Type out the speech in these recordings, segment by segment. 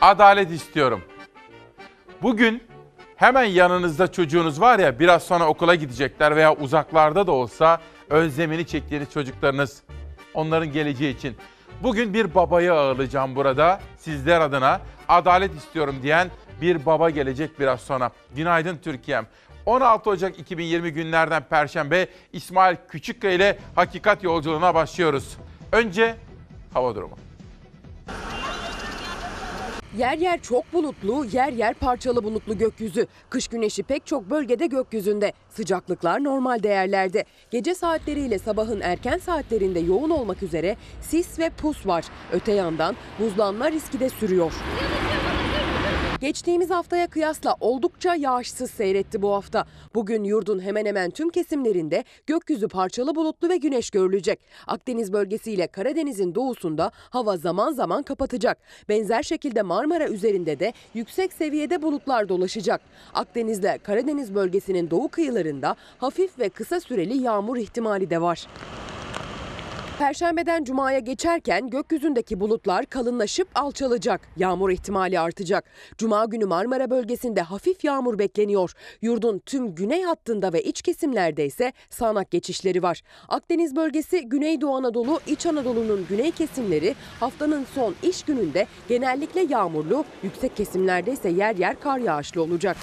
adalet istiyorum. Bugün hemen yanınızda çocuğunuz var ya biraz sonra okula gidecekler veya uzaklarda da olsa özlemini çektiğiniz çocuklarınız onların geleceği için. Bugün bir babayı ağırlayacağım burada sizler adına adalet istiyorum diyen bir baba gelecek biraz sonra. Günaydın Türkiye'm. 16 Ocak 2020 günlerden Perşembe İsmail Küçükkaya ile Hakikat Yolculuğuna başlıyoruz. Önce hava durumu. Yer yer çok bulutlu, yer yer parçalı bulutlu gökyüzü. Kış güneşi pek çok bölgede gökyüzünde. Sıcaklıklar normal değerlerde. Gece saatleriyle sabahın erken saatlerinde yoğun olmak üzere sis ve pus var. Öte yandan buzlanma riski de sürüyor. Geçtiğimiz haftaya kıyasla oldukça yağışsız seyretti bu hafta. Bugün yurdun hemen hemen tüm kesimlerinde gökyüzü parçalı bulutlu ve güneş görülecek. Akdeniz bölgesiyle Karadeniz'in doğusunda hava zaman zaman kapatacak. Benzer şekilde Marmara üzerinde de yüksek seviyede bulutlar dolaşacak. Akdeniz'le Karadeniz bölgesinin doğu kıyılarında hafif ve kısa süreli yağmur ihtimali de var. Perşembeden cumaya geçerken gökyüzündeki bulutlar kalınlaşıp alçalacak. Yağmur ihtimali artacak. Cuma günü Marmara bölgesinde hafif yağmur bekleniyor. Yurdun tüm güney hattında ve iç kesimlerde ise sağanak geçişleri var. Akdeniz bölgesi, Güneydoğu Anadolu, İç Anadolu'nun güney kesimleri haftanın son iş gününde genellikle yağmurlu, yüksek kesimlerde ise yer yer kar yağışlı olacak.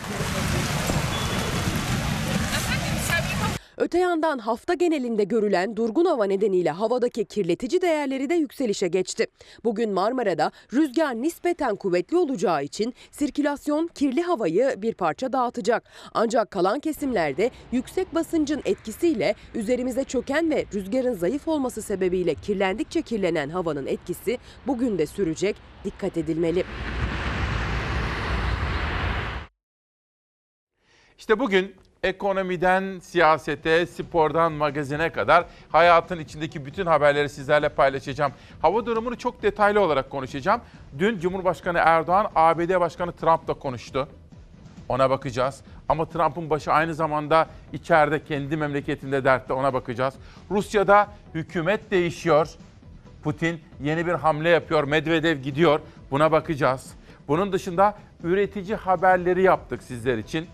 Öte yandan hafta genelinde görülen durgun hava nedeniyle havadaki kirletici değerleri de yükselişe geçti. Bugün Marmara'da rüzgar nispeten kuvvetli olacağı için sirkülasyon kirli havayı bir parça dağıtacak. Ancak kalan kesimlerde yüksek basıncın etkisiyle üzerimize çöken ve rüzgarın zayıf olması sebebiyle kirlendikçe kirlenen havanın etkisi bugün de sürecek. Dikkat edilmeli. İşte bugün ekonomiden siyasete, spordan magazine kadar hayatın içindeki bütün haberleri sizlerle paylaşacağım. Hava durumunu çok detaylı olarak konuşacağım. Dün Cumhurbaşkanı Erdoğan ABD Başkanı Trump'la konuştu. Ona bakacağız. Ama Trump'ın başı aynı zamanda içeride kendi memleketinde dertte ona bakacağız. Rusya'da hükümet değişiyor. Putin yeni bir hamle yapıyor. Medvedev gidiyor. Buna bakacağız. Bunun dışında üretici haberleri yaptık sizler için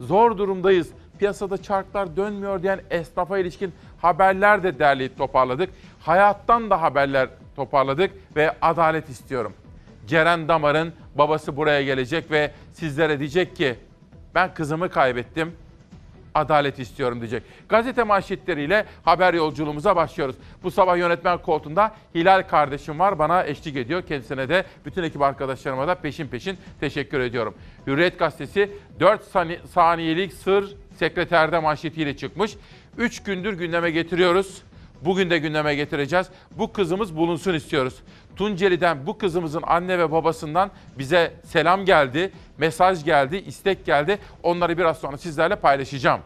zor durumdayız. Piyasada çarklar dönmüyor diyen esnafa ilişkin haberler de derleyip toparladık. Hayattan da haberler toparladık ve adalet istiyorum. Ceren Damar'ın babası buraya gelecek ve sizlere diyecek ki ben kızımı kaybettim. Adalet istiyorum diyecek. Gazete manşetleriyle haber yolculuğumuza başlıyoruz. Bu sabah yönetmen koltuğunda Hilal kardeşim var bana eşlik ediyor. Kendisine de bütün ekip arkadaşlarıma da peşin peşin teşekkür ediyorum. Hürriyet gazetesi 4 saniyelik sır sekreterde manşetiyle çıkmış. 3 gündür gündeme getiriyoruz. Bugün de gündeme getireceğiz. Bu kızımız bulunsun istiyoruz. Tunceli'den bu kızımızın anne ve babasından bize selam geldi, mesaj geldi, istek geldi. Onları biraz sonra sizlerle paylaşacağım.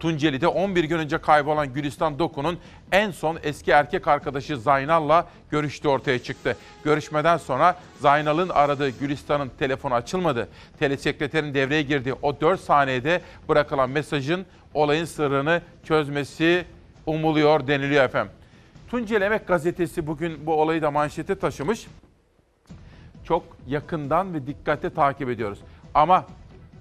Tunceli'de 11 gün önce kaybolan Gülistan Doku'nun en son eski erkek arkadaşı Zaynal'la görüştüğü ortaya çıktı. Görüşmeden sonra Zaynal'ın aradığı Gülistan'ın telefonu açılmadı. Telesekreterin devreye girdiği o 4 saniyede bırakılan mesajın olayın sırrını çözmesi umuluyor deniliyor efendim. Tunceli Emek Gazetesi bugün bu olayı da manşete taşımış. Çok yakından ve dikkatle takip ediyoruz. Ama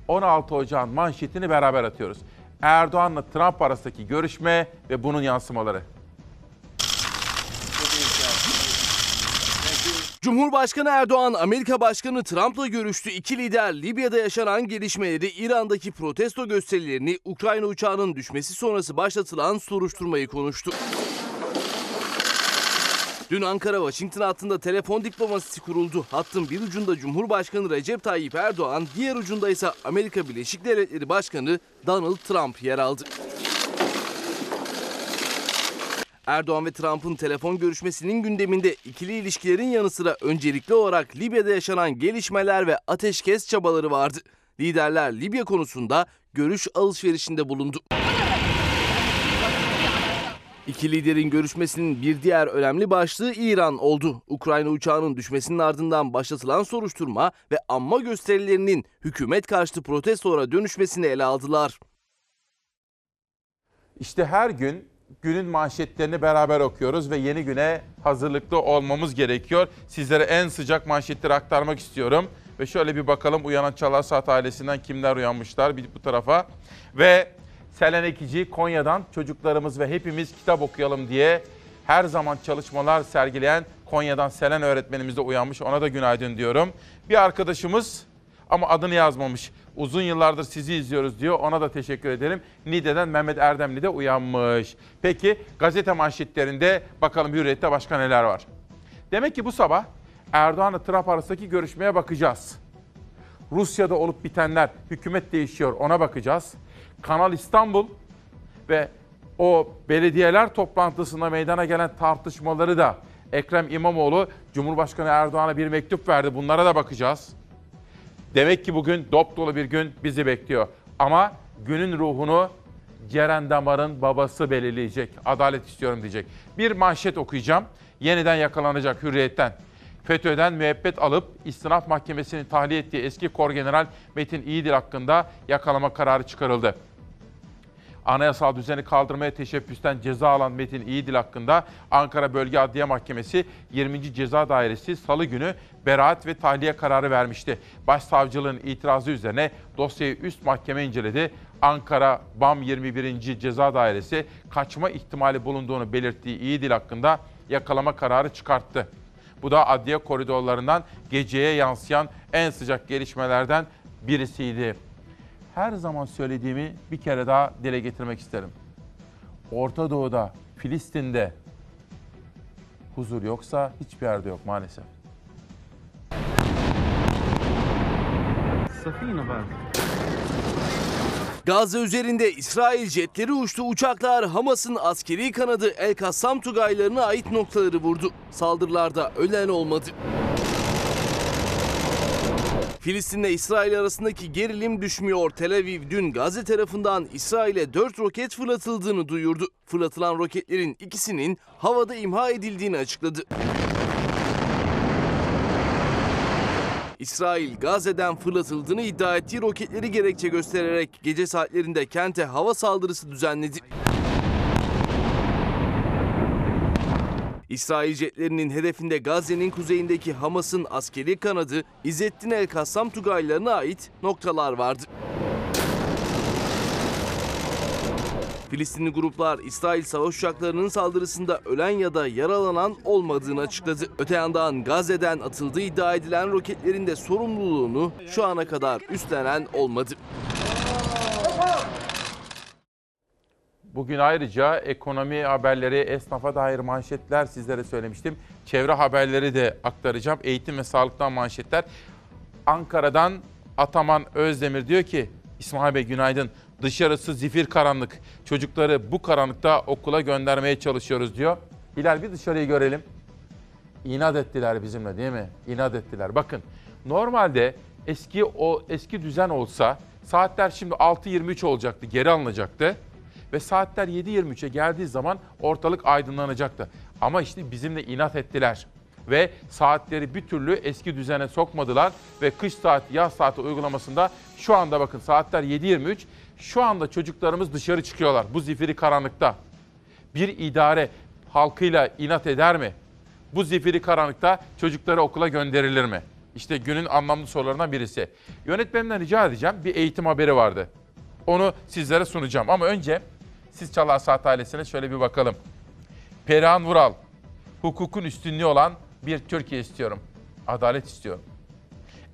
16 Ocağın manşetini beraber atıyoruz. Erdoğan'la Trump arasındaki görüşme ve bunun yansımaları. Cumhurbaşkanı Erdoğan, Amerika Başkanı Trump'la görüştü. İki lider Libya'da yaşanan gelişmeleri, İran'daki protesto gösterilerini, Ukrayna uçağının düşmesi sonrası başlatılan soruşturmayı konuştu. Dün Ankara-Washington hattında telefon diplomasisi kuruldu. Hattın bir ucunda Cumhurbaşkanı Recep Tayyip Erdoğan, diğer ucunda ise Amerika Birleşik Devletleri Başkanı Donald Trump yer aldı. Erdoğan ve Trump'ın telefon görüşmesinin gündeminde ikili ilişkilerin yanı sıra öncelikli olarak Libya'da yaşanan gelişmeler ve ateşkes çabaları vardı. Liderler Libya konusunda görüş alışverişinde bulundu. İki liderin görüşmesinin bir diğer önemli başlığı İran oldu. Ukrayna uçağının düşmesinin ardından başlatılan soruşturma ve anma gösterilerinin hükümet karşıtı protestolara dönüşmesini ele aldılar. İşte her gün günün manşetlerini beraber okuyoruz ve yeni güne hazırlıklı olmamız gerekiyor. Sizlere en sıcak manşetleri aktarmak istiyorum. Ve şöyle bir bakalım uyanan Çalar Saat ailesinden kimler uyanmışlar bir bu tarafa. Ve Selen Ekici Konya'dan çocuklarımız ve hepimiz kitap okuyalım diye her zaman çalışmalar sergileyen Konya'dan Selen öğretmenimiz de uyanmış. Ona da günaydın diyorum. Bir arkadaşımız ama adını yazmamış. Uzun yıllardır sizi izliyoruz diyor. Ona da teşekkür ederim. Nide'den Mehmet Erdemli de uyanmış. Peki gazete manşetlerinde bakalım Hürriyet'te başka neler var? Demek ki bu sabah Erdoğan'la Trump arasındaki görüşmeye bakacağız. Rusya'da olup bitenler, hükümet değişiyor ona bakacağız. Kanal İstanbul ve o belediyeler toplantısında meydana gelen tartışmaları da Ekrem İmamoğlu Cumhurbaşkanı Erdoğan'a bir mektup verdi. Bunlara da bakacağız. Demek ki bugün dop dolu bir gün bizi bekliyor. Ama günün ruhunu Ceren Damar'ın babası belirleyecek. Adalet istiyorum diyecek. Bir manşet okuyacağım. Yeniden yakalanacak hürriyetten. FETÖ'den müebbet alıp istinaf mahkemesinin tahliye ettiği eski kor general Metin İyidil hakkında yakalama kararı çıkarıldı. Anayasal düzeni kaldırmaya teşebbüsten ceza alan Metin İyidil hakkında Ankara Bölge Adliye Mahkemesi 20. Ceza Dairesi salı günü beraat ve tahliye kararı vermişti. Başsavcılığın itirazı üzerine dosyayı üst mahkeme inceledi. Ankara BAM 21. Ceza Dairesi kaçma ihtimali bulunduğunu belirttiği İyidil hakkında yakalama kararı çıkarttı. Bu da adliye koridorlarından geceye yansıyan en sıcak gelişmelerden birisiydi her zaman söylediğimi bir kere daha dile getirmek isterim. Orta Doğu'da, Filistin'de huzur yoksa hiçbir yerde yok maalesef. Safina var. Gazze üzerinde İsrail jetleri uçtu uçaklar Hamas'ın askeri kanadı El Kassam Tugaylarına ait noktaları vurdu. Saldırılarda ölen olmadı. Filistin'le İsrail arasındaki gerilim düşmüyor. Tel Aviv dün Gazze tarafından İsrail'e 4 roket fırlatıldığını duyurdu. Fırlatılan roketlerin ikisinin havada imha edildiğini açıkladı. İsrail Gazze'den fırlatıldığını iddia ettiği roketleri gerekçe göstererek gece saatlerinde kente hava saldırısı düzenledi. İsrail jetlerinin hedefinde Gazze'nin kuzeyindeki Hamas'ın askeri kanadı İzzettin El Kassam Tugaylarına ait noktalar vardı. Filistinli gruplar İsrail savaş uçaklarının saldırısında ölen ya da yaralanan olmadığını açıkladı. Öte yandan Gazze'den atıldığı iddia edilen roketlerin de sorumluluğunu şu ana kadar üstlenen olmadı. Bugün ayrıca ekonomi haberleri, esnafa dair manşetler sizlere söylemiştim. Çevre haberleri de aktaracağım. Eğitim ve sağlıktan manşetler. Ankara'dan Ataman Özdemir diyor ki, İsmail Bey günaydın. Dışarısı zifir karanlık. Çocukları bu karanlıkta okula göndermeye çalışıyoruz diyor. Hilal bir dışarıyı görelim. İnat ettiler bizimle değil mi? İnat ettiler. Bakın normalde eski o eski düzen olsa saatler şimdi 6.23 olacaktı, geri alınacaktı ve saatler 7.23'e geldiği zaman ortalık aydınlanacaktı. Ama işte bizimle inat ettiler ve saatleri bir türlü eski düzene sokmadılar ve kış saati, yaz saati uygulamasında şu anda bakın saatler 7.23 şu anda çocuklarımız dışarı çıkıyorlar bu zifiri karanlıkta. Bir idare halkıyla inat eder mi? Bu zifiri karanlıkta çocukları okula gönderilir mi? İşte günün anlamlı sorularından birisi. Yönetmenimden rica edeceğim bir eğitim haberi vardı. Onu sizlere sunacağım ama önce siz Çalar Saat ailesine şöyle bir bakalım. Perihan Vural, hukukun üstünlüğü olan bir Türkiye istiyorum. Adalet istiyorum.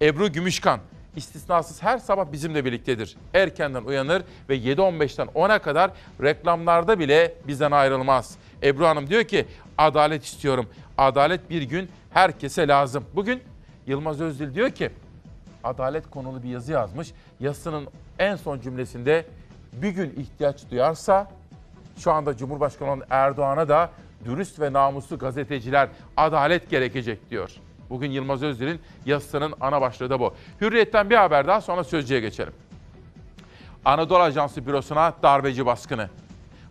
Ebru Gümüşkan, istisnasız her sabah bizimle birliktedir. Erkenden uyanır ve 7.15'ten 10'a kadar reklamlarda bile bizden ayrılmaz. Ebru Hanım diyor ki adalet istiyorum. Adalet bir gün herkese lazım. Bugün Yılmaz Özdil diyor ki adalet konulu bir yazı yazmış. Yazısının en son cümlesinde bir gün ihtiyaç duyarsa şu anda Cumhurbaşkanı olan Erdoğan'a da dürüst ve namuslu gazeteciler adalet gerekecek diyor. Bugün Yılmaz Özdil'in yazısının ana başlığı da bu. Hürriyet'ten bir haber daha sonra sözcüye geçelim. Anadolu Ajansı bürosuna darbeci baskını.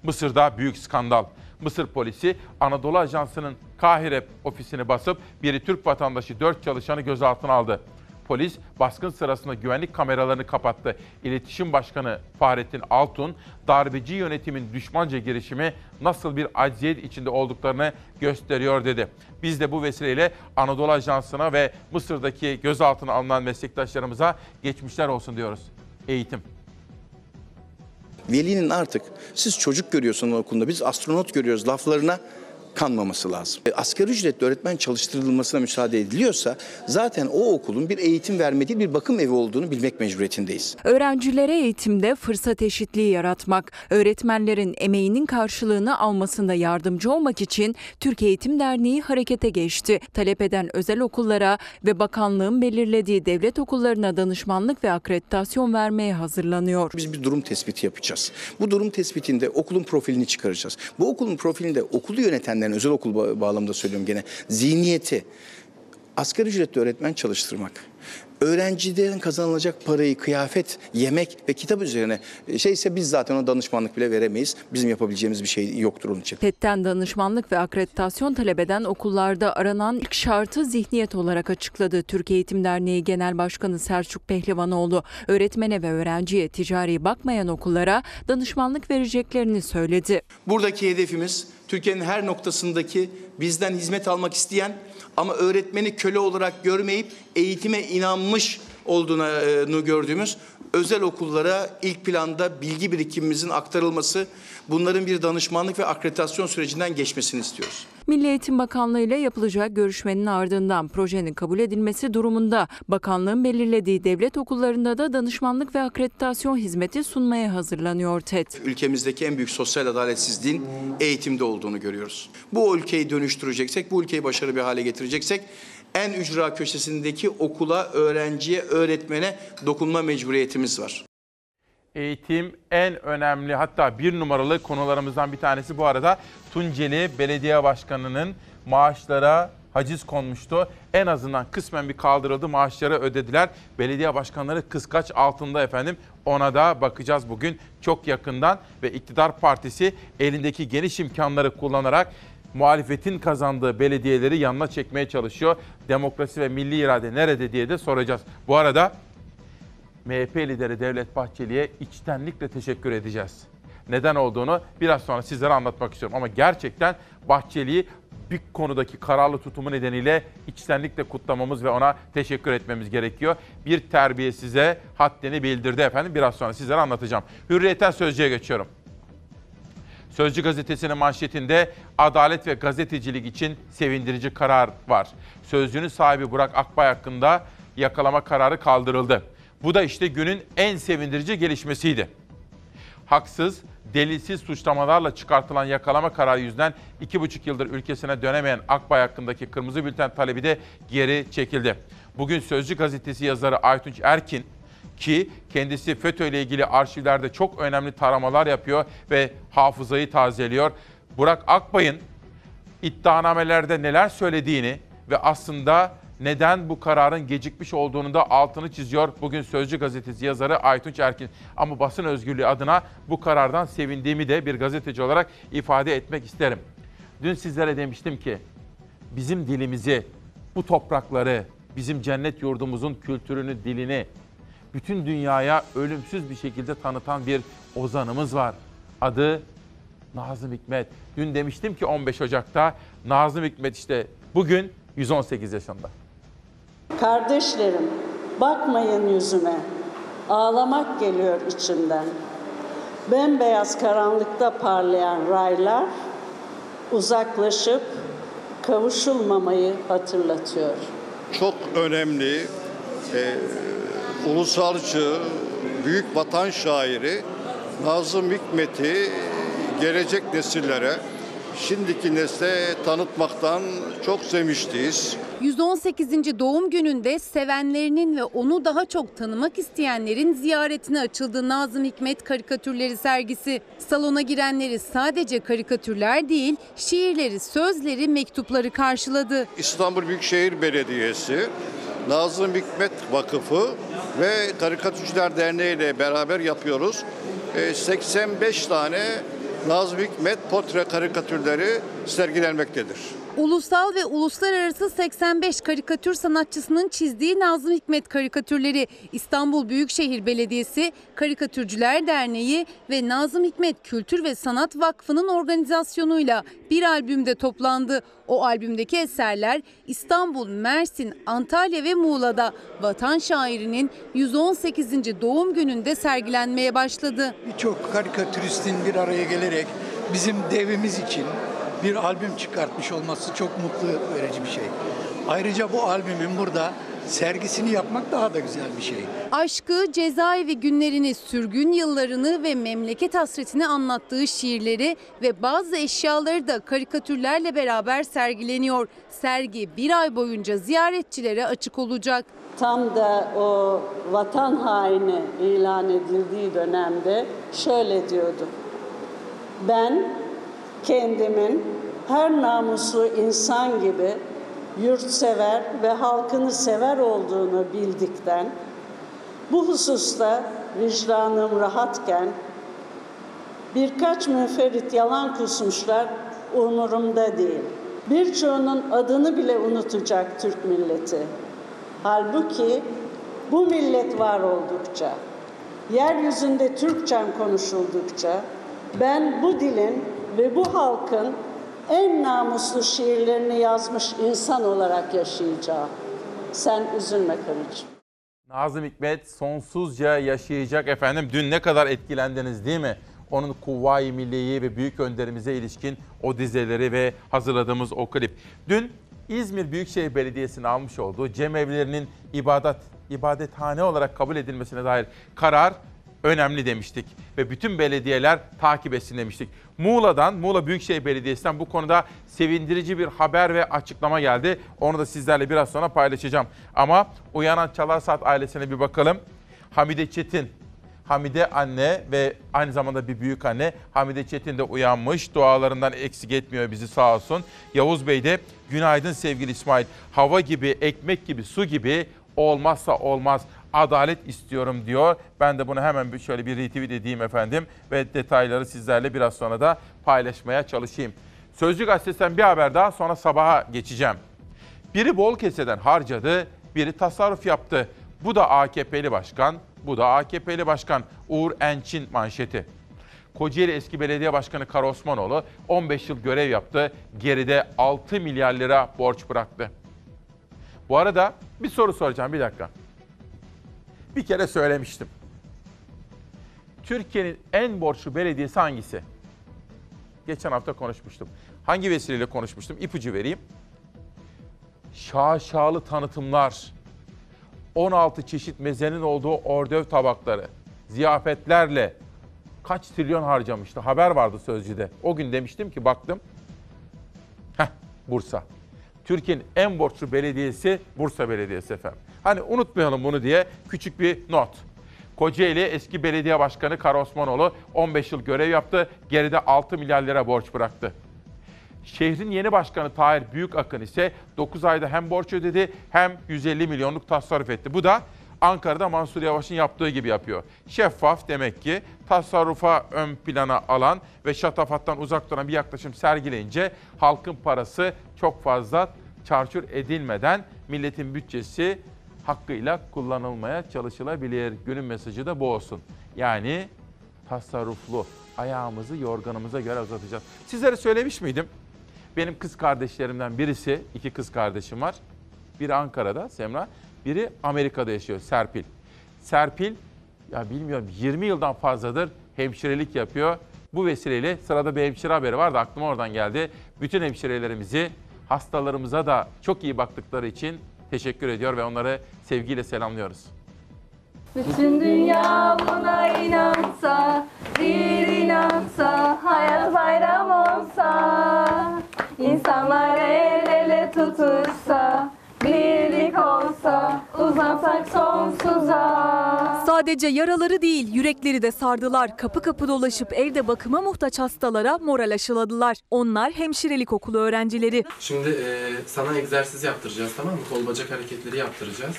Mısır'da büyük skandal. Mısır polisi Anadolu Ajansı'nın Kahire ofisini basıp biri Türk vatandaşı 4 çalışanı gözaltına aldı. Polis baskın sırasında güvenlik kameralarını kapattı. İletişim Başkanı Fahrettin Altun, darbeci yönetimin düşmanca girişimi nasıl bir acziyet içinde olduklarını gösteriyor dedi. Biz de bu vesileyle Anadolu Ajansı'na ve Mısır'daki gözaltına alınan meslektaşlarımıza geçmişler olsun diyoruz. Eğitim. Velinin artık siz çocuk görüyorsunuz okulda biz astronot görüyoruz laflarına kanmaması lazım. E, Asgari ücretli öğretmen çalıştırılmasına müsaade ediliyorsa zaten o okulun bir eğitim vermediği bir bakım evi olduğunu bilmek mecburiyetindeyiz. Öğrencilere eğitimde fırsat eşitliği yaratmak, öğretmenlerin emeğinin karşılığını almasında yardımcı olmak için Türk Eğitim Derneği harekete geçti. Talep eden özel okullara ve bakanlığın belirlediği devlet okullarına danışmanlık ve akreditasyon vermeye hazırlanıyor. Biz bir durum tespiti yapacağız. Bu durum tespitinde okulun profilini çıkaracağız. Bu okulun profilinde okulu yönetenlerin özel okul ba- bağlamında söylüyorum gene zihniyeti asgari ücretli öğretmen çalıştırmak. Öğrenciden kazanılacak parayı kıyafet, yemek ve kitap üzerine e, şeyse biz zaten o danışmanlık bile veremeyiz. Bizim yapabileceğimiz bir şey yoktur onun için. TED'den danışmanlık ve akreditasyon talep eden okullarda aranan ilk şartı zihniyet olarak açıkladı. Türk Eğitim Derneği Genel Başkanı Selçuk Pehlivanoğlu, öğretmene ve öğrenciye ticari bakmayan okullara danışmanlık vereceklerini söyledi. Buradaki hedefimiz Türkiye'nin her noktasındaki bizden hizmet almak isteyen ama öğretmeni köle olarak görmeyip eğitime inanmış olduğunu gördüğümüz özel okullara ilk planda bilgi birikimimizin aktarılması, bunların bir danışmanlık ve akreditasyon sürecinden geçmesini istiyoruz. Milli Eğitim Bakanlığı ile yapılacak görüşmenin ardından projenin kabul edilmesi durumunda bakanlığın belirlediği devlet okullarında da danışmanlık ve akreditasyon hizmeti sunmaya hazırlanıyor TED. Ülkemizdeki en büyük sosyal adaletsizliğin eğitimde olduğunu görüyoruz. Bu ülkeyi dönüştüreceksek, bu ülkeyi başarılı bir hale getireceksek en ücra köşesindeki okula, öğrenciye, öğretmene dokunma mecburiyetimiz var. Eğitim en önemli hatta bir numaralı konularımızdan bir tanesi bu arada Tunceli Belediye Başkanı'nın maaşlara haciz konmuştu. En azından kısmen bir kaldırıldı maaşları ödediler. Belediye başkanları kıskaç altında efendim ona da bakacağız bugün çok yakından ve iktidar partisi elindeki geniş imkanları kullanarak muhalefetin kazandığı belediyeleri yanına çekmeye çalışıyor. Demokrasi ve milli irade nerede diye de soracağız. Bu arada MHP lideri Devlet Bahçeli'ye içtenlikle teşekkür edeceğiz. Neden olduğunu biraz sonra sizlere anlatmak istiyorum. Ama gerçekten Bahçeli'yi bir konudaki kararlı tutumu nedeniyle içtenlikle kutlamamız ve ona teşekkür etmemiz gerekiyor. Bir terbiyesize haddini bildirdi efendim. Biraz sonra sizlere anlatacağım. Hürriyetten Sözcü'ye geçiyorum. Sözcü gazetesinin manşetinde adalet ve gazetecilik için sevindirici karar var. Sözcünün sahibi Burak Akbay hakkında yakalama kararı kaldırıldı. Bu da işte günün en sevindirici gelişmesiydi. Haksız, delilsiz suçlamalarla çıkartılan yakalama kararı yüzünden 2,5 yıldır ülkesine dönemeyen Akbay hakkındaki kırmızı bülten talebi de geri çekildi. Bugün Sözcü gazetesi yazarı Aytunç Erkin ki kendisi FETÖ ile ilgili arşivlerde çok önemli taramalar yapıyor ve hafızayı tazeliyor. Burak Akbay'ın iddianamelerde neler söylediğini ve aslında neden bu kararın gecikmiş olduğunu da altını çiziyor bugün Sözcü gazetesi yazarı Aytunç Erkin. Ama basın özgürlüğü adına bu karardan sevindiğimi de bir gazeteci olarak ifade etmek isterim. Dün sizlere demiştim ki bizim dilimizi, bu toprakları, bizim cennet yurdumuzun kültürünü, dilini bütün dünyaya ölümsüz bir şekilde tanıtan bir ozanımız var. Adı Nazım Hikmet. Dün demiştim ki 15 Ocak'ta Nazım Hikmet işte bugün 118 yaşında. Kardeşlerim, bakmayın yüzüme. Ağlamak geliyor içimden. Bembeyaz karanlıkta parlayan raylar uzaklaşıp kavuşulmamayı hatırlatıyor. çok önemli e, ulusalcı, büyük vatan şairi Nazım Hikmet'i gelecek nesillere, şimdiki nesle tanıtmaktan çok sevinçliyiz. 118. doğum gününde sevenlerinin ve onu daha çok tanımak isteyenlerin ziyaretine açıldı Nazım Hikmet karikatürleri sergisi. Salona girenleri sadece karikatürler değil, şiirleri, sözleri, mektupları karşıladı. İstanbul Büyükşehir Belediyesi, Nazım Hikmet Vakıfı ve Karikatürcüler Derneği ile beraber yapıyoruz. E, 85 tane Nazım Hikmet portre karikatürleri sergilenmektedir. Ulusal ve uluslararası 85 karikatür sanatçısının çizdiği Nazım Hikmet karikatürleri İstanbul Büyükşehir Belediyesi, Karikatürcüler Derneği ve Nazım Hikmet Kültür ve Sanat Vakfı'nın organizasyonuyla bir albümde toplandı. O albümdeki eserler İstanbul, Mersin, Antalya ve Muğla'da vatan şairinin 118. doğum gününde sergilenmeye başladı. Birçok karikatüristin bir araya gelerek bizim devimiz için bir albüm çıkartmış olması çok mutlu verici bir şey. Ayrıca bu albümün burada sergisini yapmak daha da güzel bir şey. Aşkı, cezaevi günlerini, sürgün yıllarını ve memleket hasretini anlattığı şiirleri ve bazı eşyaları da karikatürlerle beraber sergileniyor. Sergi bir ay boyunca ziyaretçilere açık olacak. Tam da o vatan haini ilan edildiği dönemde şöyle diyordu. Ben kendimin her namuslu insan gibi yurtsever ve halkını sever olduğunu bildikten, bu hususta vicdanım rahatken birkaç müferit yalan kusmuşlar umurumda değil. Birçoğunun adını bile unutacak Türk milleti. Halbuki bu millet var oldukça, yeryüzünde Türkçem konuşuldukça ben bu dilin ve bu halkın en namuslu şiirlerini yazmış insan olarak yaşayacağım. Sen üzülme karıcığım. Nazım Hikmet sonsuzca yaşayacak efendim. Dün ne kadar etkilendiniz değil mi? Onun Kuvvayi Milliye'yi ve büyük önderimize ilişkin o dizeleri ve hazırladığımız o klip. Dün İzmir Büyükşehir Belediyesi'nin almış olduğu cemevlerinin ibadet ibadethane olarak kabul edilmesine dair karar önemli demiştik ve bütün belediyeler takip etsin demiştik. Muğla'dan, Muğla Büyükşehir Belediyesi'nden bu konuda sevindirici bir haber ve açıklama geldi. Onu da sizlerle biraz sonra paylaşacağım. Ama Uyanan Çalar Saat ailesine bir bakalım. Hamide Çetin, Hamide anne ve aynı zamanda bir büyük anne. Hamide Çetin de uyanmış. Dualarından eksik etmiyor bizi sağ olsun. Yavuz Bey de günaydın sevgili İsmail. Hava gibi, ekmek gibi, su gibi olmazsa olmaz adalet istiyorum diyor. Ben de bunu hemen şöyle bir retweet edeyim efendim ve detayları sizlerle biraz sonra da paylaşmaya çalışayım. Sözcü gazetesinden bir haber daha sonra sabaha geçeceğim. Biri bol keseden harcadı, biri tasarruf yaptı. Bu da AKP'li başkan, bu da AKP'li başkan Uğur Ençin manşeti. Kocaeli eski belediye başkanı Kara Osmanoğlu 15 yıl görev yaptı. Geride 6 milyar lira borç bıraktı. Bu arada bir soru soracağım bir dakika. Bir kere söylemiştim. Türkiye'nin en borçlu belediyesi hangisi? Geçen hafta konuşmuştum. Hangi vesileyle konuşmuştum? İpucu vereyim. Şaşalı tanıtımlar, 16 çeşit mezenin olduğu ordöv tabakları, ziyafetlerle kaç trilyon harcamıştı? Haber vardı Sözcü'de. O gün demiştim ki baktım. Heh, Bursa. Türkiye'nin en borçlu belediyesi Bursa Belediyesi efendim. Hani unutmayalım bunu diye küçük bir not. Kocaeli eski belediye başkanı Kara Osmanoğlu 15 yıl görev yaptı. Geride 6 milyar lira borç bıraktı. Şehrin yeni başkanı Tahir Büyükakın ise 9 ayda hem borç ödedi hem 150 milyonluk tasarruf etti. Bu da Ankara'da Mansur Yavaş'ın yaptığı gibi yapıyor. Şeffaf demek ki tasarrufa ön plana alan ve şatafattan uzak duran bir yaklaşım sergileyince halkın parası çok fazla çarçur edilmeden milletin bütçesi hakkıyla kullanılmaya çalışılabilir. Günün mesajı da bu olsun. Yani tasarruflu ayağımızı yorganımıza göre uzatacağız. Sizlere söylemiş miydim? Benim kız kardeşlerimden birisi, iki kız kardeşim var. Biri Ankara'da Semra, biri Amerika'da yaşıyor Serpil. Serpil ya bilmiyorum 20 yıldan fazladır hemşirelik yapıyor. Bu vesileyle sırada bir hemşire haberi var da aklıma oradan geldi. Bütün hemşirelerimizi hastalarımıza da çok iyi baktıkları için teşekkür ediyor ve onları sevgiyle selamlıyoruz. Bütün dünya buna inansa, bir inansa, hayat bayram olsa, insanlar el ele tutuşsa, birlik olsa, uzansak sonsuza. Sadece yaraları değil yürekleri de sardılar. Kapı kapı dolaşıp evde bakıma muhtaç hastalara moral aşıladılar. Onlar hemşirelik okulu öğrencileri. Şimdi e, sana egzersiz yaptıracağız tamam mı? Kol bacak hareketleri yaptıracağız.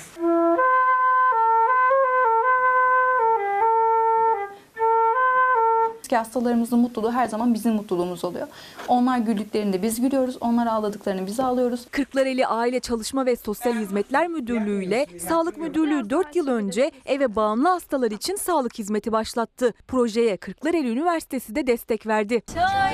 Ki hastalarımızın mutluluğu her zaman bizim mutluluğumuz oluyor. Onlar güldüklerinde biz gülüyoruz, onlar ağladıklarını biz ağlıyoruz. Kırklareli Aile Çalışma ve Sosyal Hizmetler Müdürlüğü ile Sağlık Müdürlüğü 4 yıl önce eve bağımlı hastalar için sağlık hizmeti başlattı. Projeye Kırklareli Üniversitesi de destek verdi.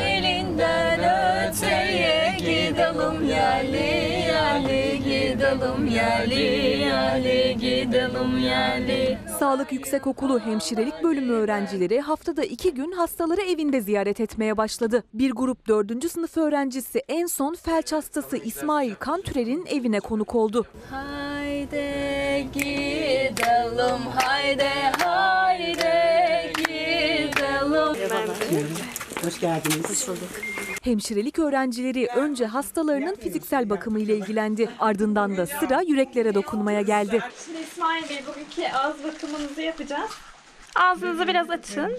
Elinden öteye gidelim yerli yerli gidelim yerli yerli gidelim yerli. Sağlık Yüksekokulu Hemşirelik Bölümü öğrencileri haftada iki gün hastaları evinde ziyaret etmeye başladı. Bir grup 4. sınıf öğrencisi en son felç hastası İsmail Kantürer'in evine konuk oldu. Haydi gidelim haydi haydi gidelim. Hoş geldiniz. Hoş bulduk. Hemşirelik öğrencileri önce hastalarının fiziksel bakımı ile ilgilendi. Ardından da sıra yüreklere dokunmaya geldi. Şimdi İsmail Bey bugünkü ağız bakımınızı yapacağız. Ağzınızı biraz açın.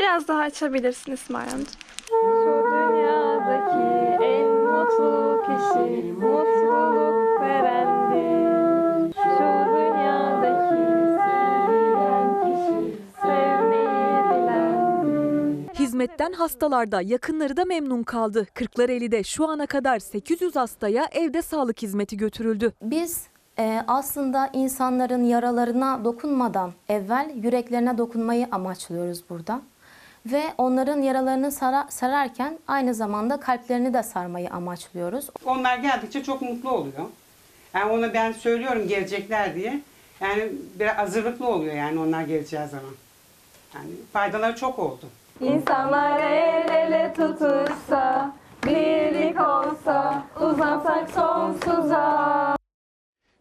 Biraz daha açabilirsin İsmail amca. Şu dünyadaki en mutlu kişi mutluluk verendir. Şu dünyadaki sevilen kişi sevmeyi bilendir. Hizmetten hastalar da yakınları da memnun kaldı. Kırklareli'de şu ana kadar 800 hastaya evde sağlık hizmeti götürüldü. Biz e, aslında insanların yaralarına dokunmadan evvel yüreklerine dokunmayı amaçlıyoruz burada. Ve onların yaralarını sara- sararken aynı zamanda kalplerini de sarmayı amaçlıyoruz. Onlar geldikçe çok mutlu oluyor. Yani ona ben söylüyorum gelecekler diye. Yani biraz hazırlıklı oluyor yani onlar geleceği zaman. Yani faydaları çok oldu. İnsanlar el ele tutuşsa, birlik olsa, uzansak sonsuza.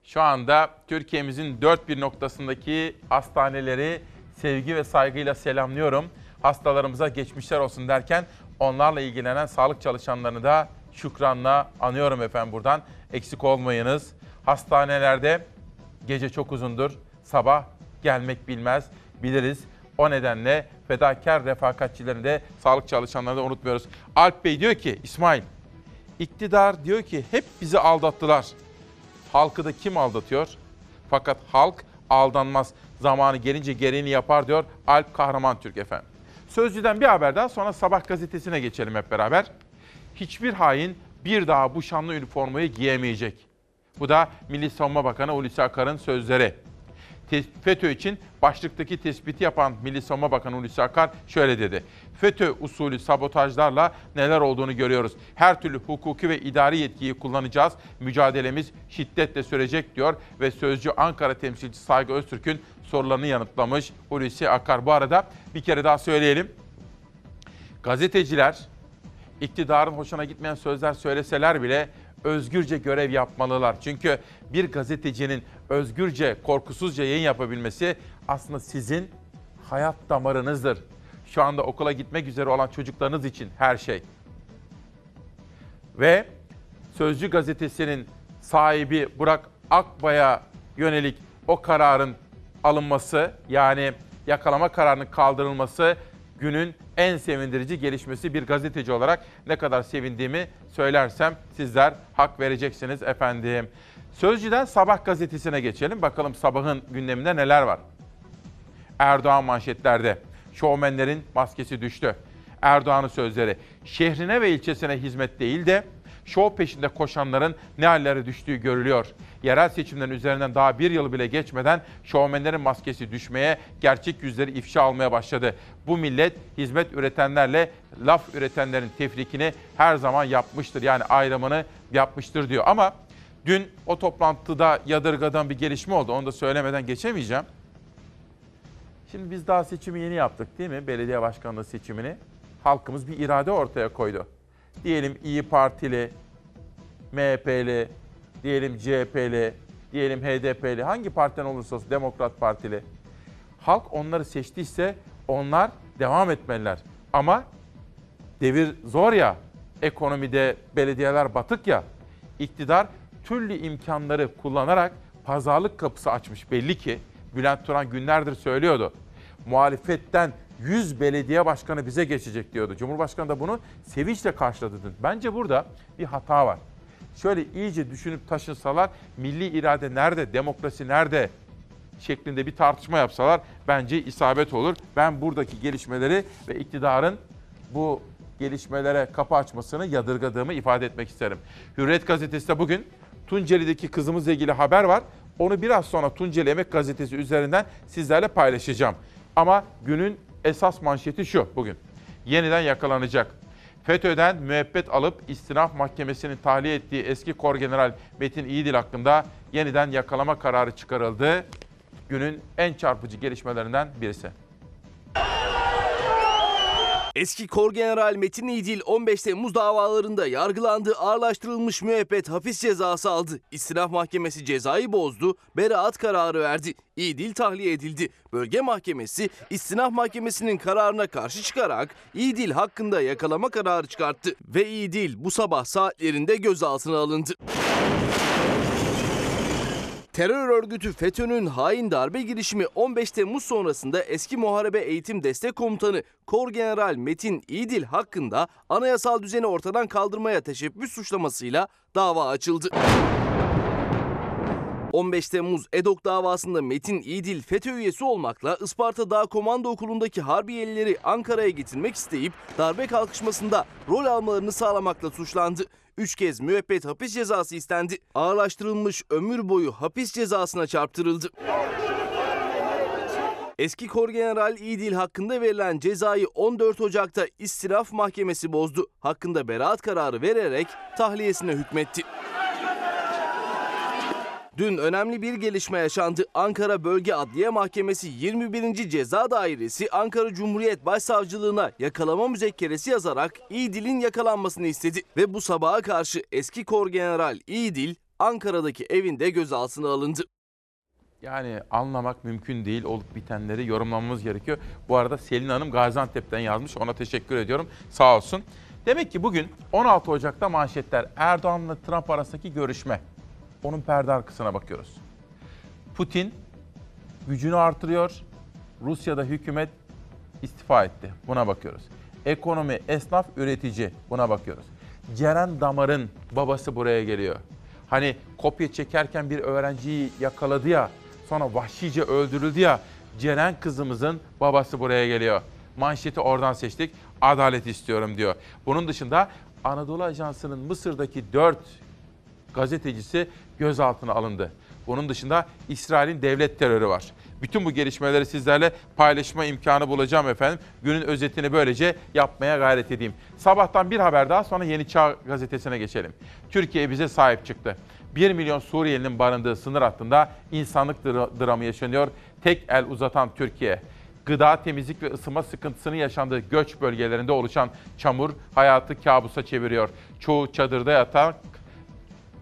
Şu anda Türkiye'mizin dört bir noktasındaki hastaneleri sevgi ve saygıyla selamlıyorum. Hastalarımıza geçmişler olsun derken onlarla ilgilenen sağlık çalışanlarını da şükranla anıyorum efendim buradan. Eksik olmayınız. Hastanelerde gece çok uzundur. Sabah gelmek bilmez. Biliriz. O nedenle fedakar refakatçilerini de sağlık çalışanlarını da unutmuyoruz. Alp Bey diyor ki İsmail, iktidar diyor ki hep bizi aldattılar. Halkı da kim aldatıyor? Fakat halk aldanmaz. Zamanı gelince gereğini yapar diyor Alp Kahraman Türk efendim. Sözcüden bir haber daha sonra Sabah gazetesine geçelim hep beraber. Hiçbir hain bir daha bu şanlı üniformayı giyemeyecek. Bu da Milli Savunma Bakanı Hulusi Akar'ın sözleri. FETÖ için başlıktaki tespiti yapan Milli Savunma Bakanı Hulusi Akar şöyle dedi. FETÖ usulü sabotajlarla neler olduğunu görüyoruz. Her türlü hukuki ve idari yetkiyi kullanacağız. Mücadelemiz şiddetle sürecek diyor ve sözcü Ankara temsilcisi Saygı Öztürk'ün sorularını yanıtlamış Hulusi Akar. Bu arada bir kere daha söyleyelim. Gazeteciler iktidarın hoşuna gitmeyen sözler söyleseler bile özgürce görev yapmalılar. Çünkü bir gazetecinin özgürce, korkusuzca yayın yapabilmesi aslında sizin hayat damarınızdır. Şu anda okula gitmek üzere olan çocuklarınız için her şey. Ve Sözcü gazetesinin sahibi Burak Akbay'a yönelik o kararın alınması yani yakalama kararının kaldırılması günün en sevindirici gelişmesi bir gazeteci olarak ne kadar sevindiğimi söylersem sizler hak vereceksiniz efendim. Sözcüden Sabah gazetesine geçelim. Bakalım sabahın gündeminde neler var. Erdoğan manşetlerde. Şovmenlerin maskesi düştü. Erdoğan'ın sözleri. Şehrine ve ilçesine hizmet değil de şov peşinde koşanların ne hallere düştüğü görülüyor. Yerel seçimlerin üzerinden daha bir yıl bile geçmeden şovmenlerin maskesi düşmeye, gerçek yüzleri ifşa almaya başladı. Bu millet hizmet üretenlerle laf üretenlerin tefrikini her zaman yapmıştır. Yani ayrımını yapmıştır diyor. Ama dün o toplantıda yadırgadan bir gelişme oldu. Onu da söylemeden geçemeyeceğim. Şimdi biz daha seçimi yeni yaptık değil mi? Belediye başkanlığı seçimini. Halkımız bir irade ortaya koydu. Diyelim İyi Partili, MHP'li, diyelim CHP'li, diyelim HDP'li, hangi partiden olursa olsun Demokrat Partili. Halk onları seçtiyse onlar devam etmeliler. Ama devir zor ya, ekonomide belediyeler batık ya, iktidar türlü imkanları kullanarak pazarlık kapısı açmış belli ki. Bülent Turan günlerdir söylüyordu. Muhalefetten 100 belediye başkanı bize geçecek diyordu. Cumhurbaşkanı da bunu sevinçle karşıladı. Bence burada bir hata var. Şöyle iyice düşünüp taşınsalar milli irade nerede, demokrasi nerede? şeklinde bir tartışma yapsalar bence isabet olur. Ben buradaki gelişmeleri ve iktidarın bu gelişmelere kapı açmasını yadırgadığımı ifade etmek isterim. Hürriyet gazetesi de bugün Tunceli'deki kızımızla ilgili haber var. Onu biraz sonra Tunceli Emek Gazetesi üzerinden sizlerle paylaşacağım. Ama günün esas manşeti şu bugün. Yeniden yakalanacak. FETÖ'den müebbet alıp istinaf mahkemesinin tahliye ettiği eski kor general Metin İyidil hakkında yeniden yakalama kararı çıkarıldı. Günün en çarpıcı gelişmelerinden birisi. Eski Kor General Metin İdil 15 Temmuz davalarında yargılandı, ağırlaştırılmış müebbet hapis cezası aldı. İstinaf Mahkemesi cezayı bozdu, beraat kararı verdi. İdil tahliye edildi. Bölge Mahkemesi İstinaf Mahkemesi'nin kararına karşı çıkarak İdil hakkında yakalama kararı çıkarttı. Ve İdil bu sabah saatlerinde gözaltına alındı. Terör örgütü FETÖ'nün hain darbe girişimi 15 Temmuz sonrasında eski Muharebe Eğitim Destek Komutanı Kor General Metin İdil hakkında anayasal düzeni ortadan kaldırmaya teşebbüs suçlamasıyla dava açıldı. 15 Temmuz EDOK davasında Metin İdil FETÖ üyesi olmakla Isparta Dağ Komando Okulu'ndaki Harbiyelileri Ankara'ya getirmek isteyip darbe kalkışmasında rol almalarını sağlamakla suçlandı. Üç kez müebbet hapis cezası istendi. Ağırlaştırılmış ömür boyu hapis cezasına çarptırıldı. Eski Kor General İdil hakkında verilen cezayı 14 Ocak'ta istiraf mahkemesi bozdu. Hakkında beraat kararı vererek tahliyesine hükmetti. Dün önemli bir gelişme yaşandı. Ankara Bölge Adliye Mahkemesi 21. Ceza Dairesi Ankara Cumhuriyet Başsavcılığına yakalama müzekkeresi yazarak İdil'in yakalanmasını istedi. Ve bu sabaha karşı eski Kor General İdil Ankara'daki evinde gözaltına alındı. Yani anlamak mümkün değil olup bitenleri yorumlamamız gerekiyor. Bu arada Selin Hanım Gaziantep'ten yazmış. Ona teşekkür ediyorum. Sağ olsun. Demek ki bugün 16 Ocak'ta manşetler Erdoğan'la Trump arasındaki görüşme. Onun perde arkasına bakıyoruz. Putin gücünü artırıyor. Rusya'da hükümet istifa etti. Buna bakıyoruz. Ekonomi, esnaf, üretici. Buna bakıyoruz. Ceren Damar'ın babası buraya geliyor. Hani kopya çekerken bir öğrenciyi yakaladı ya, sonra vahşice öldürüldü ya. Ceren kızımızın babası buraya geliyor. Manşeti oradan seçtik. Adalet istiyorum diyor. Bunun dışında Anadolu Ajansı'nın Mısır'daki 4 gazetecisi gözaltına alındı. Bunun dışında İsrail'in devlet terörü var. Bütün bu gelişmeleri sizlerle paylaşma imkanı bulacağım efendim. Günün özetini böylece yapmaya gayret edeyim. Sabahtan bir haber daha sonra Yeni Çağ gazetesine geçelim. Türkiye bize sahip çıktı. 1 milyon Suriyelinin barındığı sınır hattında insanlık dra- dramı yaşanıyor. Tek el uzatan Türkiye. Gıda, temizlik ve ısınma sıkıntısının yaşandığı göç bölgelerinde oluşan çamur hayatı kabusa çeviriyor. Çoğu çadırda yatak,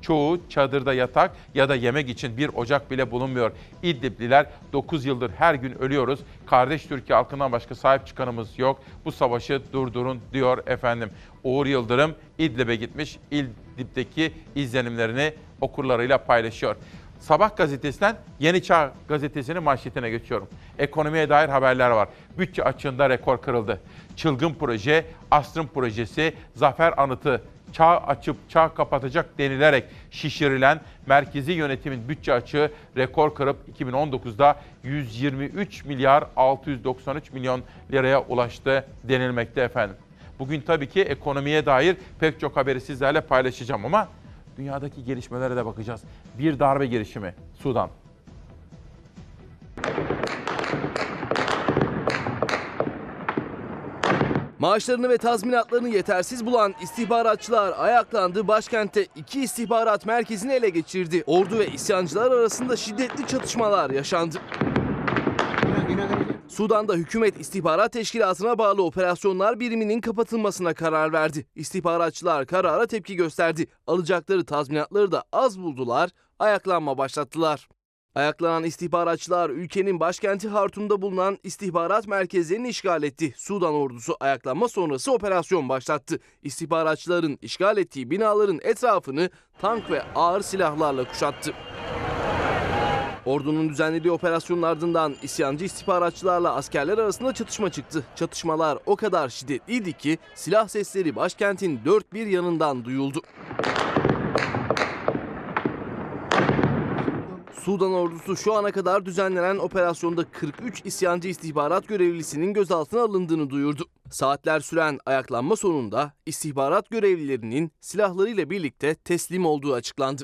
Çoğu çadırda yatak ya da yemek için bir ocak bile bulunmuyor. İdlibliler 9 yıldır her gün ölüyoruz. Kardeş Türkiye halkından başka sahip çıkanımız yok. Bu savaşı durdurun diyor efendim. Uğur Yıldırım İdlib'e gitmiş. İdlib'deki izlenimlerini okurlarıyla paylaşıyor. Sabah gazetesinden Yeni Çağ gazetesinin manşetine geçiyorum. Ekonomiye dair haberler var. Bütçe açığında rekor kırıldı. Çılgın proje, Astrım projesi, Zafer Anıtı çağ açıp çağ kapatacak denilerek şişirilen merkezi yönetimin bütçe açığı rekor kırıp 2019'da 123 milyar 693 milyon liraya ulaştı denilmekte efendim. Bugün tabii ki ekonomiye dair pek çok haberi sizlerle paylaşacağım ama dünyadaki gelişmelere de bakacağız. Bir darbe girişimi Sudan. Maaşlarını ve tazminatlarını yetersiz bulan istihbaratçılar ayaklandı. Başkentte iki istihbarat merkezini ele geçirdi. Ordu ve isyancılar arasında şiddetli çatışmalar yaşandı. Sudan'da hükümet istihbarat teşkilatına bağlı operasyonlar biriminin kapatılmasına karar verdi. İstihbaratçılar karara tepki gösterdi. Alacakları tazminatları da az buldular, ayaklanma başlattılar. Ayaklanan istihbaratçılar ülkenin başkenti Hartum'da bulunan istihbarat merkezlerini işgal etti. Sudan ordusu ayaklanma sonrası operasyon başlattı. İstihbaratçıların işgal ettiği binaların etrafını tank ve ağır silahlarla kuşattı. Ordunun düzenlediği operasyonun ardından isyancı istihbaratçılarla askerler arasında çatışma çıktı. Çatışmalar o kadar şiddetliydi ki silah sesleri başkentin dört bir yanından duyuldu. Sudan ordusu şu ana kadar düzenlenen operasyonda 43 isyancı istihbarat görevlisinin gözaltına alındığını duyurdu. Saatler süren ayaklanma sonunda istihbarat görevlilerinin silahlarıyla birlikte teslim olduğu açıklandı.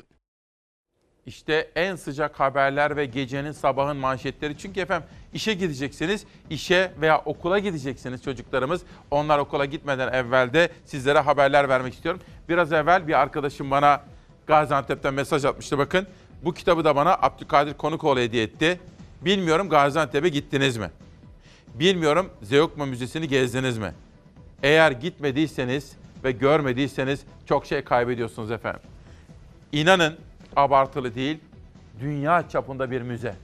İşte en sıcak haberler ve gecenin sabahın manşetleri. Çünkü efendim işe gideceksiniz, işe veya okula gideceksiniz çocuklarımız. Onlar okula gitmeden evvel de sizlere haberler vermek istiyorum. Biraz evvel bir arkadaşım bana Gaziantep'ten mesaj atmıştı bakın. Bu kitabı da bana Abdülkadir Konukoğlu hediye etti. Bilmiyorum Gaziantep'e gittiniz mi? Bilmiyorum Zeugma Müzesi'ni gezdiniz mi? Eğer gitmediyseniz ve görmediyseniz çok şey kaybediyorsunuz efendim. İnanın abartılı değil, dünya çapında bir müze.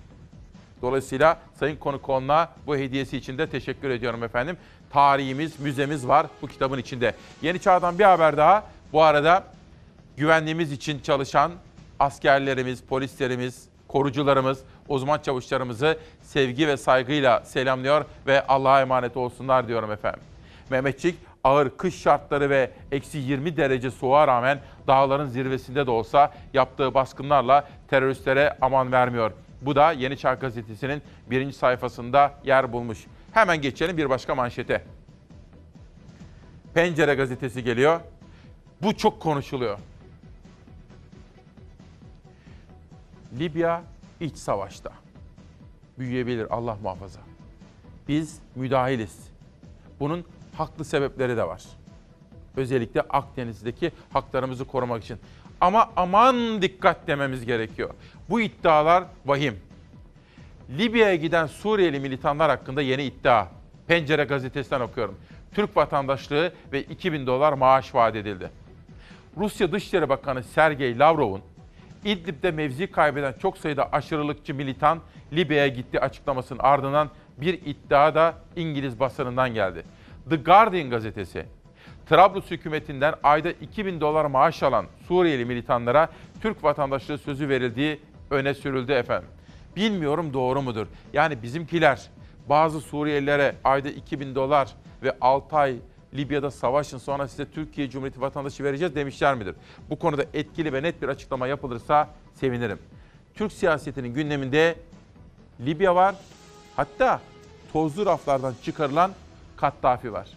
Dolayısıyla Sayın Konukoğlu'na bu hediyesi için de teşekkür ediyorum efendim. Tarihimiz, müzemiz var bu kitabın içinde. Yeni Çağ'dan bir haber daha. Bu arada güvenliğimiz için çalışan askerlerimiz, polislerimiz, korucularımız, uzman çavuşlarımızı sevgi ve saygıyla selamlıyor ve Allah'a emanet olsunlar diyorum efendim. Mehmetçik ağır kış şartları ve eksi 20 derece soğuğa rağmen dağların zirvesinde de olsa yaptığı baskınlarla teröristlere aman vermiyor. Bu da Yeni Çağ Gazetesi'nin birinci sayfasında yer bulmuş. Hemen geçelim bir başka manşete. Pencere gazetesi geliyor. Bu çok konuşuluyor. Libya iç savaşta. Büyüyebilir Allah muhafaza. Biz müdahiliz. Bunun haklı sebepleri de var. Özellikle Akdeniz'deki haklarımızı korumak için. Ama aman dikkat dememiz gerekiyor. Bu iddialar vahim. Libya'ya giden Suriyeli militanlar hakkında yeni iddia. Pencere gazetesinden okuyorum. Türk vatandaşlığı ve 2000 dolar maaş vaat edildi. Rusya Dışişleri Bakanı Sergey Lavrov'un İdlib'de mevzi kaybeden çok sayıda aşırılıkçı militan Libya'ya gitti açıklamasının ardından bir iddia da İngiliz basınından geldi. The Guardian gazetesi, Trablus hükümetinden ayda 2000 dolar maaş alan Suriyeli militanlara Türk vatandaşlığı sözü verildiği öne sürüldü efendim. Bilmiyorum doğru mudur? Yani bizimkiler bazı Suriyelilere ayda 2000 dolar ve 6 ay Libya'da savaşın sonra size Türkiye Cumhuriyeti vatandaşı vereceğiz demişler midir? Bu konuda etkili ve net bir açıklama yapılırsa sevinirim. Türk siyasetinin gündeminde Libya var. Hatta tozlu raflardan çıkarılan Kaddafi var.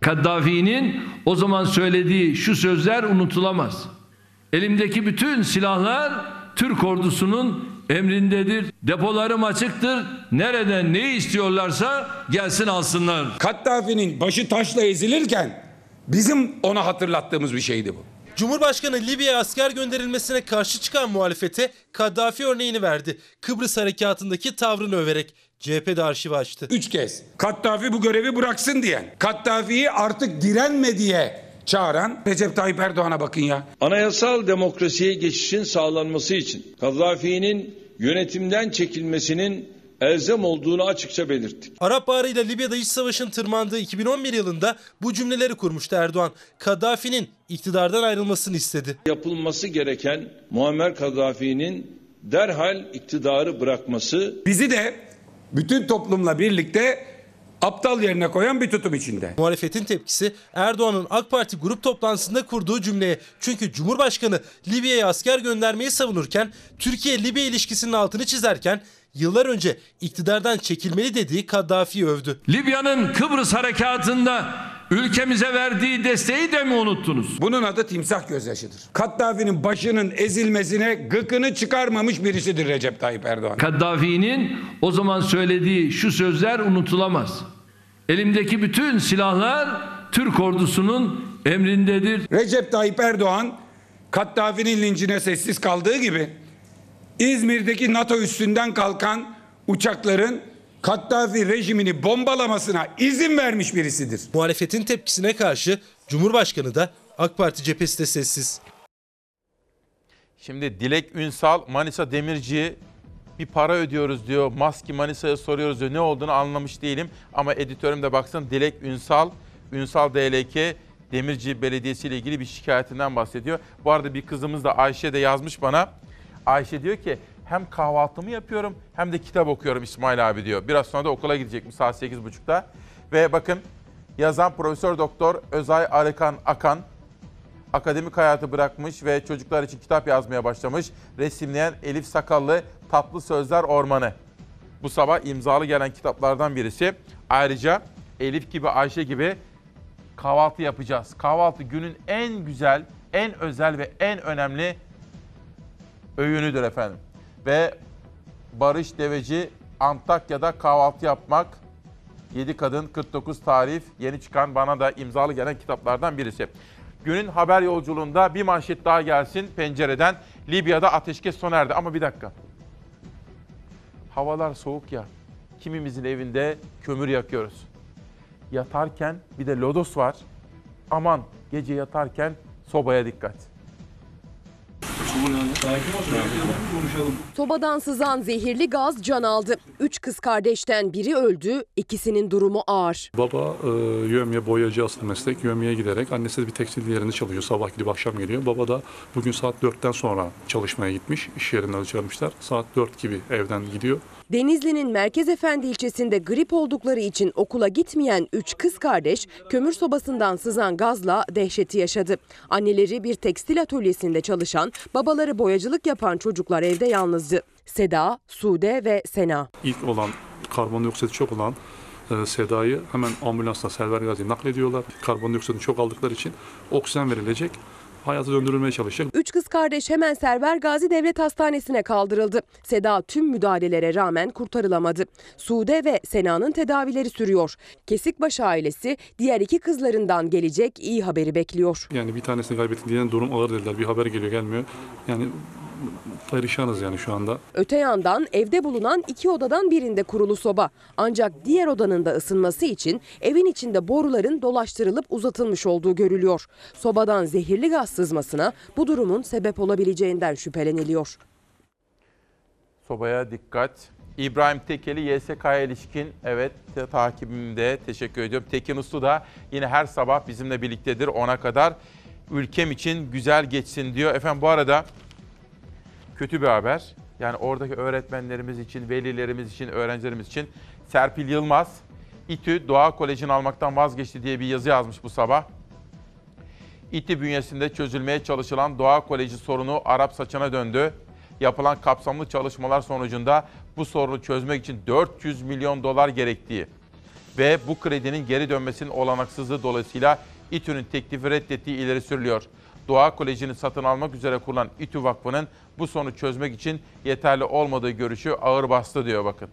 Kaddafi'nin o zaman söylediği şu sözler unutulamaz. Elimdeki bütün silahlar Türk ordusunun emrindedir. Depolarım açıktır. Nereden ne istiyorlarsa gelsin alsınlar. Kaddafi'nin başı taşla ezilirken bizim ona hatırlattığımız bir şeydi bu. Cumhurbaşkanı Libya'ya asker gönderilmesine karşı çıkan muhalefete Kaddafi örneğini verdi. Kıbrıs harekatındaki tavrını överek CHP de arşiv açtı. Üç kez Kaddafi bu görevi bıraksın diyen, Kaddafi'yi artık direnme diye çağıran Recep Tayyip Erdoğan'a bakın ya. Anayasal demokrasiye geçişin sağlanması için Kaddafi'nin yönetimden çekilmesinin elzem olduğunu açıkça belirttik. Arap Baharı ile Libya'da iç savaşın tırmandığı 2011 yılında bu cümleleri kurmuştu Erdoğan. Kaddafi'nin iktidardan ayrılmasını istedi. Yapılması gereken Muammer Kaddafi'nin derhal iktidarı bırakması. Bizi de bütün toplumla birlikte aptal yerine koyan bir tutum içinde. Muhalefetin tepkisi Erdoğan'ın AK Parti grup toplantısında kurduğu cümleye. Çünkü Cumhurbaşkanı Libya'ya asker göndermeyi savunurken Türkiye-Libya ilişkisinin altını çizerken yıllar önce iktidardan çekilmeli dediği Kaddafi'yi övdü. Libya'nın Kıbrıs harekatında ülkemize verdiği desteği de mi unuttunuz? Bunun adı timsah gözyaşıdır. Kaddafi'nin başının ezilmesine gıkını çıkarmamış birisidir Recep Tayyip Erdoğan. Kaddafi'nin o zaman söylediği şu sözler unutulamaz. Elimdeki bütün silahlar Türk ordusunun emrindedir. Recep Tayyip Erdoğan Kaddafi'nin lincine sessiz kaldığı gibi İzmir'deki NATO üstünden kalkan uçakların Kaddafi rejimini bombalamasına izin vermiş birisidir. Muhalefetin tepkisine karşı Cumhurbaşkanı da AK Parti cephesi de sessiz. Şimdi Dilek Ünsal Manisa Demirci bir para ödüyoruz diyor. Maski Manisa'ya soruyoruz diyor. Ne olduğunu anlamış değilim. Ama editörüm de baksın Dilek Ünsal, Ünsal DLK Demirci Belediyesi ile ilgili bir şikayetinden bahsediyor. Bu arada bir kızımız da Ayşe de yazmış bana. Ayşe diyor ki hem kahvaltımı yapıyorum hem de kitap okuyorum İsmail abi diyor. Biraz sonra da okula gidecekmiş saat 8.30'da. Ve bakın yazan Profesör Doktor Özay Arıkan Akan akademik hayatı bırakmış ve çocuklar için kitap yazmaya başlamış. Resimleyen Elif Sakallı Tatlı Sözler Ormanı. Bu sabah imzalı gelen kitaplardan birisi. Ayrıca Elif gibi Ayşe gibi kahvaltı yapacağız. Kahvaltı günün en güzel, en özel ve en önemli öğünüdür efendim. Ve Barış Deveci Antakya'da kahvaltı yapmak 7 kadın 49 tarif yeni çıkan bana da imzalı gelen kitaplardan birisi. Günün haber yolculuğunda bir manşet daha gelsin pencereden. Libya'da ateşkes sona erdi ama bir dakika. Havalar soğuk ya. Kimimizin evinde kömür yakıyoruz. Yatarken bir de lodos var. Aman gece yatarken sobaya dikkat. Sobadan sızan zehirli gaz can aldı. Üç kız kardeşten biri öldü, ikisinin durumu ağır. Baba e, yövmiye boyacı asıl meslek. Yövmiyeye giderek annesi de bir tekstil yerinde çalışıyor. Sabah gidip akşam geliyor. Baba da bugün saat 4'ten sonra çalışmaya gitmiş. İş yerinden çağırmışlar. Saat 4 gibi evden gidiyor. Denizli'nin Merkez Efendi ilçesinde grip oldukları için okula gitmeyen üç kız kardeş kömür sobasından sızan gazla dehşeti yaşadı. Anneleri bir tekstil atölyesinde çalışan, babaları boyacılık yapan çocuklar evde yalnızdı. Seda, Sude ve Sena. İlk olan karbondioksiti çok olan e, Seda'yı hemen ambulansla Selver Gazi'ye naklediyorlar. Karbondioksitini çok aldıkları için oksijen verilecek. Hayatı döndürülmeye çalışacak. Üç kız kardeş hemen Server Gazi Devlet Hastanesi'ne kaldırıldı. Seda tüm müdahalelere rağmen kurtarılamadı. Sude ve Sena'nın tedavileri sürüyor. Kesikbaşı ailesi diğer iki kızlarından gelecek iyi haberi bekliyor. Yani bir tanesini kaybettik diyen durum ağır dediler. Bir haber geliyor gelmiyor. Yani perişanız yani şu anda. Öte yandan evde bulunan iki odadan birinde kurulu soba. Ancak diğer odanın da ısınması için evin içinde boruların dolaştırılıp uzatılmış olduğu görülüyor. Sobadan zehirli gaz sızmasına bu durumun sebep olabileceğinden şüpheleniliyor. Sobaya dikkat. İbrahim Tekeli YSK'ya ilişkin evet takibimde teşekkür ediyorum. Tekin Uslu da yine her sabah bizimle birliktedir ona kadar. Ülkem için güzel geçsin diyor. Efendim bu arada kötü bir haber. Yani oradaki öğretmenlerimiz için, velilerimiz için, öğrencilerimiz için Serpil Yılmaz İTÜ Doğa Koleji'ni almaktan vazgeçti diye bir yazı yazmış bu sabah. İTÜ bünyesinde çözülmeye çalışılan Doğa Koleji sorunu Arap saçına döndü. Yapılan kapsamlı çalışmalar sonucunda bu sorunu çözmek için 400 milyon dolar gerektiği ve bu kredinin geri dönmesinin olanaksızlığı dolayısıyla İTÜ'nün teklifi reddettiği ileri sürülüyor. Doğa Koleji'ni satın almak üzere kurulan İTÜ Vakfı'nın bu sorunu çözmek için yeterli olmadığı görüşü ağır bastı diyor bakın.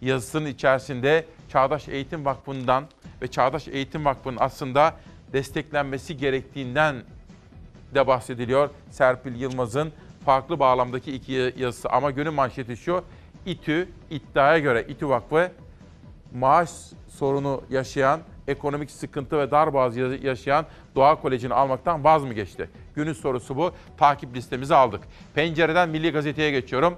Yazısının içerisinde Çağdaş Eğitim Vakfı'ndan ve Çağdaş Eğitim Vakfı'nın aslında desteklenmesi gerektiğinden de bahsediliyor. Serpil Yılmaz'ın farklı bağlamdaki iki yazısı ama günün manşeti şu. İTÜ iddiaya göre İTÜ Vakfı maaş sorunu yaşayan, ekonomik sıkıntı ve darboğaz yaşayan Doğa Koleji'ni almaktan vaz mı geçti? Günün sorusu bu. Takip listemizi aldık. Pencereden Milli Gazete'ye geçiyorum.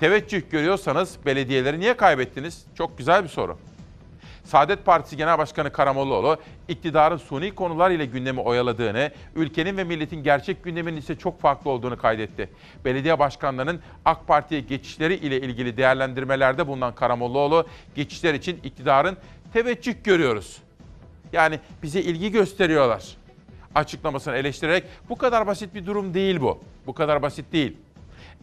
Teveccüh görüyorsanız belediyeleri niye kaybettiniz? Çok güzel bir soru. Saadet Partisi Genel Başkanı Karamollaoğlu, iktidarın suni konular ile gündemi oyaladığını, ülkenin ve milletin gerçek gündeminin ise çok farklı olduğunu kaydetti. Belediye başkanlarının AK Parti'ye geçişleri ile ilgili değerlendirmelerde bulunan Karamollaoğlu, geçişler için iktidarın teveccüh görüyoruz. Yani bize ilgi gösteriyorlar. Açıklamasını eleştirerek bu kadar basit bir durum değil bu. Bu kadar basit değil.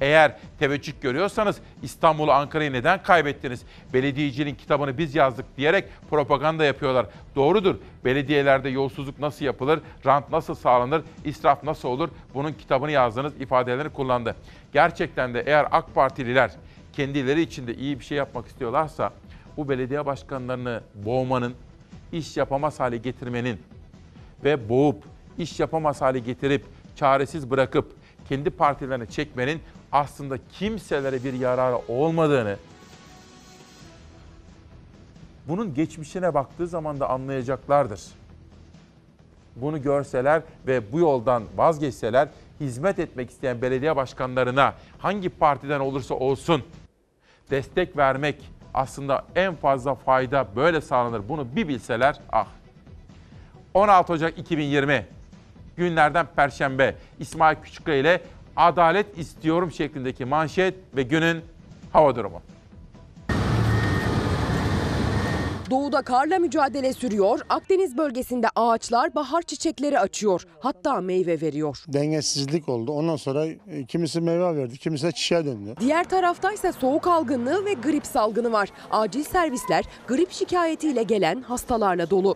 Eğer teveccüh görüyorsanız İstanbul'u Ankara'yı neden kaybettiniz? Belediyecinin kitabını biz yazdık diyerek propaganda yapıyorlar. Doğrudur. Belediyelerde yolsuzluk nasıl yapılır? Rant nasıl sağlanır? israf nasıl olur? Bunun kitabını yazdınız, ifadelerini kullandı. Gerçekten de eğer AK Partililer kendileri içinde iyi bir şey yapmak istiyorlarsa bu belediye başkanlarını boğmanın, iş yapamaz hale getirmenin ve boğup iş yapamaz hale getirip çaresiz bırakıp kendi partilerine çekmenin aslında kimselere bir yararı olmadığını bunun geçmişine baktığı zaman da anlayacaklardır. Bunu görseler ve bu yoldan vazgeçseler hizmet etmek isteyen belediye başkanlarına hangi partiden olursa olsun destek vermek aslında en fazla fayda böyle sağlanır. Bunu bir bilseler ah. 16 Ocak 2020 günlerden Perşembe İsmail Küçükkaya ile adalet istiyorum şeklindeki manşet ve günün hava durumu. Doğuda karla mücadele sürüyor. Akdeniz bölgesinde ağaçlar bahar çiçekleri açıyor. Hatta meyve veriyor. Dengesizlik oldu. Ondan sonra e, kimisi meyve verdi, kimisi çiçeğe döndü. Diğer taraftaysa soğuk algınlığı ve grip salgını var. Acil servisler grip şikayetiyle gelen hastalarla dolu.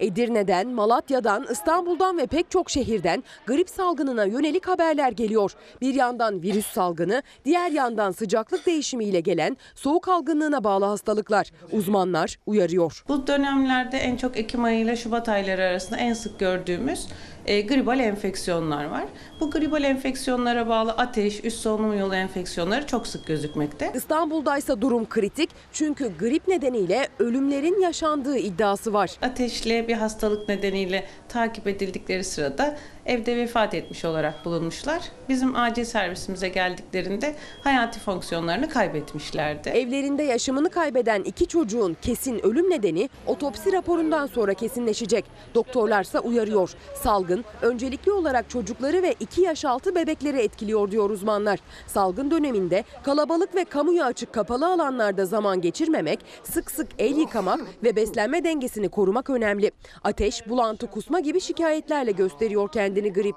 Edirne'den, Malatya'dan, İstanbul'dan ve pek çok şehirden grip salgınına yönelik haberler geliyor. Bir yandan virüs salgını, diğer yandan sıcaklık değişimiyle gelen soğuk algınlığına bağlı hastalıklar. Uzmanlar uyarıyor. Bu dönemlerde en çok Ekim ayı ile Şubat ayları arasında en sık gördüğümüz e, gribal enfeksiyonlar var. Bu gribal enfeksiyonlara bağlı ateş, üst solunum yolu enfeksiyonları çok sık gözükmekte. İstanbul'daysa durum kritik çünkü grip nedeniyle ölümlerin yaşandığı iddiası var. Ateşli bir hastalık nedeniyle takip edildikleri sırada evde vefat etmiş olarak bulunmuşlar. Bizim acil servisimize geldiklerinde hayati fonksiyonlarını kaybetmişlerdi. Evlerinde yaşamını kaybeden iki çocuğun kesin ölüm nedeni otopsi raporundan sonra kesinleşecek. Doktorlarsa uyarıyor. Salgın öncelikli olarak çocukları ve 2 yaş altı bebekleri etkiliyor diyor uzmanlar. Salgın döneminde kalabalık ve kamuya açık kapalı alanlarda zaman geçirmemek, sık sık el yıkamak ve beslenme dengesini korumak önemli. Ateş, bulantı, kusma gibi şikayetlerle gösteriyor kendini grip.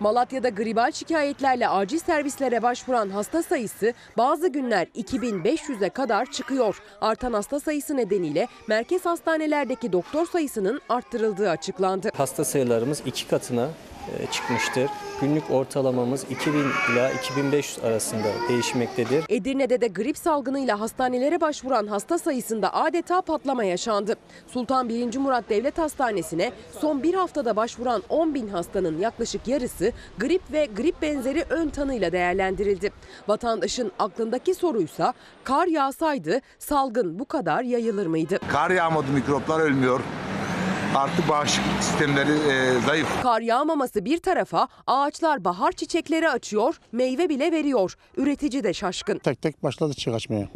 Malatya'da gribal şikayetlerle acil servislere başvuran hasta sayısı bazı günler 2500'e kadar çıkıyor. Artan hasta sayısı nedeniyle merkez hastanelerdeki doktor sayısının arttırıldığı açıklandı. Hasta sayılarımız iki katına çıkmıştır. Günlük ortalamamız 2000 ila 2500 arasında değişmektedir. Edirne'de de grip salgınıyla hastanelere başvuran hasta sayısında adeta patlama yaşandı. Sultan 1. Murat Devlet Hastanesi'ne son bir haftada başvuran 10 bin hastanın yaklaşık yarısı grip ve grip benzeri ön tanıyla değerlendirildi. Vatandaşın aklındaki soruysa kar yağsaydı salgın bu kadar yayılır mıydı? Kar yağmadı mikroplar ölmüyor. Artık bağışıklık sistemleri e, zayıf. Kar yağmaması bir tarafa ağaçlar bahar çiçekleri açıyor, meyve bile veriyor. Üretici de şaşkın. Tek tek başladı çiçek açmaya.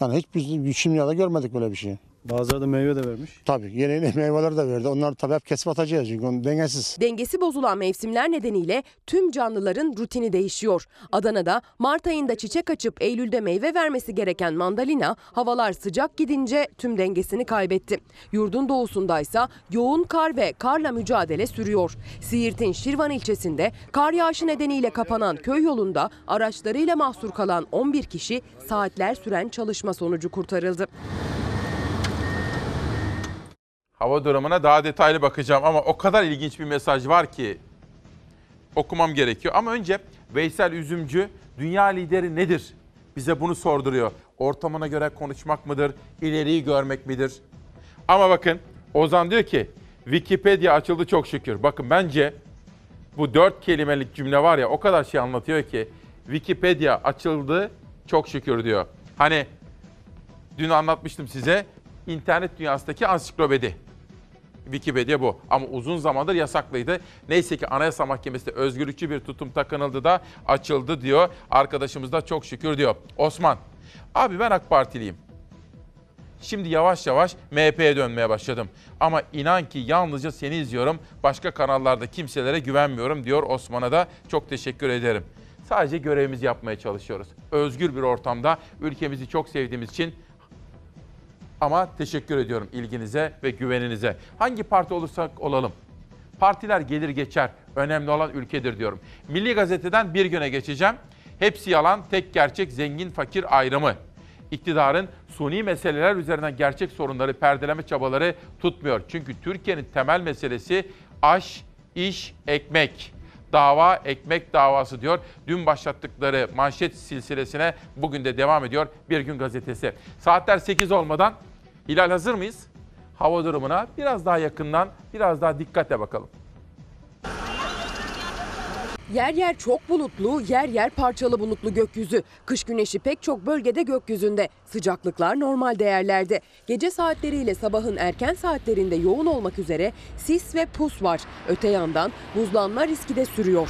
Yani hiç biz şimdiye görmedik böyle bir şey. Bazıları da meyve de vermiş. Tabii yeni yeni meyveler de verdi. Onlar tabii hep kesip atacağız çünkü onun dengesiz. Dengesi bozulan mevsimler nedeniyle tüm canlıların rutini değişiyor. Adana'da Mart ayında çiçek açıp Eylül'de meyve vermesi gereken mandalina havalar sıcak gidince tüm dengesini kaybetti. Yurdun doğusundaysa yoğun kar ve karla mücadele sürüyor. Siirt'in Şirvan ilçesinde kar yağışı nedeniyle kapanan köy yolunda araçlarıyla mahsur kalan 11 kişi saatler süren çalışma sonucu kurtarıldı. Hava durumuna daha detaylı bakacağım ama o kadar ilginç bir mesaj var ki okumam gerekiyor. Ama önce Veysel Üzümcü dünya lideri nedir? Bize bunu sorduruyor. Ortamına göre konuşmak mıdır? İleriyi görmek midir? Ama bakın Ozan diyor ki Wikipedia açıldı çok şükür. Bakın bence bu dört kelimelik cümle var ya o kadar şey anlatıyor ki Wikipedia açıldı çok şükür diyor. Hani dün anlatmıştım size internet dünyasındaki ansiklopedi. Wikipedia bu. Ama uzun zamandır yasaklıydı. Neyse ki Anayasa Mahkemesi'nde özgürlükçü bir tutum takınıldı da açıldı diyor. Arkadaşımız da çok şükür diyor. Osman, abi ben AK Partiliyim. Şimdi yavaş yavaş MHP'ye dönmeye başladım. Ama inan ki yalnızca seni izliyorum. Başka kanallarda kimselere güvenmiyorum diyor Osman'a da çok teşekkür ederim. Sadece görevimizi yapmaya çalışıyoruz. Özgür bir ortamda ülkemizi çok sevdiğimiz için ama teşekkür ediyorum ilginize ve güveninize. Hangi parti olursak olalım. Partiler gelir geçer. Önemli olan ülkedir diyorum. Milli Gazete'den bir güne geçeceğim. Hepsi yalan, tek gerçek, zengin, fakir ayrımı. İktidarın suni meseleler üzerinden gerçek sorunları perdeleme çabaları tutmuyor. Çünkü Türkiye'nin temel meselesi aş, iş, ekmek. Dava ekmek davası diyor. Dün başlattıkları manşet silsilesine bugün de devam ediyor Bir Gün Gazetesi. Saatler 8 olmadan Hilal hazır mıyız? Hava durumuna biraz daha yakından, biraz daha dikkatle bakalım. Yer yer çok bulutlu, yer yer parçalı bulutlu gökyüzü. Kış güneşi pek çok bölgede gökyüzünde. Sıcaklıklar normal değerlerde. Gece saatleriyle sabahın erken saatlerinde yoğun olmak üzere sis ve pus var. Öte yandan buzlanma riski de sürüyor.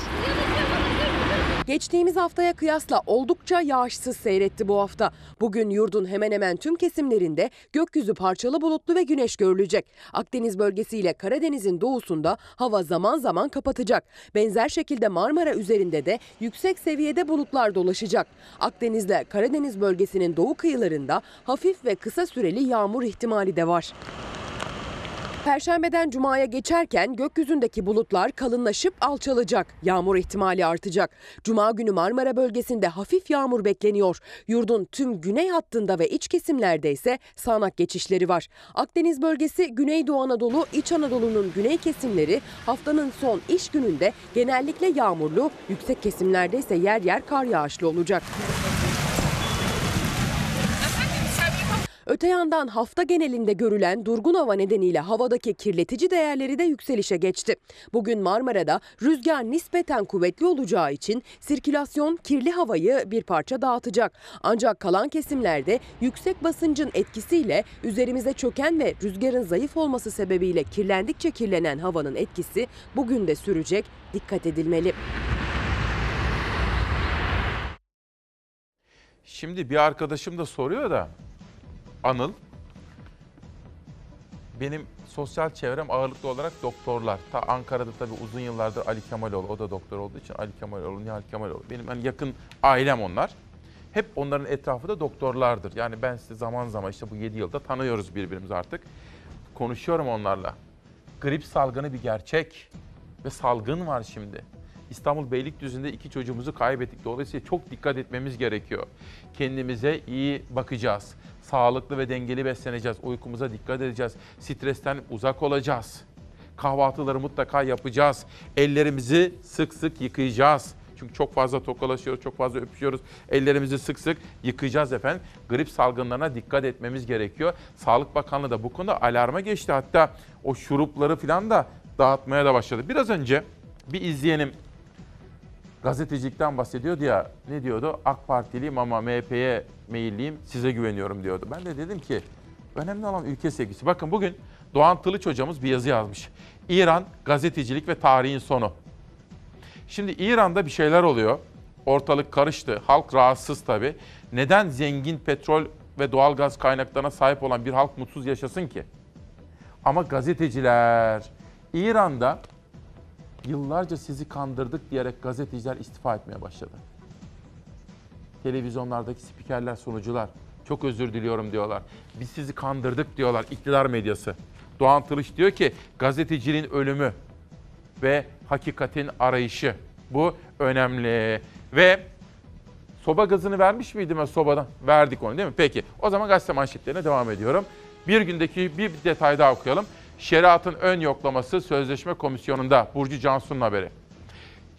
Geçtiğimiz haftaya kıyasla oldukça yağışsız seyretti bu hafta. Bugün yurdun hemen hemen tüm kesimlerinde gökyüzü parçalı bulutlu ve güneş görülecek. Akdeniz bölgesiyle Karadeniz'in doğusunda hava zaman zaman kapatacak. Benzer şekilde Marmara üzerinde de yüksek seviyede bulutlar dolaşacak. Akdeniz'le Karadeniz bölgesinin doğu kıyılarında hafif ve kısa süreli yağmur ihtimali de var. Perşembeden cumaya geçerken gökyüzündeki bulutlar kalınlaşıp alçalacak. Yağmur ihtimali artacak. Cuma günü Marmara bölgesinde hafif yağmur bekleniyor. Yurdun tüm güney hattında ve iç kesimlerde ise sağanak geçişleri var. Akdeniz bölgesi, Güneydoğu Anadolu, İç Anadolu'nun güney kesimleri haftanın son iş gününde genellikle yağmurlu, yüksek kesimlerde ise yer yer kar yağışlı olacak. Öte yandan hafta genelinde görülen durgun hava nedeniyle havadaki kirletici değerleri de yükselişe geçti. Bugün Marmara'da rüzgar nispeten kuvvetli olacağı için sirkülasyon kirli havayı bir parça dağıtacak. Ancak kalan kesimlerde yüksek basıncın etkisiyle üzerimize çöken ve rüzgarın zayıf olması sebebiyle kirlendikçe kirlenen havanın etkisi bugün de sürecek. Dikkat edilmeli. Şimdi bir arkadaşım da soruyor da Anıl benim sosyal çevrem ağırlıklı olarak doktorlar. Ta Ankara'da tabii uzun yıllardır Ali Kemaloğlu, o da doktor olduğu için Ali Kemaloğlu, Nihal Kemaloğlu. Benim hani yakın ailem onlar. Hep onların etrafı da doktorlardır. Yani ben size zaman zaman işte bu 7 yılda tanıyoruz birbirimizi artık. Konuşuyorum onlarla. Grip salgını bir gerçek ve salgın var şimdi. İstanbul Beylikdüzü'nde iki çocuğumuzu kaybettik. Dolayısıyla çok dikkat etmemiz gerekiyor. Kendimize iyi bakacağız. Sağlıklı ve dengeli besleneceğiz. Uykumuza dikkat edeceğiz. Stresten uzak olacağız. Kahvaltıları mutlaka yapacağız. Ellerimizi sık sık yıkayacağız. Çünkü çok fazla tokalaşıyoruz, çok fazla öpüşüyoruz. Ellerimizi sık sık yıkayacağız efendim. Grip salgınlarına dikkat etmemiz gerekiyor. Sağlık Bakanlığı da bu konuda alarma geçti. Hatta o şurupları falan da dağıtmaya da başladı. Biraz önce bir izleyenim gazetecilikten bahsediyordu ya. Ne diyordu? AK Partiliyim ama MHP'ye meyilliyim, size güveniyorum diyordu. Ben de dedim ki önemli olan ülke sevgisi. Bakın bugün Doğan Tılıç hocamız bir yazı yazmış. İran gazetecilik ve tarihin sonu. Şimdi İran'da bir şeyler oluyor. Ortalık karıştı. Halk rahatsız tabii. Neden zengin petrol ve doğal gaz kaynaklarına sahip olan bir halk mutsuz yaşasın ki? Ama gazeteciler İran'da yıllarca sizi kandırdık diyerek gazeteciler istifa etmeye başladı. Televizyonlardaki spikerler, sunucular çok özür diliyorum diyorlar. Biz sizi kandırdık diyorlar iktidar medyası. Doğan Tılıç diyor ki gazeteciliğin ölümü ve hakikatin arayışı. Bu önemli. Ve soba gazını vermiş miydim ben sobadan? Verdik onu değil mi? Peki o zaman gazete manşetlerine devam ediyorum. Bir gündeki bir detay daha okuyalım. Şeriatın ön yoklaması Sözleşme Komisyonu'nda Burcu Cansu'nun haberi.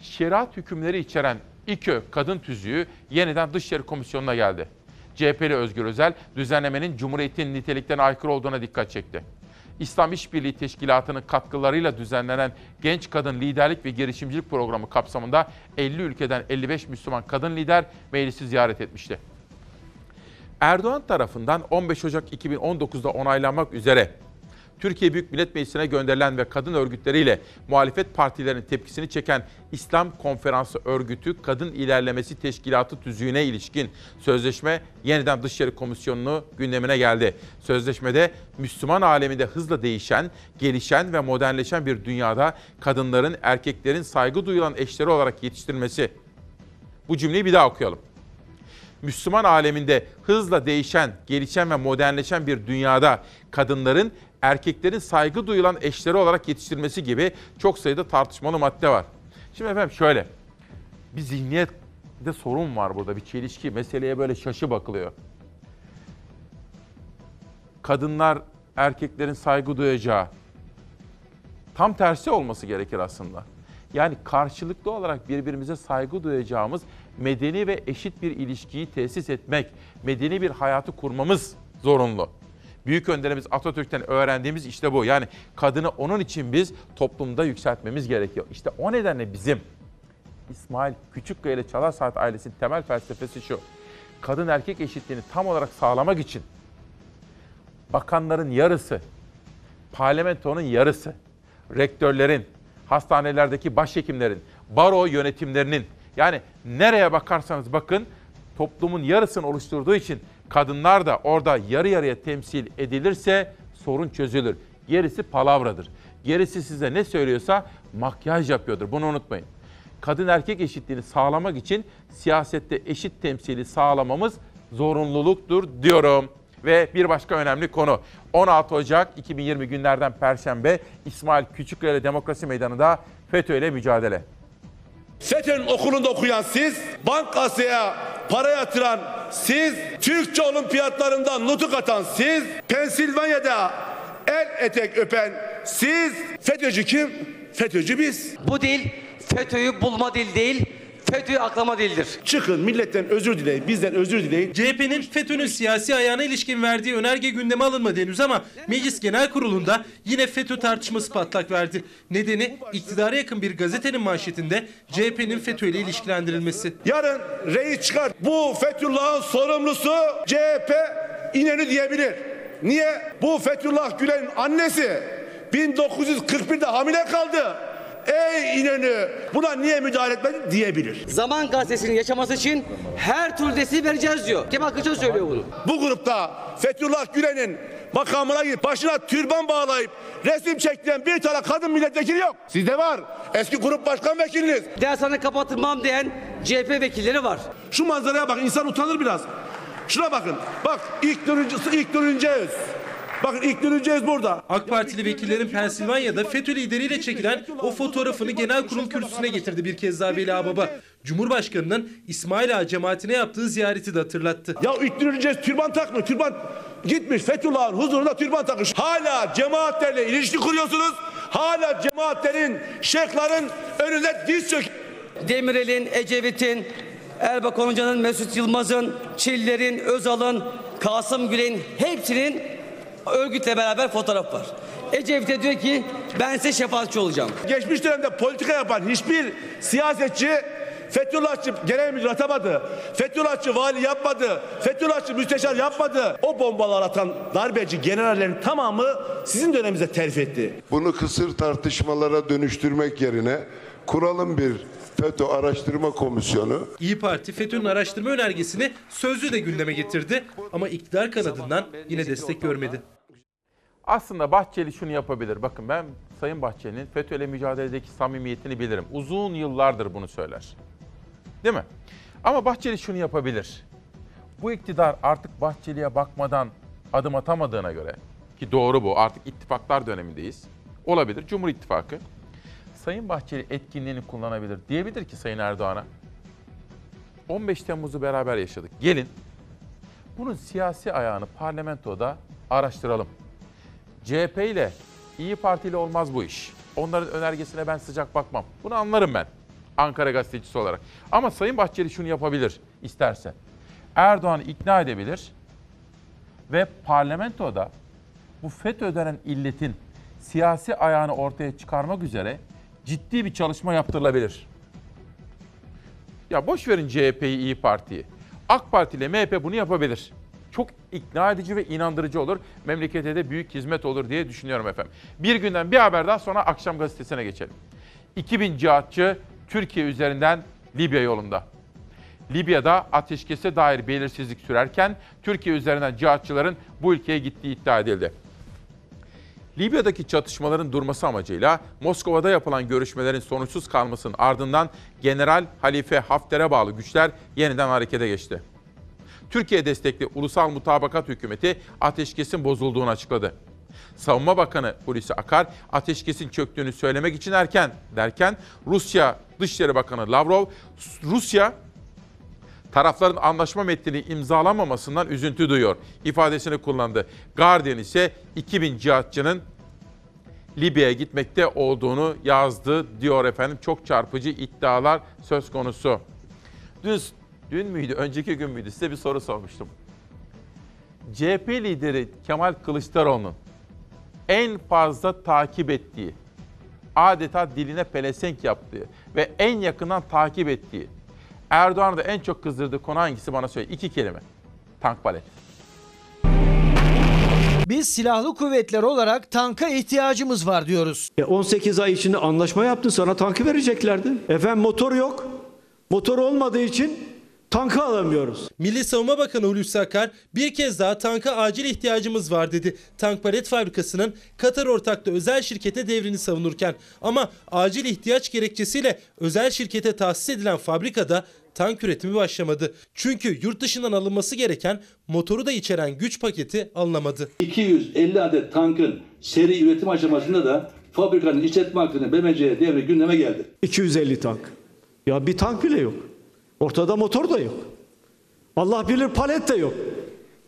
Şeriat hükümleri içeren İKÖ kadın tüzüğü yeniden Dışişleri Komisyonu'na geldi. CHP'li Özgür Özel düzenlemenin Cumhuriyet'in niteliklerine aykırı olduğuna dikkat çekti. İslam İşbirliği Teşkilatı'nın katkılarıyla düzenlenen Genç Kadın Liderlik ve Girişimcilik Programı kapsamında 50 ülkeden 55 Müslüman kadın lider meclisi ziyaret etmişti. Erdoğan tarafından 15 Ocak 2019'da onaylanmak üzere Türkiye Büyük Millet Meclisi'ne gönderilen ve kadın örgütleriyle muhalefet partilerinin tepkisini çeken İslam Konferansı Örgütü Kadın İlerlemesi Teşkilatı tüzüğüne ilişkin sözleşme yeniden Dışişleri Komisyonu'nu gündemine geldi. Sözleşmede Müslüman aleminde hızla değişen, gelişen ve modernleşen bir dünyada kadınların, erkeklerin saygı duyulan eşleri olarak yetiştirilmesi. Bu cümleyi bir daha okuyalım. Müslüman aleminde hızla değişen, gelişen ve modernleşen bir dünyada kadınların erkeklerin saygı duyulan eşleri olarak yetiştirilmesi gibi çok sayıda tartışmalı madde var. Şimdi efendim şöyle, bir zihniyette sorun var burada, bir çelişki. Meseleye böyle şaşı bakılıyor. Kadınlar erkeklerin saygı duyacağı, tam tersi olması gerekir aslında. Yani karşılıklı olarak birbirimize saygı duyacağımız medeni ve eşit bir ilişkiyi tesis etmek, medeni bir hayatı kurmamız zorunlu. Büyük önderimiz Atatürk'ten öğrendiğimiz işte bu. Yani kadını onun için biz toplumda yükseltmemiz gerekiyor. İşte o nedenle bizim İsmail Küçükkaya ile Çalar ailesinin temel felsefesi şu. Kadın erkek eşitliğini tam olarak sağlamak için bakanların yarısı, parlamentonun yarısı, rektörlerin, hastanelerdeki başhekimlerin, baro yönetimlerinin, Yani nereye bakarsanız bakın toplumun yarısını oluşturduğu için kadınlar da orada yarı yarıya temsil edilirse sorun çözülür. Gerisi palavradır. Gerisi size ne söylüyorsa makyaj yapıyordur. Bunu unutmayın. Kadın erkek eşitliğini sağlamak için siyasette eşit temsili sağlamamız zorunluluktur diyorum. Ve bir başka önemli konu. 16 Ocak 2020 günlerden Perşembe İsmail Küçükkaya Demokrasi Meydanı'nda FETÖ ile mücadele. FETÖ'nün okulunda okuyan siz, bankasıya para yatıran siz, Türkçe olimpiyatlarından nutuk atan siz, Pensilvanya'da el etek öpen siz, FETÖ'cü kim? FETÖ'cü biz. Bu dil FETÖ'yü bulma dil değil, FETÖ'yü aklama dildir. Çıkın milletten özür dileyin, bizden özür dileyin. CHP'nin FETÖ'nün siyasi ayağına ilişkin verdiği önerge gündeme alınmadı henüz ama Meclis Genel Kurulu'nda yine FETÖ tartışması patlak verdi. Nedeni iktidara yakın bir gazetenin manşetinde CHP'nin FETÖ ile ilişkilendirilmesi. Yarın reis çıkar. Bu Fethullah'ın sorumlusu CHP İnönü diyebilir. Niye? Bu Fethullah Gülen'in annesi 1941'de hamile kaldı. Ey İnönü buna niye müdahale etmedin diyebilir. Zaman gazetesinin yaşaması için her türlü desteği vereceğiz diyor. Kemal Kılıçdaroğlu söylüyor bunu. Bu grupta Fethullah Gülen'in makamına gidip başına türban bağlayıp resim çektiren bir tane kadın milletvekili yok. Sizde var. Eski grup başkan vekiliniz. Dershane kapatılmam diyen CHP vekilleri var. Şu manzaraya bak insan utanır biraz. Şuna bakın. Bak ilk dönüncüsü ilk dönünceğiz. Bakın ilk dönünceğiz burada. AK Partili vekillerin Pensilvanya'da FETÖ lideriyle çekilen o fotoğrafını genel kurul kürsüsüne getirdi bir kez daha Veli Ağbaba. Cumhurbaşkanının İsmail Ağa cemaatine yaptığı ziyareti de hatırlattı. Ya ilk dönünceğiz türban takmıyor. Türban gitmiş Fethullah'ın huzurunda türban takmış. Hala cemaatlerle ilişki kuruyorsunuz. Hala cemaatlerin, şeyhlerin önünde diz çök. Demirel'in, Ecevit'in, Erbakan Hoca'nın, Mesut Yılmaz'ın, Çiller'in, Özal'ın, Kasım Gül'ün hepsinin örgütle beraber fotoğraf var. Ecevit'e diyor ki ben size şefaatçi olacağım. Geçmiş dönemde politika yapan hiçbir siyasetçi Fethullahçı genel müdür atamadı. Fethullahçı vali yapmadı. Fethullahçı müsteşar yapmadı. O bombalar atan darbeci generallerin tamamı sizin döneminizde terfi etti. Bunu kısır tartışmalara dönüştürmek yerine kuralım bir FETÖ Araştırma Komisyonu. İyi Parti FETÖ'nün araştırma önergesini sözlü de gündeme getirdi ama iktidar kanadından yine destek görmedi. Aslında Bahçeli şunu yapabilir. Bakın ben Sayın Bahçeli'nin FETÖ ile mücadeledeki samimiyetini bilirim. Uzun yıllardır bunu söyler. Değil mi? Ama Bahçeli şunu yapabilir. Bu iktidar artık Bahçeli'ye bakmadan adım atamadığına göre ki doğru bu artık ittifaklar dönemindeyiz. Olabilir Cumhur İttifakı. Sayın Bahçeli etkinliğini kullanabilir. Diyebilir ki Sayın Erdoğan'a 15 Temmuz'u beraber yaşadık. Gelin bunun siyasi ayağını parlamentoda araştıralım. CHP ile İyi Parti ile olmaz bu iş. Onların önergesine ben sıcak bakmam. Bunu anlarım ben Ankara gazetecisi olarak. Ama Sayın Bahçeli şunu yapabilir isterse. Erdoğan'ı ikna edebilir ve parlamentoda bu FETÖ denen illetin siyasi ayağını ortaya çıkarmak üzere ciddi bir çalışma yaptırılabilir. Ya boş verin CHP'yi, İyi Parti'yi. AK Parti ile MHP bunu yapabilir. Çok ikna edici ve inandırıcı olur. Memlekete de büyük hizmet olur diye düşünüyorum efendim. Bir günden bir haber daha sonra akşam gazetesine geçelim. 2000 cihatçı Türkiye üzerinden Libya yolunda. Libya'da ateşkese dair belirsizlik sürerken Türkiye üzerinden cihatçıların bu ülkeye gittiği iddia edildi. Libya'daki çatışmaların durması amacıyla Moskova'da yapılan görüşmelerin sonuçsuz kalmasının ardından General Halife Hafter'e bağlı güçler yeniden harekete geçti. Türkiye destekli Ulusal Mutabakat Hükümeti ateşkesin bozulduğunu açıkladı. Savunma Bakanı Hulusi Akar ateşkesin çöktüğünü söylemek için erken derken Rusya Dışişleri Bakanı Lavrov Rusya tarafların anlaşma metnini imzalamamasından üzüntü duyuyor ifadesini kullandı. Guardian ise 2000 cihatçının Libya'ya gitmekte olduğunu yazdı diyor efendim. Çok çarpıcı iddialar söz konusu. Dün, dün müydü, önceki gün müydü size bir soru sormuştum. CHP lideri Kemal Kılıçdaroğlu'nun en fazla takip ettiği, adeta diline pelesenk yaptığı ve en yakından takip ettiği, Erdoğan'ı da en çok kızdırdığı konu hangisi bana söyle. İki kelime. Tank palet. Biz silahlı kuvvetler olarak tanka ihtiyacımız var diyoruz. 18 ay içinde anlaşma yaptın sana tankı vereceklerdi. Efendim motor yok. Motor olmadığı için tankı alamıyoruz. Milli Savunma Bakanı Hulusi Akar bir kez daha tanka acil ihtiyacımız var dedi. Tank palet fabrikasının Katar ortaklı özel şirkete devrini savunurken ama acil ihtiyaç gerekçesiyle özel şirkete tahsis edilen fabrikada tank üretimi başlamadı. Çünkü yurt dışından alınması gereken motoru da içeren güç paketi alınamadı. 250 adet tankın seri üretim aşamasında da fabrikanın işletme hakkını BMC'ye devri gündeme geldi. 250 tank. Ya bir tank bile yok. Ortada motor da yok. Allah bilir palet de yok.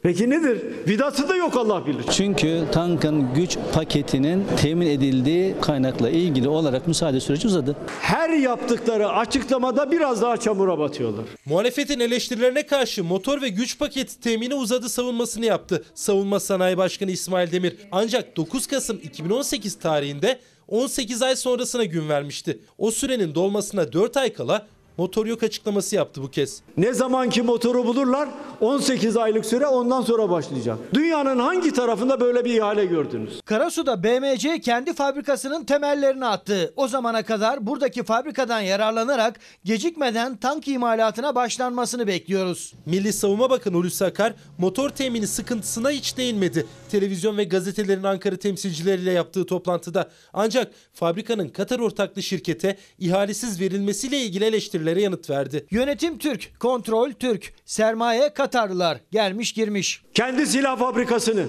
Peki nedir? Vidası da yok Allah bilir. Çünkü tankın güç paketinin temin edildiği kaynakla ilgili olarak müsaade süreci uzadı. Her yaptıkları açıklamada biraz daha çamura batıyorlar. Muhalefetin eleştirilerine karşı motor ve güç paketi temini uzadı savunmasını yaptı. Savunma Sanayi Başkanı İsmail Demir. Ancak 9 Kasım 2018 tarihinde 18 ay sonrasına gün vermişti. O sürenin dolmasına 4 ay kala motor yok açıklaması yaptı bu kez. Ne zamanki motoru bulurlar 18 aylık süre ondan sonra başlayacak. Dünyanın hangi tarafında böyle bir ihale gördünüz? Karasu'da BMC kendi fabrikasının temellerini attı. O zamana kadar buradaki fabrikadan yararlanarak gecikmeden tank imalatına başlanmasını bekliyoruz. Milli Savunma Bakanı Hulusi Akar motor temini sıkıntısına hiç değinmedi. Televizyon ve gazetelerin Ankara temsilcileriyle yaptığı toplantıda. Ancak fabrikanın Katar ortaklı şirkete ihalesiz verilmesiyle ilgili eleştirilere yanıt verdi. Yönetim Türk, kontrol Türk, sermaye Katarlılar gelmiş girmiş. Kendi silah fabrikasını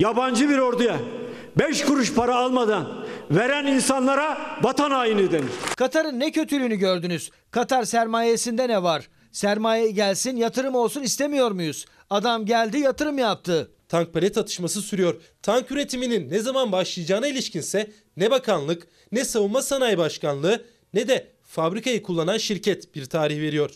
yabancı bir orduya 5 kuruş para almadan veren insanlara vatan haini denir. Katar'ın ne kötülüğünü gördünüz? Katar sermayesinde ne var? Sermaye gelsin yatırım olsun istemiyor muyuz? Adam geldi yatırım yaptı. Tank palet atışması sürüyor. Tank üretiminin ne zaman başlayacağına ilişkinse ne bakanlık, ne savunma sanayi başkanlığı ne de fabrikayı kullanan şirket bir tarih veriyor.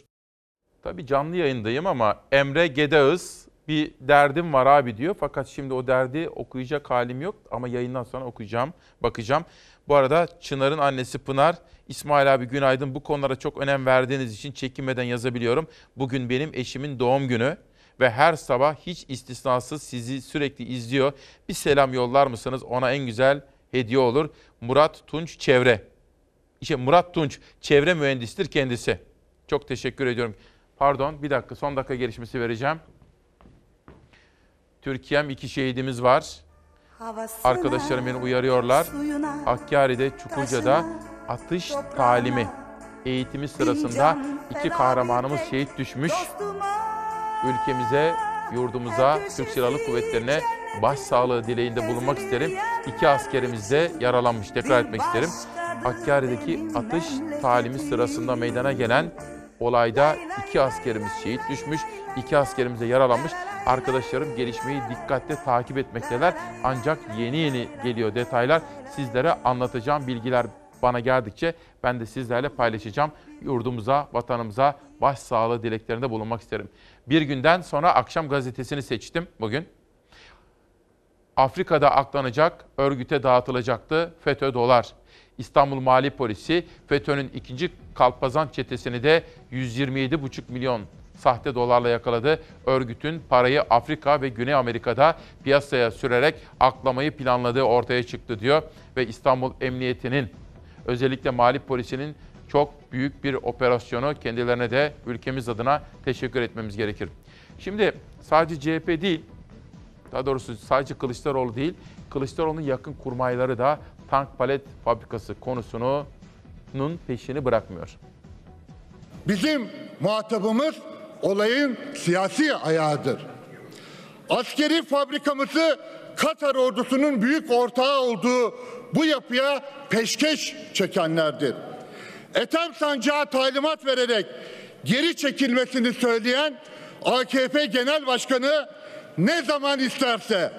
Tabii canlı yayındayım ama Emre Gedağız bir derdim var abi diyor. Fakat şimdi o derdi okuyacak halim yok ama yayından sonra okuyacağım, bakacağım. Bu arada Çınar'ın annesi Pınar, İsmail abi günaydın. Bu konulara çok önem verdiğiniz için çekinmeden yazabiliyorum. Bugün benim eşimin doğum günü ve her sabah hiç istisnasız sizi sürekli izliyor. Bir selam yollar mısınız? Ona en güzel hediye olur. Murat Tunç Çevre. İşte Murat Tunç çevre mühendisidir kendisi. Çok teşekkür ediyorum. Pardon bir dakika son dakika gelişmesi vereceğim. Türkiye'm iki şehidimiz var. Arkadaşlarım beni uyarıyorlar. Hakkari'de, Çukurca'da atış talimi eğitimi sırasında iki kahramanımız şehit düşmüş. Ülkemize, yurdumuza, Türk Silahlı Kuvvetlerine başsağlığı dileğinde bulunmak isterim. İki askerimiz de yaralanmış. Tekrar etmek isterim. Hakkari'deki atış talimi sırasında meydana gelen olayda iki askerimiz şehit düşmüş, iki askerimiz de yaralanmış. Arkadaşlarım gelişmeyi dikkatle takip etmekteler. Ancak yeni yeni geliyor detaylar. Sizlere anlatacağım bilgiler bana geldikçe ben de sizlerle paylaşacağım. Yurdumuza, vatanımıza başsağlığı dileklerinde bulunmak isterim. Bir günden sonra akşam gazetesini seçtim bugün. Afrika'da aklanacak, örgüte dağıtılacaktı FETÖ dolar. İstanbul Mali Polisi FETÖ'nün ikinci kalpazan çetesini de 127,5 milyon sahte dolarla yakaladı. Örgütün parayı Afrika ve Güney Amerika'da piyasaya sürerek aklamayı planladığı ortaya çıktı diyor. Ve İstanbul Emniyeti'nin özellikle Mali Polisi'nin çok büyük bir operasyonu kendilerine de ülkemiz adına teşekkür etmemiz gerekir. Şimdi sadece CHP değil, daha doğrusu sadece Kılıçdaroğlu değil, Kılıçdaroğlu'nun yakın kurmayları da tank palet fabrikası konusunun peşini bırakmıyor. Bizim muhatabımız olayın siyasi ayağıdır. Askeri fabrikamızı Katar ordusunun büyük ortağı olduğu bu yapıya peşkeş çekenlerdir. Ethem Sancağı talimat vererek geri çekilmesini söyleyen AKP Genel Başkanı ne zaman isterse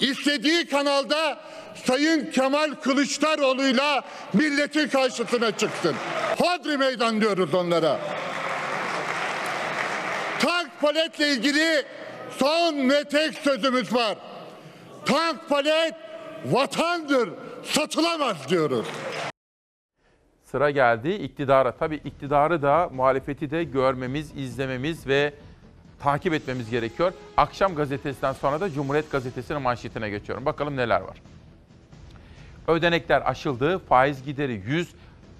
istediği kanalda Sayın Kemal Kılıçdaroğlu'yla milletin karşısına çıksın. Hodri meydan diyoruz onlara. Tank paletle ilgili son ve tek sözümüz var. Tank palet vatandır, satılamaz diyoruz. Sıra geldi iktidara. Tabii iktidarı da muhalefeti de görmemiz, izlememiz ve takip etmemiz gerekiyor. Akşam gazetesinden sonra da Cumhuriyet Gazetesi'nin manşetine geçiyorum. Bakalım neler var. Ödenekler aşıldı, faiz gideri 100,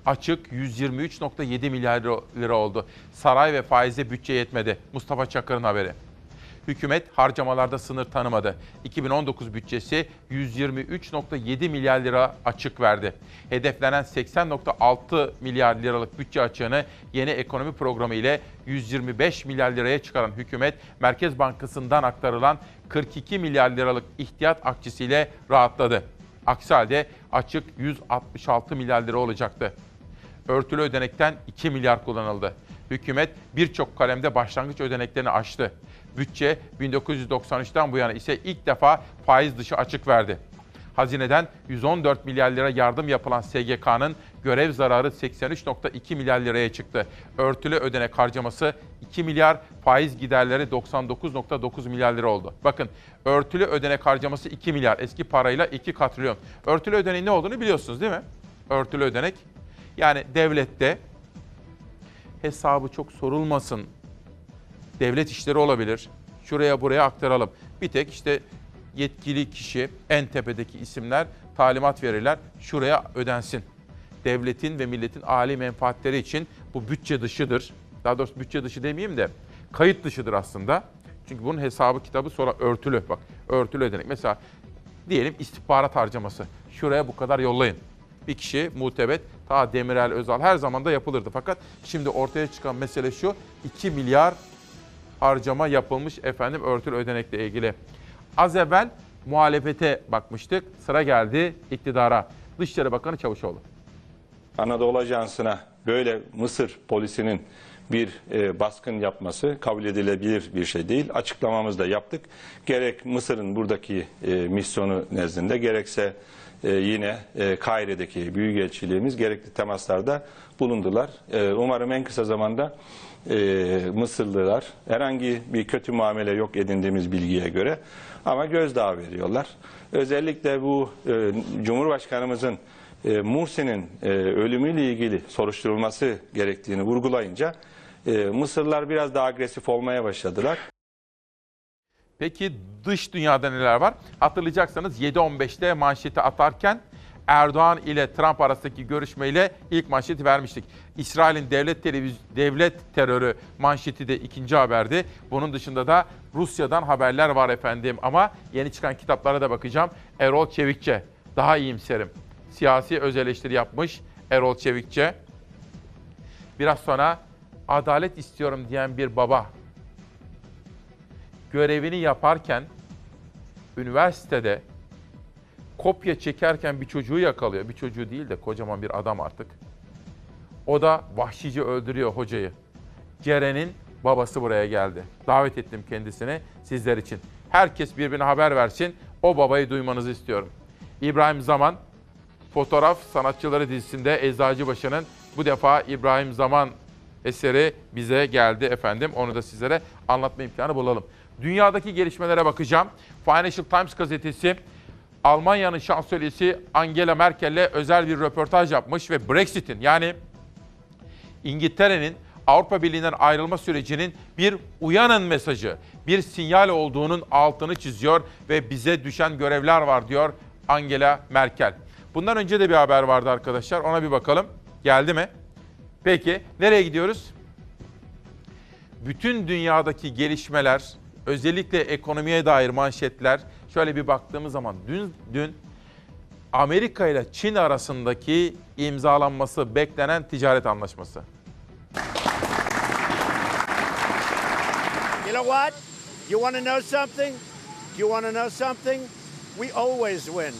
Açık 123.7 milyar lira oldu. Saray ve faize bütçe yetmedi. Mustafa Çakır'ın haberi. Hükümet harcamalarda sınır tanımadı. 2019 bütçesi 123.7 milyar lira açık verdi. Hedeflenen 80.6 milyar liralık bütçe açığını yeni ekonomi programı ile 125 milyar liraya çıkaran hükümet, Merkez Bankası'ndan aktarılan 42 milyar liralık ihtiyat akçesiyle rahatladı. Aksi halde açık 166 milyar lira olacaktı. Örtülü ödenekten 2 milyar kullanıldı. Hükümet birçok kalemde başlangıç ödeneklerini aştı. Bütçe 1993'ten bu yana ise ilk defa faiz dışı açık verdi. Hazineden 114 milyar lira yardım yapılan SGK'nın görev zararı 83.2 milyar liraya çıktı. Örtülü ödenek harcaması 2 milyar, faiz giderleri 99.9 milyar lira oldu. Bakın örtülü ödenek harcaması 2 milyar, eski parayla 2 katrilyon. Örtülü ödeneğin ne olduğunu biliyorsunuz değil mi? Örtülü ödenek yani devlette hesabı çok sorulmasın. Devlet işleri olabilir. Şuraya buraya aktaralım. Bir tek işte yetkili kişi, en tepedeki isimler talimat verirler. Şuraya ödensin. Devletin ve milletin âli menfaatleri için bu bütçe dışıdır. Daha doğrusu bütçe dışı demeyeyim de kayıt dışıdır aslında. Çünkü bunun hesabı kitabı sonra örtülü. Bak örtülü ödenek. Mesela diyelim istihbarat harcaması. Şuraya bu kadar yollayın. Bir kişi muhtebet ta Demirel Özal her zaman da yapılırdı. Fakat şimdi ortaya çıkan mesele şu 2 milyar harcama yapılmış efendim örtülü ödenekle ilgili. Az evvel muhalefete bakmıştık. Sıra geldi iktidara. Dışişleri Bakanı Çavuşoğlu. Anadolu Ajansı'na böyle Mısır polisinin bir e, baskın yapması kabul edilebilir bir şey değil. Açıklamamızı da yaptık. Gerek Mısır'ın buradaki e, misyonu nezdinde gerekse e, yine e, Kahire'deki büyükelçiliğimiz gerekli temaslarda bulundular. Umarım en kısa zamanda Mısırlılar herhangi bir kötü muamele yok edindiğimiz bilgiye göre ama gözdağı veriyorlar. Özellikle bu e, Cumhurbaşkanımızın e, Mursi'nin e, ölümüyle ilgili soruşturulması gerektiğini vurgulayınca e, Mısırlılar biraz daha agresif olmaya başladılar. Peki dış dünyada neler var? Hatırlayacaksanız 7-15'te manşeti atarken Erdoğan ile Trump arasındaki görüşmeyle ilk manşeti vermiştik. İsrail'in devlet televiz devlet terörü manşeti de ikinci haberdi. Bunun dışında da Rusya'dan haberler var efendim ama yeni çıkan kitaplara da bakacağım. Erol Çevikçe daha iyimserim. Siyasi öz eleştiri yapmış Erol Çevikçe. Biraz sonra adalet istiyorum diyen bir baba görevini yaparken üniversitede kopya çekerken bir çocuğu yakalıyor. Bir çocuğu değil de kocaman bir adam artık. O da vahşice öldürüyor hocayı. Ceren'in babası buraya geldi. Davet ettim kendisini sizler için. Herkes birbirine haber versin. O babayı duymanızı istiyorum. İbrahim Zaman Fotoğraf Sanatçıları dizisinde Eczacıbaşı'nın bu defa İbrahim Zaman eseri bize geldi efendim. Onu da sizlere anlatma imkanı bulalım. Dünyadaki gelişmelere bakacağım. Financial Times gazetesi Almanya'nın şansölyesi Angela Merkel'le özel bir röportaj yapmış ve Brexit'in yani İngiltere'nin Avrupa Birliği'nden ayrılma sürecinin bir uyanın mesajı, bir sinyal olduğunun altını çiziyor ve bize düşen görevler var diyor Angela Merkel. Bundan önce de bir haber vardı arkadaşlar. Ona bir bakalım. Geldi mi? Peki nereye gidiyoruz? Bütün dünyadaki gelişmeler, özellikle ekonomiye dair manşetler şöyle bir baktığımız zaman dün dün Amerika ile Çin arasındaki imzalanması beklenen ticaret anlaşması. You know what? You want to know something? You want to know something? We always win.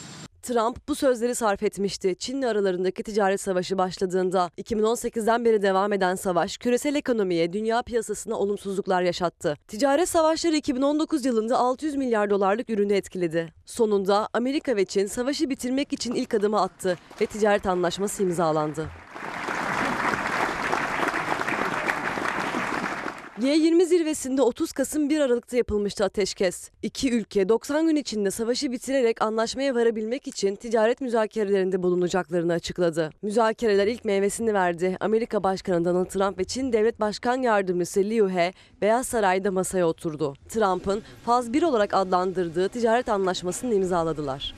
Trump bu sözleri sarf etmişti. Çin'le aralarındaki ticaret savaşı başladığında 2018'den beri devam eden savaş küresel ekonomiye, dünya piyasasına olumsuzluklar yaşattı. Ticaret savaşları 2019 yılında 600 milyar dolarlık ürünü etkiledi. Sonunda Amerika ve Çin savaşı bitirmek için ilk adımı attı ve ticaret anlaşması imzalandı. G20 zirvesinde 30 Kasım 1 Aralık'ta yapılmıştı ateşkes. İki ülke 90 gün içinde savaşı bitirerek anlaşmaya varabilmek için ticaret müzakerelerinde bulunacaklarını açıkladı. Müzakereler ilk meyvesini verdi. Amerika Başkanı Donald Trump ve Çin Devlet Başkan Yardımcısı Liu He Beyaz Saray'da masaya oturdu. Trump'ın faz 1 olarak adlandırdığı ticaret anlaşmasını imzaladılar.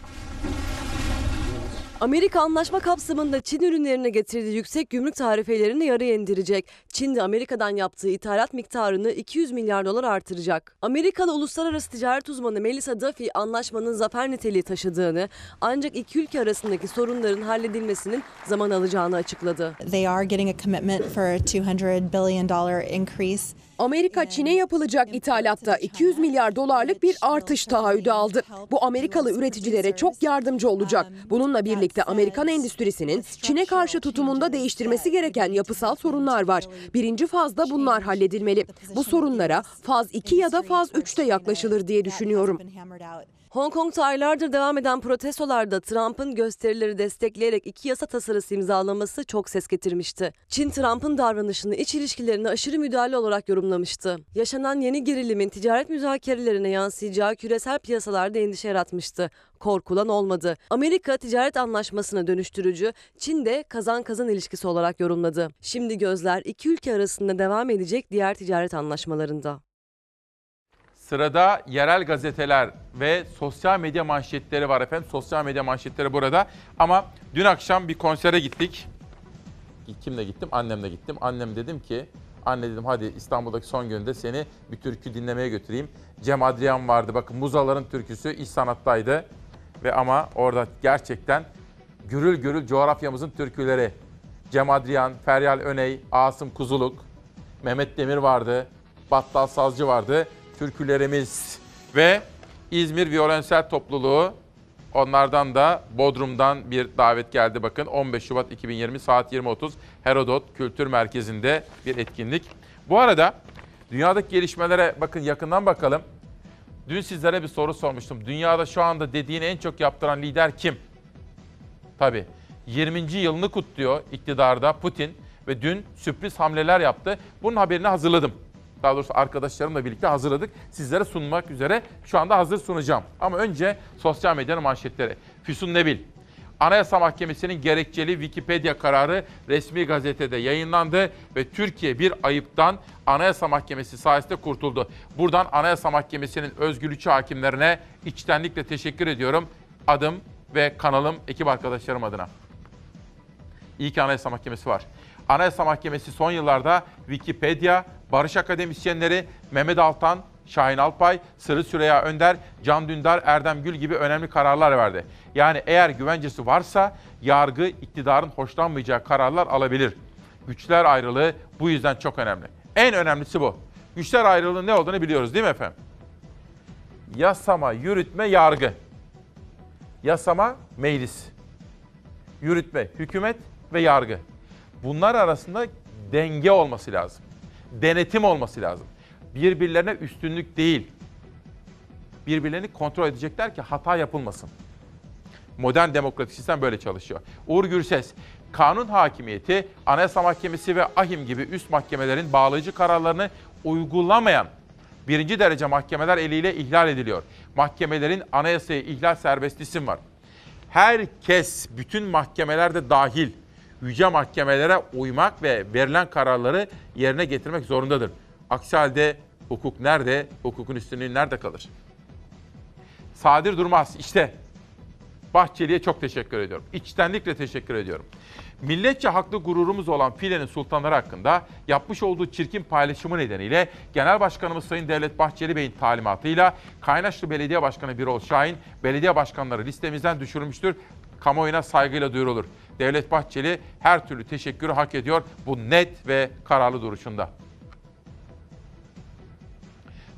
Amerika anlaşma kapsamında Çin ürünlerine getirdiği yüksek gümrük tarifelerini yarıya indirecek. Çin de Amerika'dan yaptığı ithalat miktarını 200 milyar dolar artıracak. Amerikalı uluslararası ticaret uzmanı Melissa Duffy anlaşmanın zafer niteliği taşıdığını ancak iki ülke arasındaki sorunların halledilmesinin zaman alacağını açıkladı. They are getting a commitment for a 200 billion dollar increase. Amerika Çin'e yapılacak ithalatta 200 milyar dolarlık bir artış taahhüdü aldı. Bu Amerikalı üreticilere çok yardımcı olacak. Bununla birlikte Amerikan endüstrisinin Çin'e karşı tutumunda değiştirmesi gereken yapısal sorunlar var. Birinci fazda bunlar halledilmeli. Bu sorunlara faz 2 ya da faz 3'te yaklaşılır diye düşünüyorum. Hong Kong'ta aylardır devam eden protestolarda Trump'ın gösterileri destekleyerek iki yasa tasarısı imzalaması çok ses getirmişti. Çin Trump'ın davranışını iç ilişkilerine aşırı müdahale olarak yorumlamıştı. Yaşanan yeni gerilimin ticaret müzakerelerine yansıyacağı küresel piyasalarda endişe yaratmıştı. Korkulan olmadı. Amerika ticaret anlaşmasını dönüştürücü, Çin de kazan kazan ilişkisi olarak yorumladı. Şimdi gözler iki ülke arasında devam edecek diğer ticaret anlaşmalarında. Sırada yerel gazeteler ve sosyal medya manşetleri var efendim. Sosyal medya manşetleri burada. Ama dün akşam bir konsere gittik. Kimle gittim? Annemle gittim. Annem dedim ki, anne dedim hadi İstanbul'daki son gününde seni bir türkü dinlemeye götüreyim. Cem Adrian vardı. Bakın Muzaların türküsü iş sanattaydı. Ve ama orada gerçekten gürül gürül coğrafyamızın türküleri. Cem Adrian, Feryal Öney, Asım Kuzuluk, Mehmet Demir vardı, Battal Sazcı vardı türkülerimiz ve İzmir Violensel Topluluğu onlardan da Bodrum'dan bir davet geldi bakın 15 Şubat 2020 saat 20.30 Herodot Kültür Merkezi'nde bir etkinlik. Bu arada dünyadaki gelişmelere bakın yakından bakalım. Dün sizlere bir soru sormuştum. Dünyada şu anda dediğini en çok yaptıran lider kim? Tabii 20. yılını kutluyor iktidarda Putin ve dün sürpriz hamleler yaptı. Bunun haberini hazırladım daha doğrusu arkadaşlarımla birlikte hazırladık. Sizlere sunmak üzere şu anda hazır sunacağım. Ama önce sosyal medyanın manşetleri. Füsun Nebil, Anayasa Mahkemesi'nin gerekçeli Wikipedia kararı resmi gazetede yayınlandı ve Türkiye bir ayıptan Anayasa Mahkemesi sayesinde kurtuldu. Buradan Anayasa Mahkemesi'nin özgürlükçü hakimlerine içtenlikle teşekkür ediyorum. Adım ve kanalım ekip arkadaşlarım adına. İyi ki Anayasa Mahkemesi var. Anayasa Mahkemesi son yıllarda Wikipedia, Barış Akademisyenleri, Mehmet Altan, Şahin Alpay, Sırrı Süreyya Önder, Can Dündar, Erdem Gül gibi önemli kararlar verdi. Yani eğer güvencesi varsa yargı iktidarın hoşlanmayacağı kararlar alabilir. Güçler ayrılığı bu yüzden çok önemli. En önemlisi bu. Güçler ayrılığı ne olduğunu biliyoruz değil mi efendim? Yasama, yürütme, yargı. Yasama, meclis. Yürütme, hükümet ve yargı. Bunlar arasında denge olması lazım. Denetim olması lazım. Birbirlerine üstünlük değil. Birbirlerini kontrol edecekler ki hata yapılmasın. Modern demokratik sistem böyle çalışıyor. Uğur Gürses, kanun hakimiyeti, Anayasa Mahkemesi ve AHİM gibi üst mahkemelerin bağlayıcı kararlarını uygulamayan birinci derece mahkemeler eliyle ihlal ediliyor. Mahkemelerin anayasaya ihlal serbest isim var. Herkes, bütün mahkemelerde dahil yüce mahkemelere uymak ve verilen kararları yerine getirmek zorundadır. Aksi halde hukuk nerede, hukukun üstünlüğü nerede kalır? Sadir Durmaz işte Bahçeli'ye çok teşekkür ediyorum. İçtenlikle teşekkür ediyorum. Milletçe haklı gururumuz olan filenin sultanları hakkında yapmış olduğu çirkin paylaşımı nedeniyle Genel Başkanımız Sayın Devlet Bahçeli Bey'in talimatıyla Kaynaşlı Belediye Başkanı Birol Şahin belediye başkanları listemizden düşürülmüştür. Kamuoyuna saygıyla duyurulur. Devlet Bahçeli her türlü teşekkürü hak ediyor bu net ve kararlı duruşunda.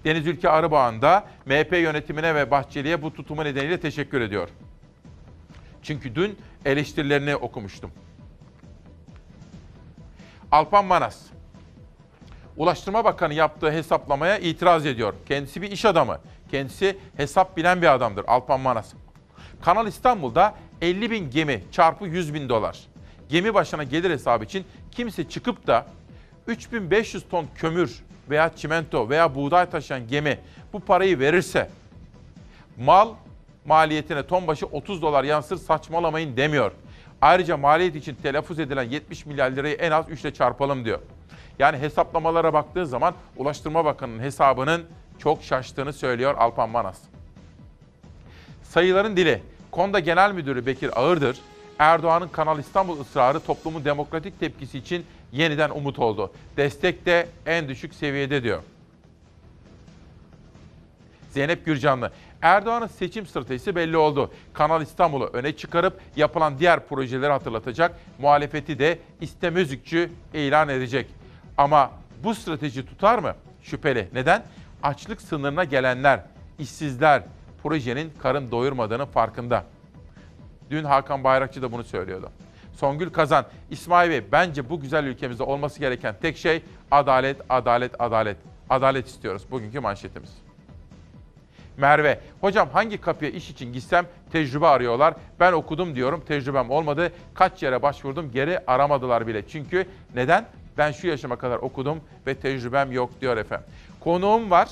Deniz Ülke Arıbağı'nda MHP yönetimine ve Bahçeli'ye bu tutumu nedeniyle teşekkür ediyor. Çünkü dün eleştirilerini okumuştum. Alpan Manas, Ulaştırma Bakanı yaptığı hesaplamaya itiraz ediyor. Kendisi bir iş adamı. Kendisi hesap bilen bir adamdır Alpan Manas. Kanal İstanbul'da 50 bin gemi çarpı 100 bin dolar. Gemi başına gelir hesabı için kimse çıkıp da 3500 ton kömür veya çimento veya buğday taşıyan gemi bu parayı verirse mal maliyetine ton başı 30 dolar yansır saçmalamayın demiyor. Ayrıca maliyet için telaffuz edilen 70 milyar lirayı en az 3 ile çarpalım diyor. Yani hesaplamalara baktığı zaman Ulaştırma Bakanı'nın hesabının çok şaştığını söylüyor Alpan Manas. Sayıların dili. Konda Genel Müdürü Bekir Ağırdır, Erdoğan'ın Kanal İstanbul ısrarı toplumun demokratik tepkisi için yeniden umut oldu. Destek de en düşük seviyede diyor. Zeynep Gürcanlı. Erdoğan'ın seçim stratejisi belli oldu. Kanal İstanbul'u öne çıkarıp yapılan diğer projeleri hatırlatacak. Muhalefeti de istemezlikçü ilan edecek. Ama bu strateji tutar mı? Şüpheli. Neden? Açlık sınırına gelenler, işsizler projenin karın doyurmadığının farkında. Dün Hakan Bayrakçı da bunu söylüyordu. Songül Kazan, İsmail Bey bence bu güzel ülkemizde olması gereken tek şey adalet, adalet, adalet. Adalet istiyoruz. Bugünkü manşetimiz. Merve, hocam hangi kapıya iş için gitsem tecrübe arıyorlar. Ben okudum diyorum, tecrübem olmadı. Kaç yere başvurdum, geri aramadılar bile. Çünkü neden? Ben şu yaşıma kadar okudum ve tecrübem yok diyor efendim. Konuğum var.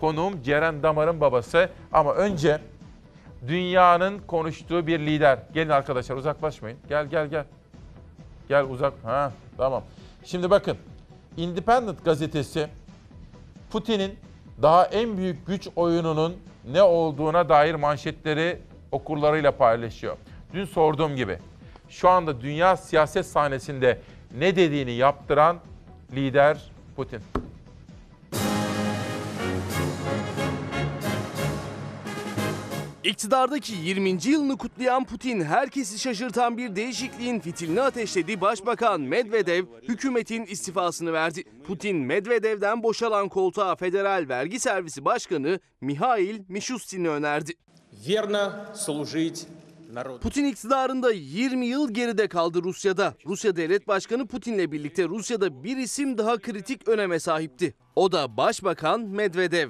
Konuğum Ceren Damar'ın babası. Ama önce dünyanın konuştuğu bir lider. Gelin arkadaşlar uzaklaşmayın. Gel gel gel. Gel uzak. Ha tamam. Şimdi bakın. Independent gazetesi Putin'in daha en büyük güç oyununun ne olduğuna dair manşetleri okurlarıyla paylaşıyor. Dün sorduğum gibi şu anda dünya siyaset sahnesinde ne dediğini yaptıran lider Putin. İktidardaki 20. yılını kutlayan Putin herkesi şaşırtan bir değişikliğin fitilini ateşledi. Başbakan Medvedev hükümetin istifasını verdi. Putin Medvedev'den boşalan koltuğa Federal Vergi Servisi Başkanı Mihail Mishustin'i önerdi. Putin iktidarında 20 yıl geride kaldı Rusya'da. Rusya Devlet Başkanı Putin'le birlikte Rusya'da bir isim daha kritik öneme sahipti. O da Başbakan Medvedev.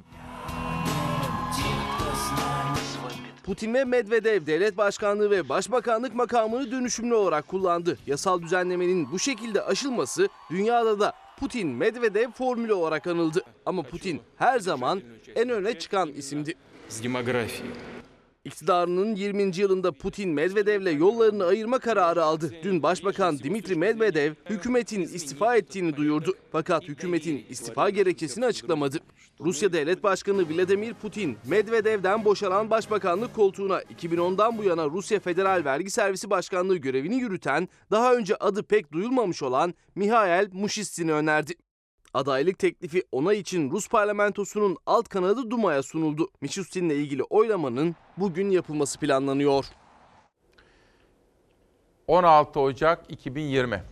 Putin ve Medvedev devlet başkanlığı ve başbakanlık makamını dönüşümlü olarak kullandı. Yasal düzenlemenin bu şekilde aşılması dünyada da Putin-Medvedev formülü olarak anıldı. Ama Putin her zaman en öne çıkan isimdi. Demografi İktidarının 20. yılında Putin Medvedev'le yollarını ayırma kararı aldı. Dün Başbakan Dimitri Medvedev hükümetin istifa ettiğini duyurdu. Fakat hükümetin istifa gerekçesini açıklamadı. Rusya Devlet Başkanı Vladimir Putin, Medvedev'den boşalan başbakanlık koltuğuna 2010'dan bu yana Rusya Federal Vergi Servisi Başkanlığı görevini yürüten, daha önce adı pek duyulmamış olan Mihail Mushustin'i önerdi. Adaylık teklifi onay için Rus parlamentosunun alt kanadı Duma'ya sunuldu. Mishustin'le ilgili oylamanın bugün yapılması planlanıyor. 16 Ocak 2020.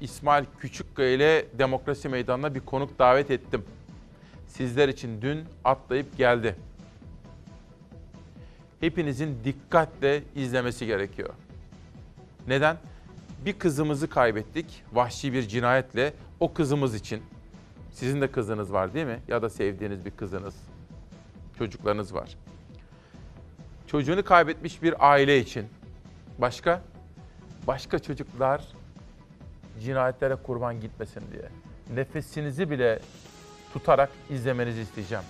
İsmail Küçükkaya ile Demokrasi Meydanı'na bir konuk davet ettim. Sizler için dün atlayıp geldi. Hepinizin dikkatle izlemesi gerekiyor. Neden? Bir kızımızı kaybettik vahşi bir cinayetle. O kızımız için. Sizin de kızınız var değil mi? Ya da sevdiğiniz bir kızınız, çocuklarınız var. Çocuğunu kaybetmiş bir aile için. Başka? Başka çocuklar cinayetlere kurban gitmesin diye. Nefesinizi bile tutarak izlemenizi isteyeceğim.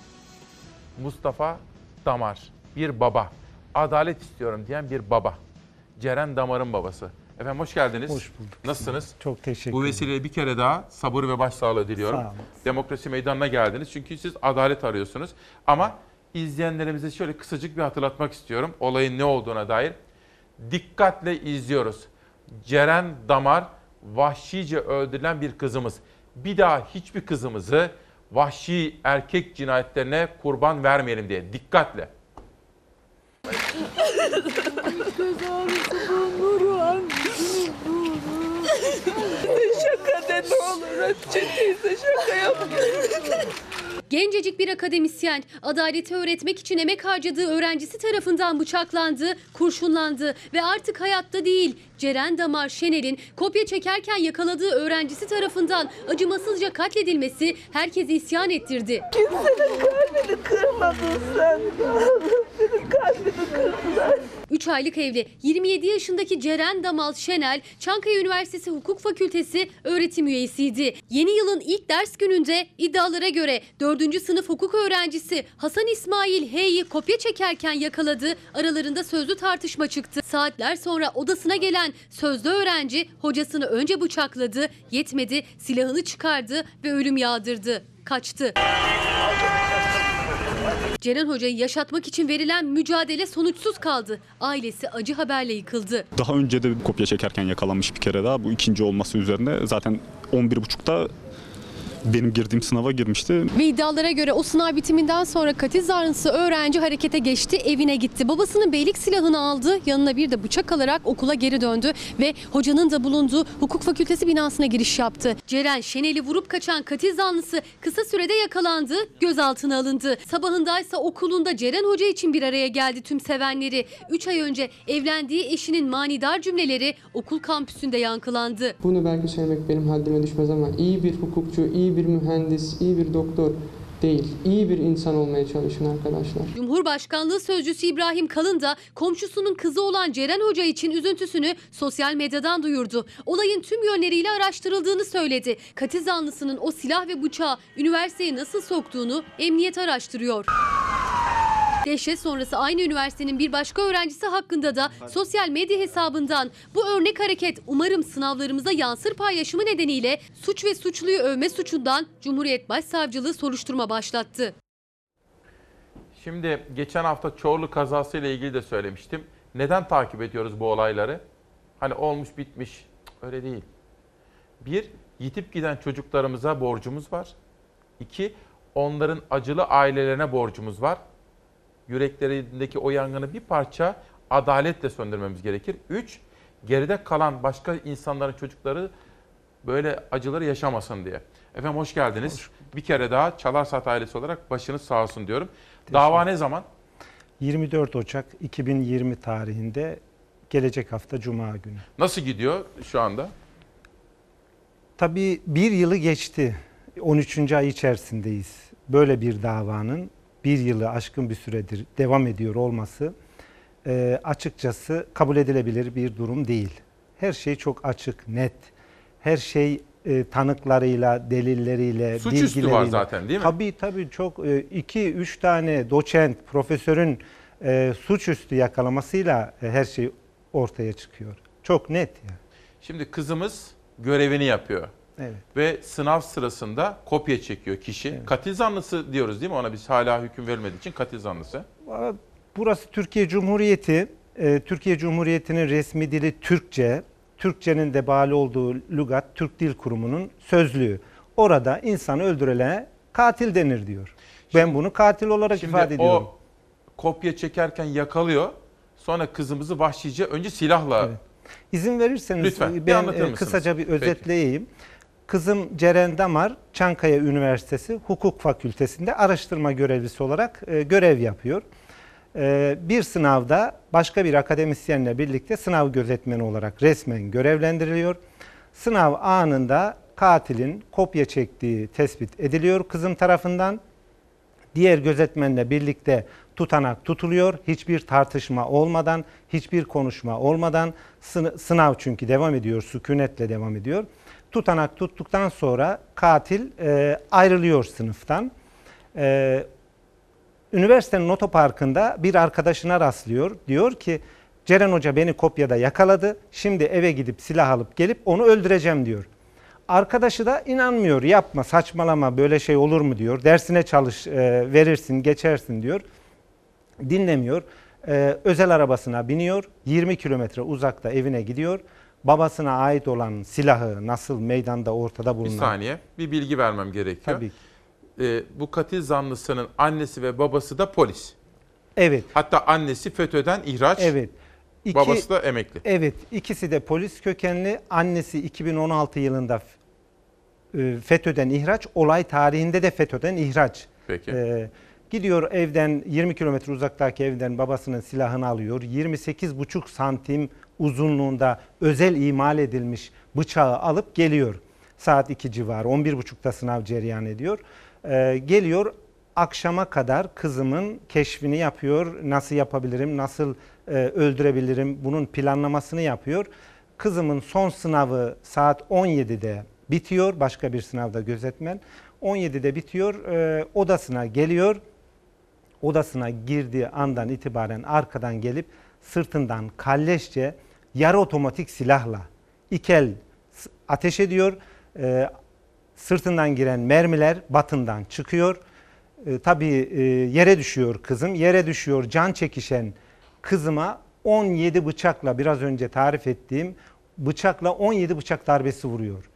Mustafa Damar, bir baba. Adalet istiyorum diyen bir baba. Ceren Damar'ın babası. Efendim hoş geldiniz. Hoş bulduk. Nasılsınız? Çok teşekkür Bu ederim. vesileyle bir kere daha sabır ve başsağlığı diliyorum. Sağ olun. Demokrasi meydanına geldiniz çünkü siz adalet arıyorsunuz. Ama izleyenlerimize şöyle kısacık bir hatırlatmak istiyorum olayın ne olduğuna dair. Dikkatle izliyoruz. Ceren Damar vahşice öldürülen bir kızımız. Bir daha hiçbir kızımızı vahşi erkek cinayetlerine kurban vermeyelim diye. Dikkatle. Göz ağrısı bu Nuru. Şaka de ne olur Hatice teyze şaka yapma. Gencecik bir akademisyen adaleti öğretmek için emek harcadığı öğrencisi tarafından bıçaklandı, kurşunlandı ve artık hayatta değil. Ceren Damar Şener'in kopya çekerken yakaladığı öğrencisi tarafından acımasızca katledilmesi herkesi isyan ettirdi. Kimsenin kalbini kırmadın sen. Kalbini kırdılar. 3 aylık evli 27 yaşındaki Ceren Damal Şenel Çankaya Üniversitesi Hukuk Fakültesi öğretim üyesiydi. Yeni yılın ilk ders gününde iddialara göre 4. sınıf hukuk öğrencisi Hasan İsmail H'yi kopya çekerken yakaladı. Aralarında sözlü tartışma çıktı. Saatler sonra odasına gelen sözlü öğrenci hocasını önce bıçakladı, yetmedi silahını çıkardı ve ölüm yağdırdı. Kaçtı. Ceren Hoca'yı yaşatmak için verilen mücadele sonuçsuz kaldı. Ailesi acı haberle yıkıldı. Daha önce de kopya çekerken yakalanmış bir kere daha. Bu ikinci olması üzerine zaten 11.30'da benim girdiğim sınava girmişti. Ve iddialara göre o sınav bitiminden sonra katil zanlısı öğrenci harekete geçti, evine gitti. Babasının beylik silahını aldı, yanına bir de bıçak alarak okula geri döndü ve hocanın da bulunduğu hukuk fakültesi binasına giriş yaptı. Ceren Şenel'i vurup kaçan katil zanlısı kısa sürede yakalandı, gözaltına alındı. Sabahındaysa okulunda Ceren Hoca için bir araya geldi tüm sevenleri. 3 ay önce evlendiği eşinin manidar cümleleri okul kampüsünde yankılandı. Bunu belki söylemek benim haddime düşmez ama iyi bir hukukçu, iyi bir mühendis, iyi bir doktor değil. iyi bir insan olmaya çalışın arkadaşlar. Cumhurbaşkanlığı Sözcüsü İbrahim Kalın da komşusunun kızı olan Ceren Hoca için üzüntüsünü sosyal medyadan duyurdu. Olayın tüm yönleriyle araştırıldığını söyledi. Katil zanlısının o silah ve bıçağı üniversiteye nasıl soktuğunu emniyet araştırıyor. Dehşet sonrası aynı üniversitenin bir başka öğrencisi hakkında da sosyal medya hesabından bu örnek hareket umarım sınavlarımıza yansır paylaşımı nedeniyle suç ve suçluyu övme suçundan Cumhuriyet Başsavcılığı soruşturma başlattı. Şimdi geçen hafta Çorlu kazası ile ilgili de söylemiştim. Neden takip ediyoruz bu olayları? Hani olmuş bitmiş. Öyle değil. Bir, yitip giden çocuklarımıza borcumuz var. İki, onların acılı ailelerine borcumuz var. Yüreklerindeki o yangını bir parça adaletle söndürmemiz gerekir. Üç, geride kalan başka insanların çocukları böyle acıları yaşamasın diye. Efendim hoş geldiniz. Bir kere daha Çalarsat ailesi olarak başınız sağ olsun diyorum. Dava ne zaman? 24 Ocak 2020 tarihinde gelecek hafta Cuma günü. Nasıl gidiyor şu anda? Tabii bir yılı geçti. 13. ay içerisindeyiz. Böyle bir davanın bir yılı aşkın bir süredir devam ediyor olması e, açıkçası kabul edilebilir bir durum değil. Her şey çok açık, net. Her şey e, tanıklarıyla, delilleriyle, Suçüstü bilgileriyle. var zaten, değil mi? Tabii tabii çok e, iki üç tane doçent, profesörün e, suçüstü yakalamasıyla e, her şey ortaya çıkıyor. Çok net yani. Şimdi kızımız görevini yapıyor. Evet. Ve sınav sırasında kopya çekiyor kişi. Katil zanlısı diyoruz değil mi ona? Biz hala hüküm verilmediği için katil zanlısı. Burası Türkiye Cumhuriyeti. Ee, Türkiye Cumhuriyeti'nin resmi dili Türkçe. Türkçenin de bağlı olduğu lügat Türk Dil Kurumu'nun sözlüğü. Orada insanı öldürülene katil denir diyor. ben bunu katil olarak Şimdi ifade ediyorum. o kopya çekerken yakalıyor. Sonra kızımızı vahşice önce silahla İzin verirseniz Lütfen, bir ben anlatır e, kısaca bir Peki. Kızım Ceren Damar Çankaya Üniversitesi Hukuk Fakültesi'nde araştırma görevlisi olarak e, görev yapıyor. E, bir sınavda başka bir akademisyenle birlikte sınav gözetmeni olarak resmen görevlendiriliyor. Sınav anında katilin kopya çektiği tespit ediliyor kızım tarafından. Diğer gözetmenle birlikte tutanak tutuluyor. Hiçbir tartışma olmadan, hiçbir konuşma olmadan sınav çünkü devam ediyor, sükunetle devam ediyor. Tutanak tuttuktan sonra katil e, ayrılıyor sınıftan. E, üniversitenin otoparkında bir arkadaşına rastlıyor. Diyor ki Ceren Hoca beni kopyada yakaladı. Şimdi eve gidip silah alıp gelip onu öldüreceğim diyor. Arkadaşı da inanmıyor. Yapma, saçmalama böyle şey olur mu diyor. Dersine çalış, e, verirsin, geçersin diyor. Dinlemiyor. E, özel arabasına biniyor. 20 kilometre uzakta evine gidiyor. Babasına ait olan silahı nasıl meydanda ortada bir bulunan saniye bir bilgi vermem gerekiyor. Tabii ki. Ee, bu katil zanlısının annesi ve babası da polis. Evet. Hatta annesi FETÖ'den ihraç, Evet. İki- babası da emekli. Evet, ikisi de polis kökenli. Annesi 2016 yılında e, FETÖ'den ihraç, olay tarihinde de FETÖ'den ihraç. Peki. E, gidiyor evden 20 kilometre uzaktaki evden babasının silahını alıyor. 28,5 santim uzunluğunda özel imal edilmiş bıçağı alıp geliyor. Saat 2 civarı 11.30'da sınav cereyan ediyor. E, geliyor akşama kadar kızımın keşfini yapıyor. Nasıl yapabilirim, nasıl e, öldürebilirim bunun planlamasını yapıyor. Kızımın son sınavı saat 17'de bitiyor. Başka bir sınavda gözetmen. 17'de bitiyor. E, odasına geliyor. Odasına girdiği andan itibaren arkadan gelip sırtından kalleşçe yarı otomatik silahla iki el ateş ediyor. E, sırtından giren mermiler batından çıkıyor. e, tabii e, yere düşüyor kızım. Yere düşüyor can çekişen kızıma 17 bıçakla biraz önce tarif ettiğim bıçakla 17 bıçak darbesi vuruyor.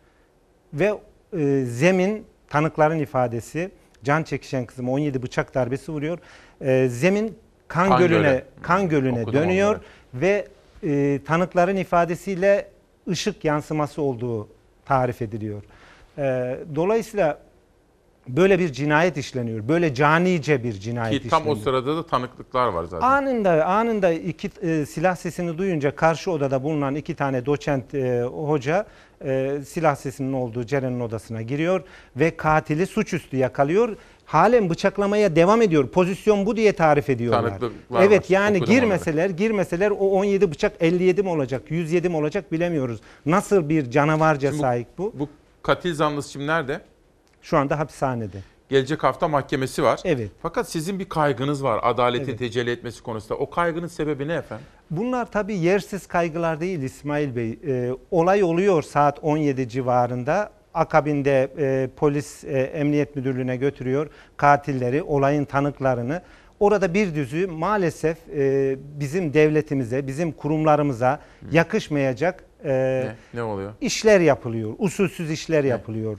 Ve e, zemin tanıkların ifadesi can çekişen kızıma 17 bıçak darbesi vuruyor. E, zemin kan, Kan gölüne gölü. kan gölüne Okudum dönüyor onları. ve e, tanıkların ifadesiyle ışık yansıması olduğu tarif ediliyor. E, dolayısıyla böyle bir cinayet işleniyor. Böyle canice bir cinayet Ki tam o sırada da tanıklıklar var zaten. Anında anında iki e, silah sesini duyunca karşı odada bulunan iki tane doçent e, hoca e, silah sesinin olduğu Ceren'in odasına giriyor ve katili suçüstü yakalıyor. Halen bıçaklamaya devam ediyor. Pozisyon bu diye tarif ediyorlar. Tanıklıklar evet var. yani Okudum girmeseler girmeseler o 17 bıçak 57 mi olacak 107 mi olacak bilemiyoruz. Nasıl bir canavarca Şimdi bu- sahip bu? Bu katil zanlısı şimdi nerede? Şu anda hapishanede. Gelecek hafta mahkemesi var. Evet. Fakat sizin bir kaygınız var adaletin Evet. tecelli etmesi konusunda. O kaygının sebebi ne efendim? Bunlar tabii yersiz kaygılar değil İsmail Bey. Ee, olay oluyor saat 17 civarında. Akabinde e, polis e, emniyet müdürlüğüne götürüyor katilleri, olayın tanıklarını. Orada bir düzü maalesef e, bizim devletimize, bizim kurumlarımıza yakışmayacak e, Ne, ne oluyor? işler yapılıyor. Usulsüz işler yapılıyor.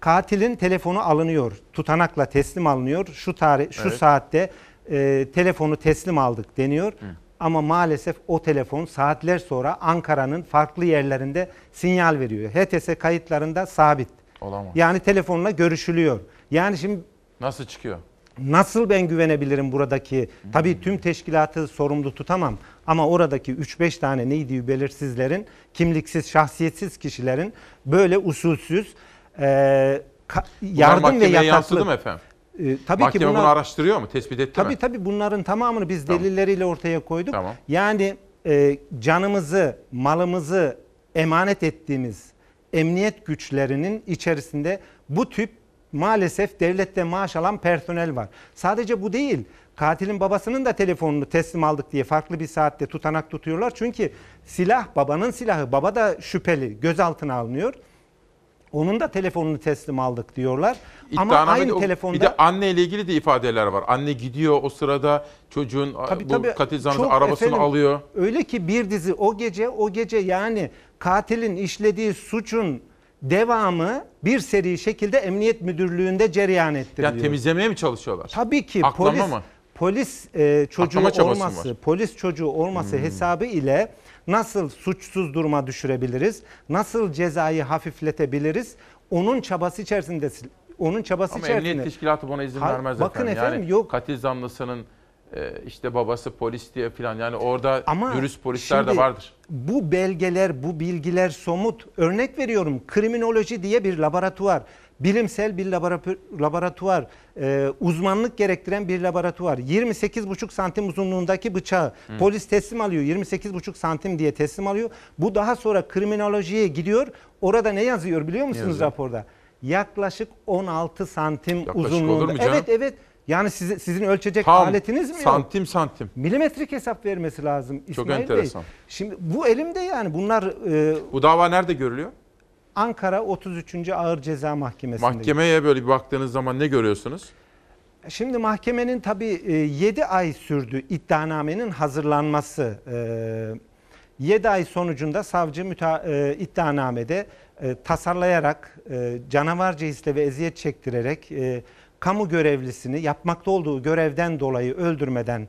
Katilin telefonu alınıyor. Tutanakla teslim alınıyor. Şu tarih şu Evet. saatte e, telefonu teslim aldık deniyor. Ama maalesef o telefon saatler sonra Ankara'nın farklı yerlerinde sinyal veriyor. HTS kayıtlarında sabit. Olamaz. Yani telefonla görüşülüyor. Yani şimdi Nasıl çıkıyor? Nasıl ben güvenebilirim buradaki? Tabii tüm teşkilatı sorumlu tutamam ama oradaki 3-5 tane neydi belirsizlerin, kimliksiz, şahsiyetsiz kişilerin böyle usulsüz e, Bunlar yardım ve mahkemeye yansıdı mı efendim? E, tabii Mahkeme ki bunlar, bunu araştırıyor mu? Tespit etti Tabii mi? tabii bunların tamamını biz Tamam. delilleriyle ortaya koyduk. Tamam. Yani e, canımızı, malımızı emanet ettiğimiz emniyet güçlerinin içerisinde bu tip maalesef devlette maaş alan personel var. Sadece bu değil. Katilin babasının da telefonunu teslim aldık diye farklı bir saatte tutanak tutuyorlar. Çünkü silah babanın silahı. Baba da şüpheli gözaltına alınıyor. Onun da telefonunu teslim aldık diyorlar. Ama aynı o- telefonda Bir de anne ile ilgili de ifadeler var. Anne gidiyor o sırada çocuğun Tabii, bu tabii. katil zanlısı arabasını efendim, alıyor. Öyle ki bir dizi o gece o gece yani katilin işlediği suçun devamı bir seri şekilde emniyet müdürlüğünde cereyan ettiriliyor. Yani temizlemeye mi çalışıyorlar? Tabii ki Aklama polis mı? polis e, çocuğu Aklama olması? Hmm. polis çocuğu olması hesabı ile nasıl suçsuz duruma düşürebiliriz? Nasıl cezayı hafifletebiliriz? Onun çabası içerisinde onun çabası Ama içerisinde. emniyet teşkilatı buna izin Ha- vermez bakın efendim. efendim, yani yok. katil zanlısının e, işte babası polis diye falan yani orada Ama dürüst polisler de vardır. Bu belgeler, bu bilgiler somut. Örnek veriyorum kriminoloji diye bir laboratuvar. Bilimsel bir laboratu- laboratuvar, e, uzmanlık gerektiren bir laboratuvar. 28,5 santim uzunluğundaki bıçağı polis teslim alıyor. 28,5 santim diye teslim alıyor. Bu daha sonra kriminolojiye gidiyor. Orada ne yazıyor biliyor musunuz yazıyor? raporda? Yaklaşık 16 santim Yaklaşık uzunluğunda. Evet evet. Yani size, sizin ölçecek Tam aletiniz mi yok? santim santim. Milimetrik hesap vermesi lazım İsmail Bey. enteresan. Şimdi bu elimde yani bunlar e, Bu dava nerede görülüyor? Ankara 33. Ağır Ceza Mahkemesi'nde. Mahkemeye böyle bir baktığınız zaman ne görüyorsunuz? Şimdi mahkemenin tabii 7 ay sürdü iddianamenin hazırlanması. 7 ay sonucunda savcı müta, e, iddianamede e, tasarlayarak, e, canavarca hisle ve eziyet çektirerek e, kamu görevlisini yapmakta olduğu görevden dolayı öldürmeden e,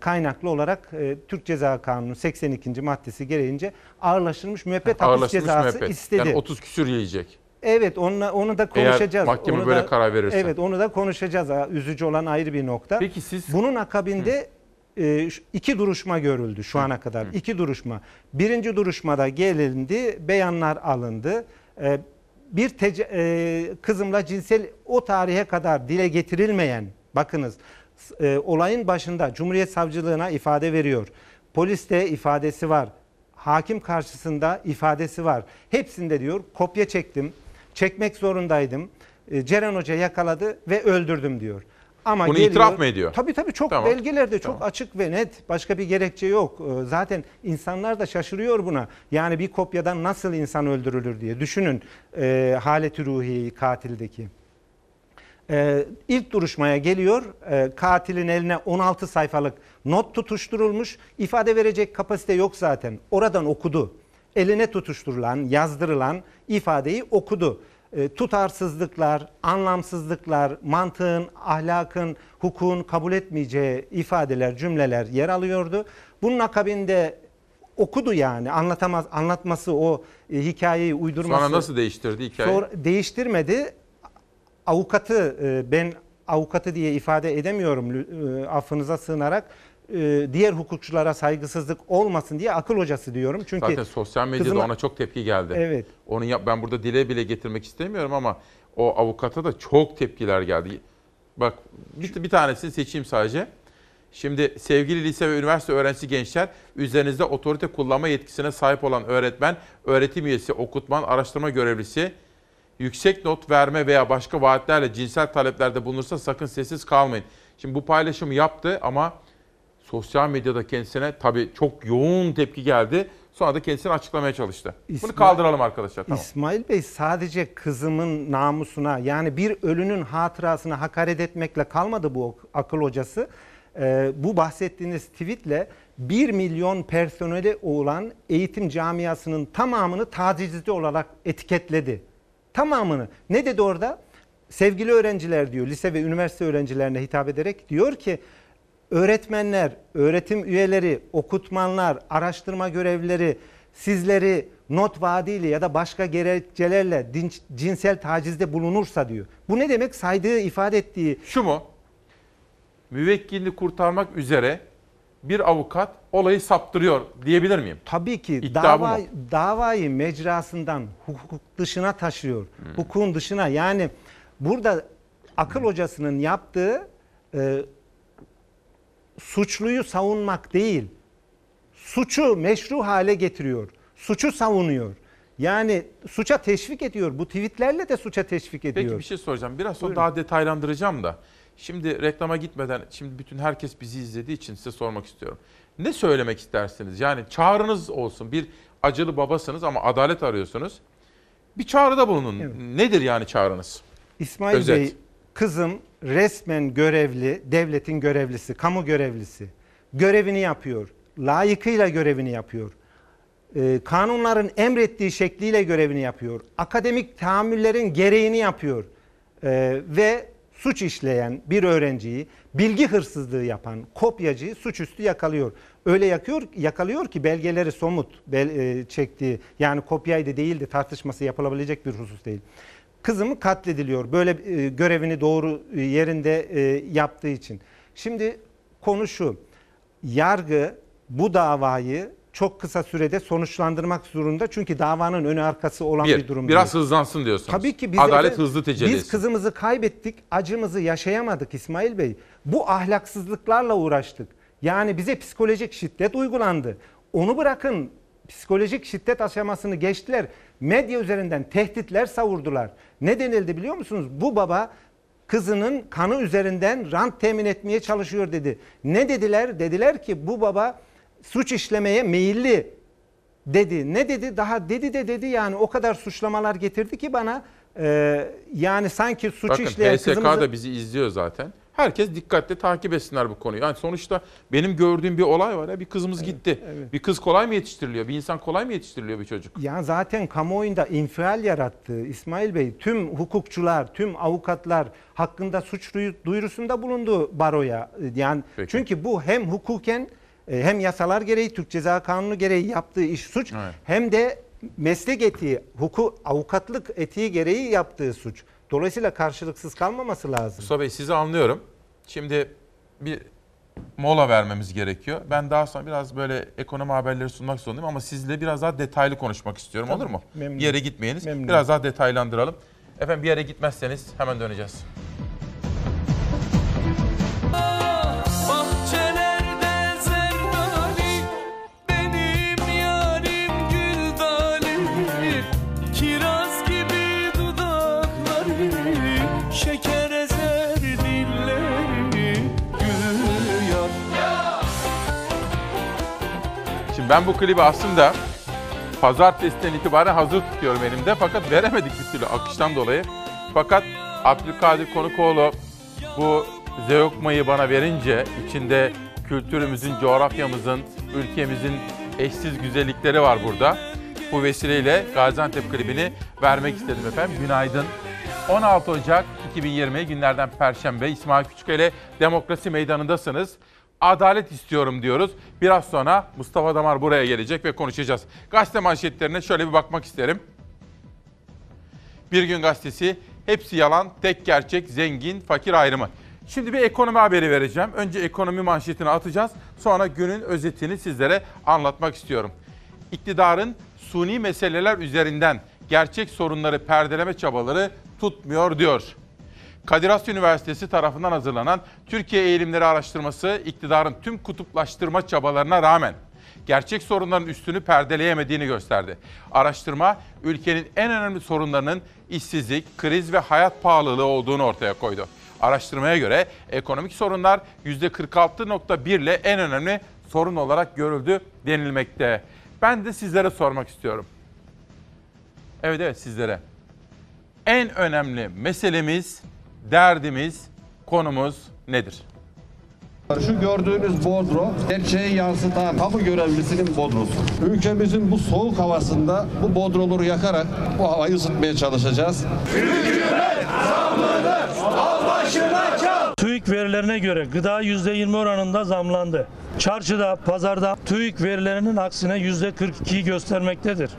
kaynaklı olarak e, Türk Ceza Kanunu 82. maddesi gereğince ağırlaştırılmış müebbet hapis cezası müebbet. istedi. Yani 30 küsür yiyecek. Evet onunla, onu da Eğer konuşacağız. mahkeme Onu böyle da- karar verirse. Evet onu da konuşacağız. Üzücü olan ayrı bir nokta. Peki siz Bunun akabinde e, şu- iki duruşma görüldü şu ana kadar. İki duruşma. Birinci duruşmada gelindi, beyanlar alındı. E, bir tece- e, kızımla cinsel o tarihe kadar dile getirilmeyen, bakınız e, olayın başında Cumhuriyet Savcılığına ifade veriyor. Poliste ifadesi var. Hakim karşısında ifadesi var. Hepsinde diyor kopya çektim, çekmek zorundaydım. E, Ceren Hoca yakaladı ve öldürdüm diyor. Ama Bunu geliyor- itiraf mı ediyor? Tabii tabii çok Tamam. belgelerde çok açık ve net. Başka bir gerekçe yok. Ee, Zaten insanlar da şaşırıyor buna. Yani bir kopyadan nasıl insan öldürülür diye. Düşünün e, haleti ruhiyeyi katildeki. Ee, ilk duruşmaya geliyor. Ee, katilin eline 16 sayfalık not tutuşturulmuş. İfade verecek kapasite yok zaten. Oradan okudu. Eline tutuşturulan, yazdırılan ifadeyi okudu. Ee, tutarsızlıklar, anlamsızlıklar, mantığın, ahlakın, hukukun kabul etmeyeceği ifadeler, cümleler yer alıyordu. Bunun akabinde okudu yani anlatamaz anlatması o e, hikayeyi uydurması. Sonra nasıl değiştirdi hikayeyi? Sonra değiştirmedi. Avukatı e, ben avukatı diye ifade edemiyorum e, affınıza sığınarak e, diğer hukukçulara saygısızlık olmasın diye akıl hocası diyorum. Çünkü Zaten sosyal medyada kızıma- ona çok tepki geldi. Evet. Onu yap ben burada dile bile getirmek istemiyorum ama o avukata da çok tepkiler geldi. Bak bir, bir tanesini seçeyim sadece. Şimdi sevgili lise ve üniversite öğrencisi gençler, üzerinizde otorite kullanma yetkisine sahip olan öğretmen, öğretim üyesi, okutman, araştırma görevlisi yüksek not verme veya başka vaatlerle cinsel taleplerde bulunursa sakın sessiz kalmayın. Şimdi bu paylaşımı yaptı ama sosyal medyada kendisine tabii çok yoğun tepki geldi. Sonra da kendisini açıklamaya çalıştı. Bunu İsmail- kaldıralım arkadaşlar. Tamam. İsmail Bey sadece kızımın namusuna yani bir ölünün hatırasına hakaret etmekle kalmadı bu akıl hocası. Ee, bu bahsettiğiniz tweetle 1 milyon personeli olan eğitim camiasının tamamını tacizci olarak etiketledi. Tamamını. Ne dedi orada? Sevgili öğrenciler diyor lise ve üniversite öğrencilerine hitap ederek diyor ki öğretmenler, öğretim üyeleri, okutmanlar, araştırma görevlileri sizleri not vaadiyle ya da başka gerekçelerle cinsel tacizde bulunursa diyor. Bu ne demek? Saydığı, ifade ettiği Şu mu? Müvekkilini kurtarmak üzere bir avukat olayı saptırıyor diyebilir miyim? Tabii ki dava, davayı mecrasından hukuk dışına taşıyor. Hukukun dışına yani burada akıl hocasının yaptığı e, suçluyu savunmak değil, suçu meşru hale getiriyor. Suçu savunuyor. Yani suça teşvik ediyor. Bu tweetlerle de suça teşvik ediyor. Peki bir şey soracağım. Biraz sonra daha detaylandıracağım da. Şimdi reklama gitmeden, şimdi bütün herkes bizi izlediği için size sormak istiyorum. Ne söylemek istersiniz? Yani çağrınız olsun. Bir acılı babasınız ama adalet arıyorsunuz. Bir çağrıda bulunun. Nedir yani çağrınız? İsmail Özet. Bey, kızım resmen görevli, devletin görevlisi, kamu görevlisi. Görevini yapıyor. Layıkıyla görevini yapıyor. Ee, kanunların emrettiği şekliyle görevini yapıyor. Akademik tahammüllerin gereğini yapıyor. Ee, ve suç işleyen bir öğrenciyi, bilgi hırsızlığı yapan kopyacıyı suçüstü yakalıyor. Öyle yakıyor, yakalıyor ki belgeleri somut bel, e, çektiği yani kopyaydı değildi tartışması yapılabilecek bir husus değil. Kızımı katlediliyor böyle e, görevini doğru e, yerinde e, yaptığı için. Şimdi konu şu. Yargı bu davayı çok kısa sürede sonuçlandırmak zorunda. Çünkü davanın önü arkası olan bir, Bir, durum biraz değil. hızlansın diyorsunuz. Tabii ki biz Adalet efendim- hızlı tecelli Biz kızımızı kaybettik, acımızı yaşayamadık İsmail Bey. Bu ahlaksızlıklarla uğraştık. Yani bize psikolojik şiddet uygulandı. Onu bırakın psikolojik şiddet aşamasını geçtiler. Medya üzerinden tehditler savurdular. Ne denildi biliyor musunuz? Bu baba kızının kanı üzerinden rant temin etmeye çalışıyor dedi. Ne dediler? Dediler ki bu baba suç işlemeye meyilli dedi. Ne dedi? Daha dedi de dedi yani o kadar suçlamalar getirdi ki bana e, yani sanki suç Bakın işleyen HSK kızımızı... da bizi izliyor zaten. Herkes dikkatle takip etsinler bu konuyu. Yani sonuçta benim gördüğüm bir olay var ya bir kızımız gitti. Bir kız kolay mı yetiştiriliyor? Bir insan kolay mı yetiştiriliyor bir çocuk? Ya zaten kamuoyunda infial yarattı İsmail Bey. Tüm hukukçular, tüm avukatlar hakkında suç duyu- duyurusunda bulundu baroya. Yani Peki. çünkü bu hem hukuken hem yasalar gereği Türk Ceza Kanunu gereği yaptığı iş suç Evet. hem de meslek etiği, hukuk avukatlık etiği gereği yaptığı suç. Dolayısıyla karşılıksız kalmaması lazım. Mustafa Bey sizi anlıyorum. Şimdi bir mola vermemiz gerekiyor. Ben daha sonra biraz böyle ekonomi haberleri sunmak zorundayım ama sizle biraz daha detaylı konuşmak istiyorum Tabii, olur mu? memnun. Bir yere gitmeyiniz. Memnun. Biraz daha detaylandıralım. Efendim bir yere gitmezseniz hemen döneceğiz. ben bu klibi aslında pazartesiden itibaren hazır tutuyorum elimde fakat veremedik bir türlü akıştan dolayı. Fakat Abdülkadir Konukoğlu bu Zeugma'yı bana verince içinde kültürümüzün, coğrafyamızın, ülkemizin eşsiz güzellikleri var burada. Bu vesileyle Gaziantep klibini vermek istedim efendim. Günaydın. 16 Ocak 2020 günlerden Perşembe İsmail Küçük ile Demokrasi Meydanı'ndasınız. Adalet istiyorum diyoruz. Biraz sonra Mustafa Damar buraya gelecek ve konuşacağız. Gazete manşetlerine şöyle bir bakmak isterim. Bir Gün Gazetesi hepsi yalan, tek gerçek, zengin, fakir ayrımı. Şimdi bir ekonomi haberi vereceğim. Önce ekonomi manşetini atacağız. Sonra günün özetini sizlere anlatmak istiyorum. İktidarın suni meseleler üzerinden gerçek sorunları perdeleme çabaları tutmuyor diyor. Kadir Has Üniversitesi tarafından hazırlanan Türkiye Eğilimleri Araştırması iktidarın tüm kutuplaştırma çabalarına rağmen gerçek sorunların üstünü perdeleyemediğini gösterdi. Araştırma ülkenin en önemli sorunlarının işsizlik, kriz ve hayat pahalılığı olduğunu ortaya koydu. Araştırmaya göre ekonomik sorunlar %46.1 ile en önemli sorun olarak görüldü denilmekte. Ben de sizlere sormak istiyorum. Evet evet sizlere. En önemli meselemiz, derdimiz, konumuz nedir? Şu gördüğünüz bodro gerçeği yansıtan kamu görevlisinin bodrosu. Ülkemizin bu soğuk havasında bu bodroları yakarak bu havayı ısıtmaya çalışacağız. TÜİK verilerine göre gıda %20 oranında zamlandı. Çarşıda, pazarda TÜİK verilerinin aksine %42'yi göstermektedir.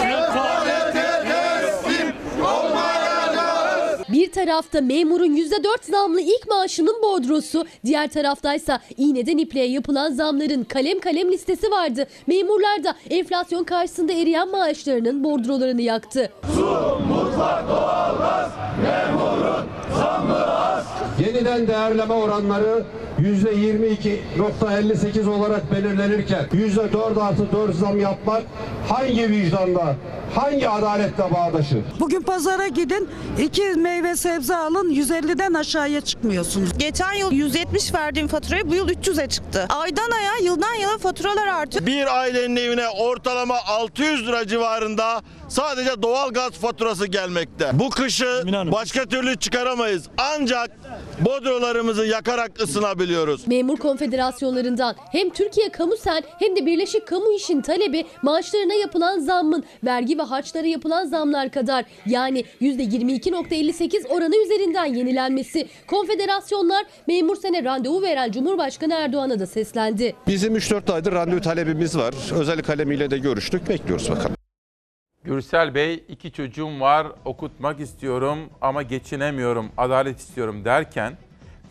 Bir tarafta memurun %4 zamlı ilk maaşının bordrosu, diğer taraftaysa iğneden ipliğe yapılan zamların kalem kalem listesi vardı. Memurlar da enflasyon karşısında eriyen maaşlarının bordrolarını yaktı. Yeniden değerleme oranları %22.58 olarak belirlenirken %4 artı 4 zam yapmak hangi vicdanla, hangi adaletle bağdaşır? Bugün pazara gidin, iki meyve sebze alın, 150'den aşağıya çıkmıyorsunuz. Geçen yıl 170 verdiğim faturayı bu yıl 300'e çıktı. Aydan aya, yıldan yıla faturalar artıyor. Bir ailenin evine ortalama 600 lira civarında sadece doğal gaz faturası gelmekte. Bu kışı başka türlü çıkaramayız. Ancak bodrolarımızı yakarak ısınabiliyoruz. Memur konfederasyonlarından hem Türkiye Kamusel hem de Birleşik Kamu İş'in talebi maaşlarına yapılan zammın vergi ve harçlara yapılan zamlar kadar yani %22.58 oranı üzerinden yenilenmesi. Konfederasyonlar memur sene randevu veren Cumhurbaşkanı Erdoğan'a da seslendi. Bizim 3-4 aydır randevu talebimiz var. Özel kalemiyle de görüştük. Bekliyoruz bakalım. Gürsel Bey iki çocuğum var okutmak istiyorum ama geçinemiyorum adalet istiyorum derken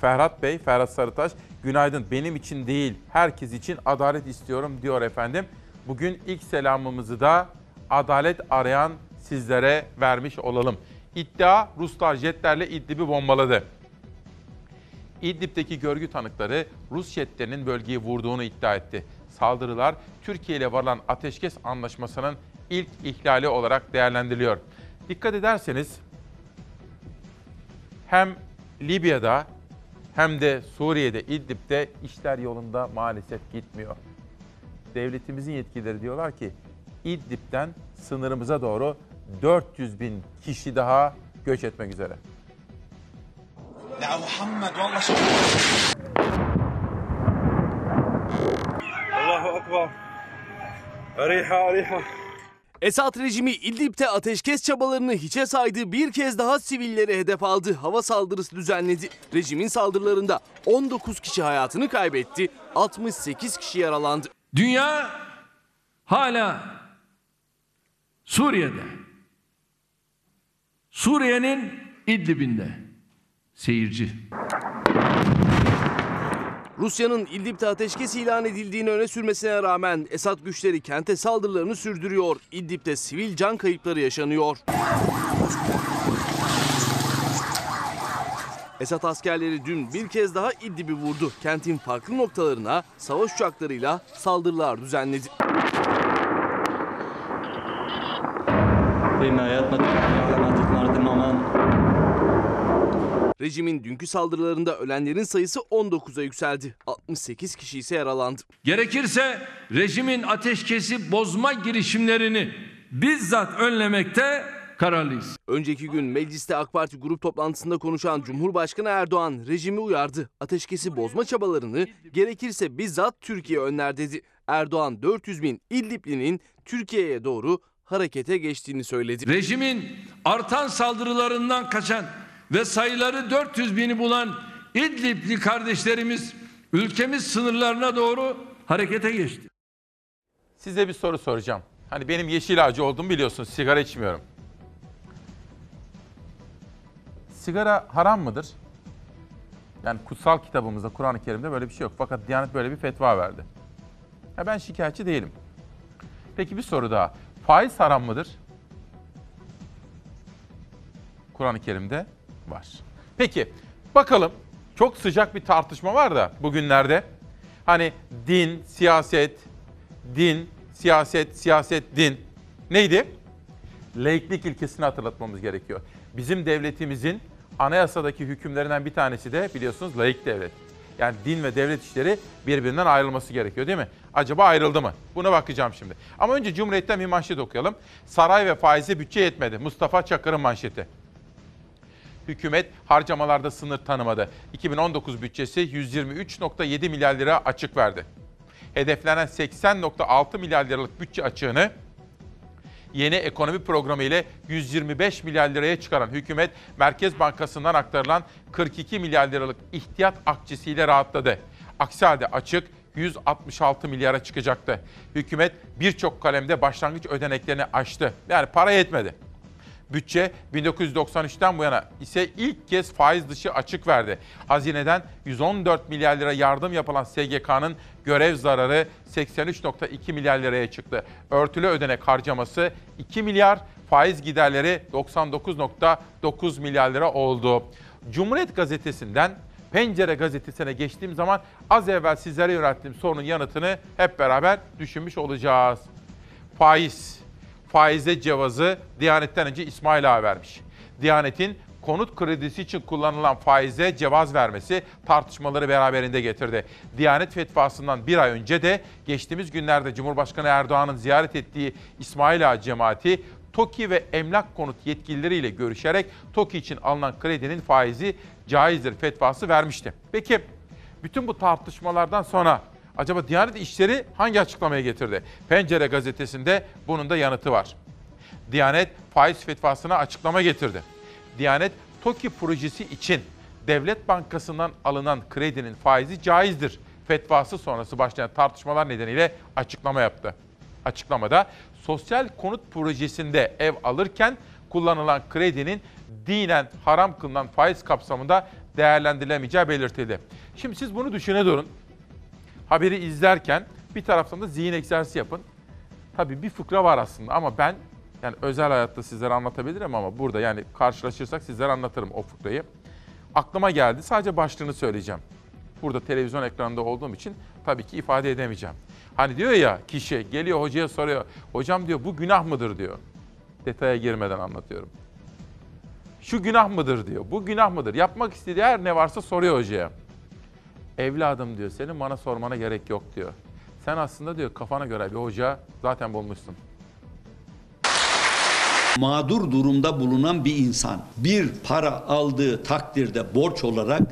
Ferhat Bey, Ferhat Sarıtaş günaydın benim için değil herkes için adalet istiyorum diyor efendim. Bugün ilk selamımızı da adalet arayan sizlere vermiş olalım. İddia Ruslar jetlerle İdlib'i bombaladı. İdlib'deki görgü tanıkları Rus jetlerinin bölgeyi vurduğunu iddia etti. Saldırılar Türkiye ile varılan ateşkes anlaşmasının ilk ihlali olarak değerlendiriliyor. Dikkat ederseniz hem Libya'da hem de Suriye'de, İdlib'de işler yolunda maalesef gitmiyor. Devletimizin yetkileri diyorlar ki İdlib'den sınırımıza doğru 400 bin kişi daha göç etmek üzere. Ya Muhammed valla Allahu Ekber. Riha riha. Esad rejimi İdlib'de ateşkes çabalarını hiçe saydı, bir kez daha sivilleri hedef aldı, hava saldırısı düzenledi. Rejimin saldırılarında 19 kişi hayatını kaybetti, 68 kişi yaralandı. Dünya hala Suriye'de. Suriye'nin İdlib'inde seyirci. Rusya'nın İdlib'de ateşkes ilan edildiğini öne sürmesine rağmen Esad güçleri kente saldırılarını sürdürüyor. İdlib'de sivil can kayıpları yaşanıyor. Esad askerleri dün bir kez daha İdlib'i vurdu. Kentin farklı noktalarına savaş uçaklarıyla saldırılar düzenledi. Rejimin dünkü saldırılarında ölenlerin sayısı 19'a yükseldi. 68 kişi ise yaralandı. Gerekirse rejimin ateşkesi bozma girişimlerini bizzat önlemekte kararlıyız. Önceki gün mecliste AK Parti grup toplantısında konuşan Cumhurbaşkanı Erdoğan rejimi uyardı. Ateşkesi bozma çabalarını gerekirse bizzat Türkiye önler dedi. Erdoğan 400 bin İdlibli'nin Türkiye'ye doğru harekete geçtiğini söyledi. Rejimin artan saldırılarından kaçan ve sayıları 400 bini bulan İdlibli kardeşlerimiz ülkemiz sınırlarına doğru harekete geçti. Size bir soru soracağım. Hani benim yeşil ağacı olduğumu biliyorsunuz. Sigara içmiyorum. Sigara haram mıdır? Yani kutsal kitabımızda Kur'an-ı Kerim'de böyle bir şey yok. Fakat Diyanet böyle bir fetva verdi. Ya ben şikayetçi değilim. Peki bir soru daha. Faiz haram mıdır? Kur'an-ı Kerim'de var. Peki bakalım çok sıcak bir tartışma var da bugünlerde. Hani din, siyaset, din, siyaset, siyaset, din. Neydi? Laiklik ilkesini hatırlatmamız gerekiyor. Bizim devletimizin anayasadaki hükümlerinden bir tanesi de biliyorsunuz laik devlet. Yani din ve devlet işleri birbirinden ayrılması gerekiyor değil mi? Acaba ayrıldı mı? Buna bakacağım şimdi. Ama önce Cumhuriyet'ten bir manşet okuyalım. Saray ve faize bütçe yetmedi. Mustafa Çakır'ın manşeti. Hükümet harcamalarda sınır tanımadı. 2019 bütçesi 123.7 milyar lira açık verdi. Hedeflenen 80.6 milyar liralık bütçe açığını yeni ekonomi programı ile 125 milyar liraya çıkaran hükümet Merkez Bankası'ndan aktarılan 42 milyar liralık ihtiyat akçesiyle rahatladı. Aksi halde açık 166 milyara çıkacaktı. Hükümet birçok kalemde başlangıç ödeneklerini aştı. Yani para yetmedi. Bütçe 1993'ten bu yana ise ilk kez faiz dışı açık verdi. Hazineden 114 milyar lira yardım yapılan SGK'nın görev zararı 83.2 milyar liraya çıktı. Örtülü ödenek harcaması 2 milyar, faiz giderleri 99.9 milyar lira oldu. Cumhuriyet gazetesinden Pencere gazetesine geçtiğim zaman az evvel sizlere yönelttiğim sorunun yanıtını hep beraber düşünmüş olacağız. Faiz faize cevazı Diyanet'ten önce İsmail Ağa vermiş. Diyanet'in konut kredisi için kullanılan faize cevaz vermesi tartışmaları beraberinde getirdi. Diyanet fetvasından bir ay önce de geçtiğimiz günlerde Cumhurbaşkanı Erdoğan'ın ziyaret ettiği İsmail Ağa cemaati TOKİ ve emlak konut yetkilileriyle görüşerek TOKİ için alınan kredinin faizi caizdir fetvası vermişti. Peki bütün bu tartışmalardan sonra Acaba Diyanet İşleri hangi açıklamaya getirdi? Pencere gazetesinde bunun da yanıtı var. Diyanet faiz fetvasına açıklama getirdi. Diyanet TOKİ projesi için Devlet Bankası'ndan alınan kredinin faizi caizdir. Fetvası sonrası başlayan tartışmalar nedeniyle açıklama yaptı. Açıklamada sosyal konut projesinde ev alırken kullanılan kredinin dinen haram kılınan faiz kapsamında değerlendirilemeyeceği belirtildi. Şimdi siz bunu düşüne durun haberi izlerken bir taraftan da zihin egzersizi yapın. Tabii bir fıkra var aslında ama ben yani özel hayatta sizlere anlatabilirim ama burada yani karşılaşırsak sizlere anlatırım o fıkrayı. Aklıma geldi sadece başlığını söyleyeceğim. Burada televizyon ekranında olduğum için tabii ki ifade edemeyeceğim. Hani diyor ya kişi geliyor hocaya soruyor. Hocam diyor bu günah mıdır diyor. Detaya girmeden anlatıyorum. Şu günah mıdır diyor. Bu günah mıdır? Yapmak istediği her ne varsa soruyor hocaya. Evladım diyor senin bana sormana gerek yok diyor. Sen aslında diyor kafana göre bir hoca zaten bulmuşsun. Mağdur durumda bulunan bir insan bir para aldığı takdirde borç olarak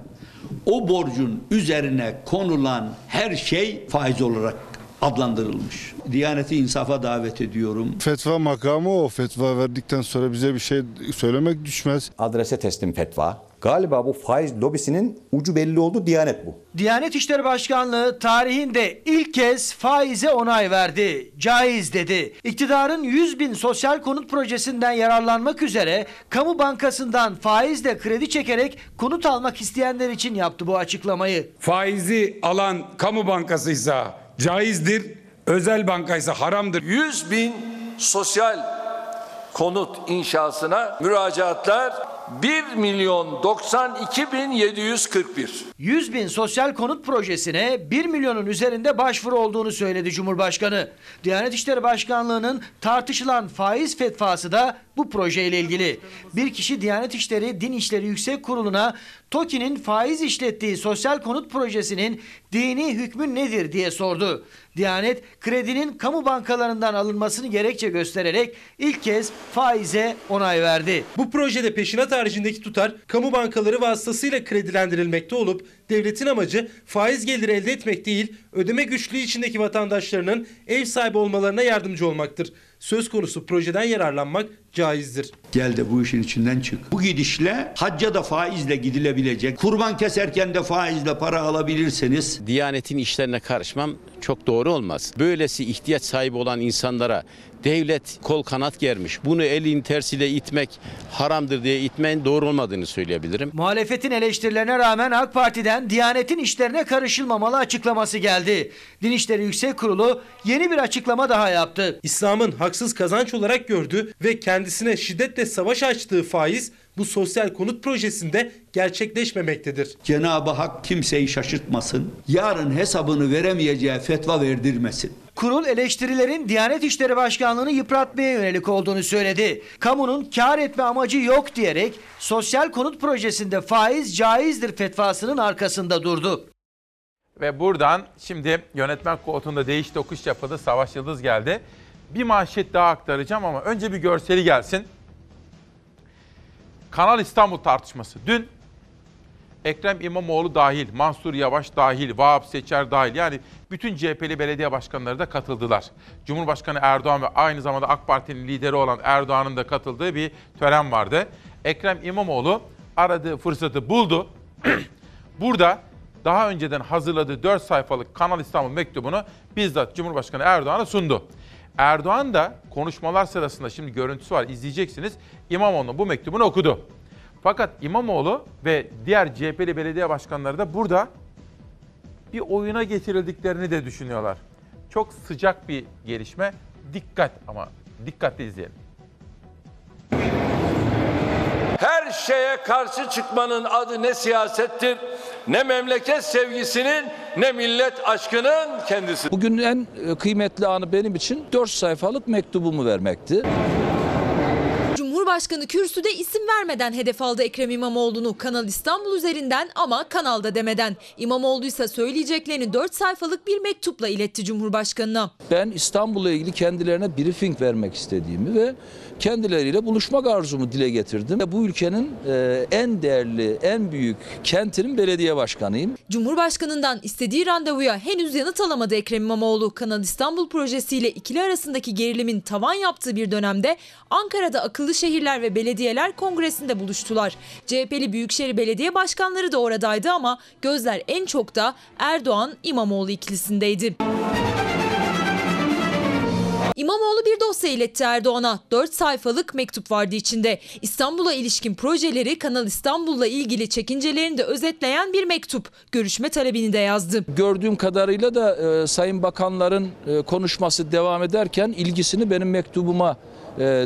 o borcun üzerine konulan her şey faiz olarak adlandırılmış. Diyaneti insafa davet ediyorum. Fetva makamı o. Fetva verdikten sonra bize bir şey söylemek düşmez. Adrese teslim fetva. Galiba bu faiz lobisinin ucu belli oldu Diyanet bu. Diyanet İşleri Başkanlığı tarihinde ilk kez faize onay verdi. Caiz dedi. İktidarın 100 bin sosyal konut projesinden yararlanmak üzere kamu bankasından faizle kredi çekerek konut almak isteyenler için yaptı bu açıklamayı. Faizi alan kamu bankasıysa caizdir, özel bankaysa haramdır. 100 bin sosyal konut inşasına müracaatlar 1 milyon 92 bin 741. 100 bin sosyal konut projesine 1 milyonun üzerinde başvuru olduğunu söyledi Cumhurbaşkanı. Diyanet İşleri Başkanlığı'nın tartışılan faiz fetvası da bu projeyle ilgili. Bir kişi Diyanet İşleri Din İşleri Yüksek Kurulu'na TOKİ'nin faiz işlettiği sosyal konut projesinin dini hükmü nedir diye sordu. Diyanet kredinin kamu bankalarından alınmasını gerekçe göstererek ilk kez faize onay verdi. Bu projede peşinat haricindeki tutar kamu bankaları vasıtasıyla kredilendirilmekte olup devletin amacı faiz geliri elde etmek değil, ödeme güçlüğü içindeki vatandaşlarının ev sahibi olmalarına yardımcı olmaktır. Söz konusu projeden yararlanmak caizdir. Gel de bu işin içinden çık. Bu gidişle hacca da faizle gidilebilecek. Kurban keserken de faizle para alabilirseniz. Diyanetin işlerine karışmam çok doğru olmaz. Böylesi ihtiyaç sahibi olan insanlara devlet kol kanat germiş. Bunu elin tersiyle itmek haramdır diye itmeyin doğru olmadığını söyleyebilirim. Muhalefetin eleştirilerine rağmen AK Parti'den Diyanet'in işlerine karışılmamalı açıklaması geldi. Din İşleri Yüksek Kurulu yeni bir açıklama daha yaptı. İslam'ın haksız kazanç olarak gördüğü ve kendisine şiddetle savaş açtığı faiz bu sosyal konut projesinde gerçekleşmemektedir. Cenab-ı Hak kimseyi şaşırtmasın. Yarın hesabını veremeyeceği fetva verdirmesin. Kurul eleştirilerin Diyanet İşleri Başkanlığı'nı yıpratmaya yönelik olduğunu söyledi. Kamunun kar etme amacı yok diyerek sosyal konut projesinde faiz caizdir fetvasının arkasında durdu. Ve buradan şimdi yönetmen koltuğunda değiş tokuş yapıldı. Savaş Yıldız geldi. Bir manşet daha aktaracağım ama önce bir görseli gelsin. Kanal İstanbul tartışması. Dün Ekrem İmamoğlu dahil, Mansur Yavaş dahil, Vahap Seçer dahil yani bütün CHP'li belediye başkanları da katıldılar. Cumhurbaşkanı Erdoğan ve aynı zamanda AK Parti'nin lideri olan Erdoğan'ın da katıldığı bir tören vardı. Ekrem İmamoğlu aradığı fırsatı buldu. Burada daha önceden hazırladığı 4 sayfalık Kanal İstanbul mektubunu bizzat Cumhurbaşkanı Erdoğan'a sundu. Erdoğan da konuşmalar sırasında şimdi görüntüsü var izleyeceksiniz. İmamoğlu'nun bu mektubunu okudu. Fakat İmamoğlu ve diğer CHP'li belediye başkanları da burada bir oyuna getirildiklerini de düşünüyorlar. Çok sıcak bir gelişme. Dikkat ama dikkatli izleyelim. Her şeye karşı çıkmanın adı ne siyasettir, ne memleket sevgisinin, ne millet aşkının kendisi. Bugün en e, kıymetli anı benim için 4 sayfalık mektubumu vermekti. Cumhurbaşkanı kürsüde isim vermeden hedef aldı Ekrem İmamoğlu'nu Kanal İstanbul üzerinden ama kanalda demeden. İmamoğlu ise söyleyeceklerini 4 sayfalık bir mektupla iletti Cumhurbaşkanı'na. Ben İstanbul'la ilgili kendilerine briefing vermek istediğimi ve kendileriyle buluşmak arzumu dile getirdim. Bu ülkenin e, en değerli, en büyük kentinin belediye başkanıyım. Cumhurbaşkanından istediği randevuya henüz yanıt alamadı Ekrem İmamoğlu. Kanal İstanbul projesiyle ikili arasındaki gerilimin tavan yaptığı bir dönemde Ankara'da akıllı şehirler ve belediyeler kongresinde buluştular. CHP'li Büyükşehir Belediye Başkanları da oradaydı ama gözler en çok da Erdoğan İmamoğlu ikilisindeydi. İmamoğlu bir dosya iletti Erdoğan'a. 4 sayfalık mektup vardı içinde. İstanbul'a ilişkin projeleri Kanal İstanbul'la ilgili çekincelerini de özetleyen bir mektup. Görüşme talebini de yazdı. Gördüğüm kadarıyla da e, sayın bakanların e, konuşması devam ederken ilgisini benim mektubuma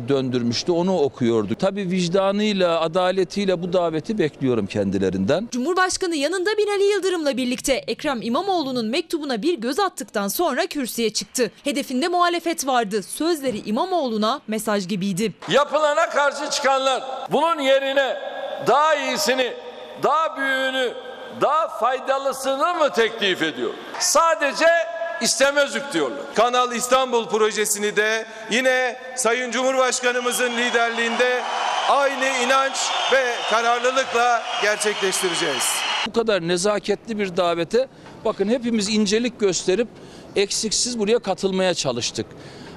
döndürmüştü. Onu okuyordu. Tabii vicdanıyla, adaletiyle bu daveti bekliyorum kendilerinden. Cumhurbaşkanı yanında Binali Yıldırım'la birlikte Ekrem İmamoğlu'nun mektubuna bir göz attıktan sonra kürsüye çıktı. Hedefinde muhalefet vardı. Sözleri İmamoğlu'na mesaj gibiydi. Yapılana karşı çıkanlar bunun yerine daha iyisini, daha büyüğünü, daha faydalısını mı teklif ediyor? Sadece istemezlik diyorlar. Kanal İstanbul projesini de yine Sayın Cumhurbaşkanımızın liderliğinde aynı inanç ve kararlılıkla gerçekleştireceğiz. Bu kadar nezaketli bir davete bakın hepimiz incelik gösterip eksiksiz buraya katılmaya çalıştık.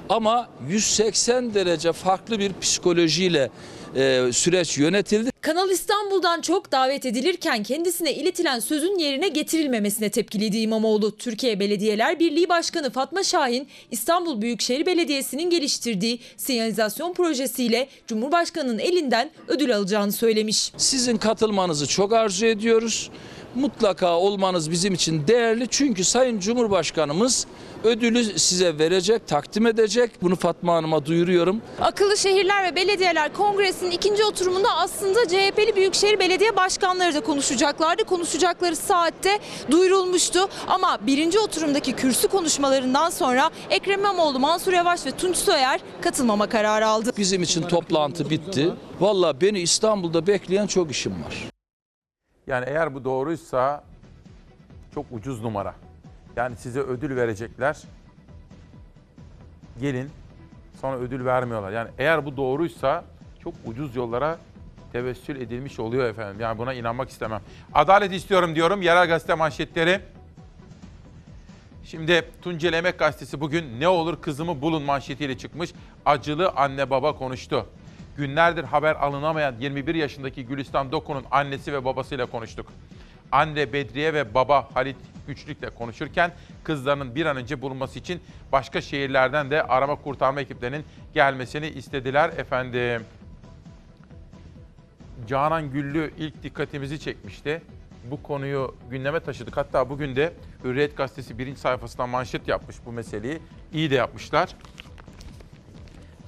Ama 180 derece farklı bir psikolojiyle e, süreç yönetildi. Kanal İstanbul'dan çok davet edilirken kendisine iletilen sözün yerine getirilmemesine tepkiliydi İmamoğlu. Türkiye Belediyeler Birliği Başkanı Fatma Şahin, İstanbul Büyükşehir Belediyesi'nin geliştirdiği sinyalizasyon projesiyle Cumhurbaşkanı'nın elinden ödül alacağını söylemiş. Sizin katılmanızı çok arzu ediyoruz. Mutlaka olmanız bizim için değerli çünkü Sayın Cumhurbaşkanımız ödülü size verecek, takdim edecek. Bunu Fatma Hanım'a duyuruyorum. Akıllı Şehirler ve Belediyeler Kongresi Meclisi'nin ikinci oturumunda aslında CHP'li Büyükşehir Belediye Başkanları da konuşacaklardı. Konuşacakları saatte duyurulmuştu. Ama birinci oturumdaki kürsü konuşmalarından sonra Ekrem İmamoğlu, Mansur Yavaş ve Tunç Soyer katılmama kararı aldı. Bizim için toplantı bitti. Valla beni İstanbul'da bekleyen çok işim var. Yani eğer bu doğruysa çok ucuz numara. Yani size ödül verecekler. Gelin sonra ödül vermiyorlar. Yani eğer bu doğruysa çok ucuz yollara tevessül edilmiş oluyor efendim. Yani buna inanmak istemem. Adalet istiyorum diyorum. Yerel gazete manşetleri. Şimdi Tunceli Emek Gazetesi bugün ne olur kızımı bulun manşetiyle çıkmış. Acılı anne baba konuştu. Günlerdir haber alınamayan 21 yaşındaki Gülistan Doku'nun annesi ve babasıyla konuştuk. Anne Bedriye ve baba Halit Güçlük'le konuşurken kızlarının bir an önce bulunması için başka şehirlerden de arama kurtarma ekiplerinin gelmesini istediler efendim. Canan Güllü ilk dikkatimizi çekmişti. Bu konuyu gündeme taşıdık. Hatta bugün de Hürriyet Gazetesi birinci sayfasından manşet yapmış bu meseleyi. İyi de yapmışlar.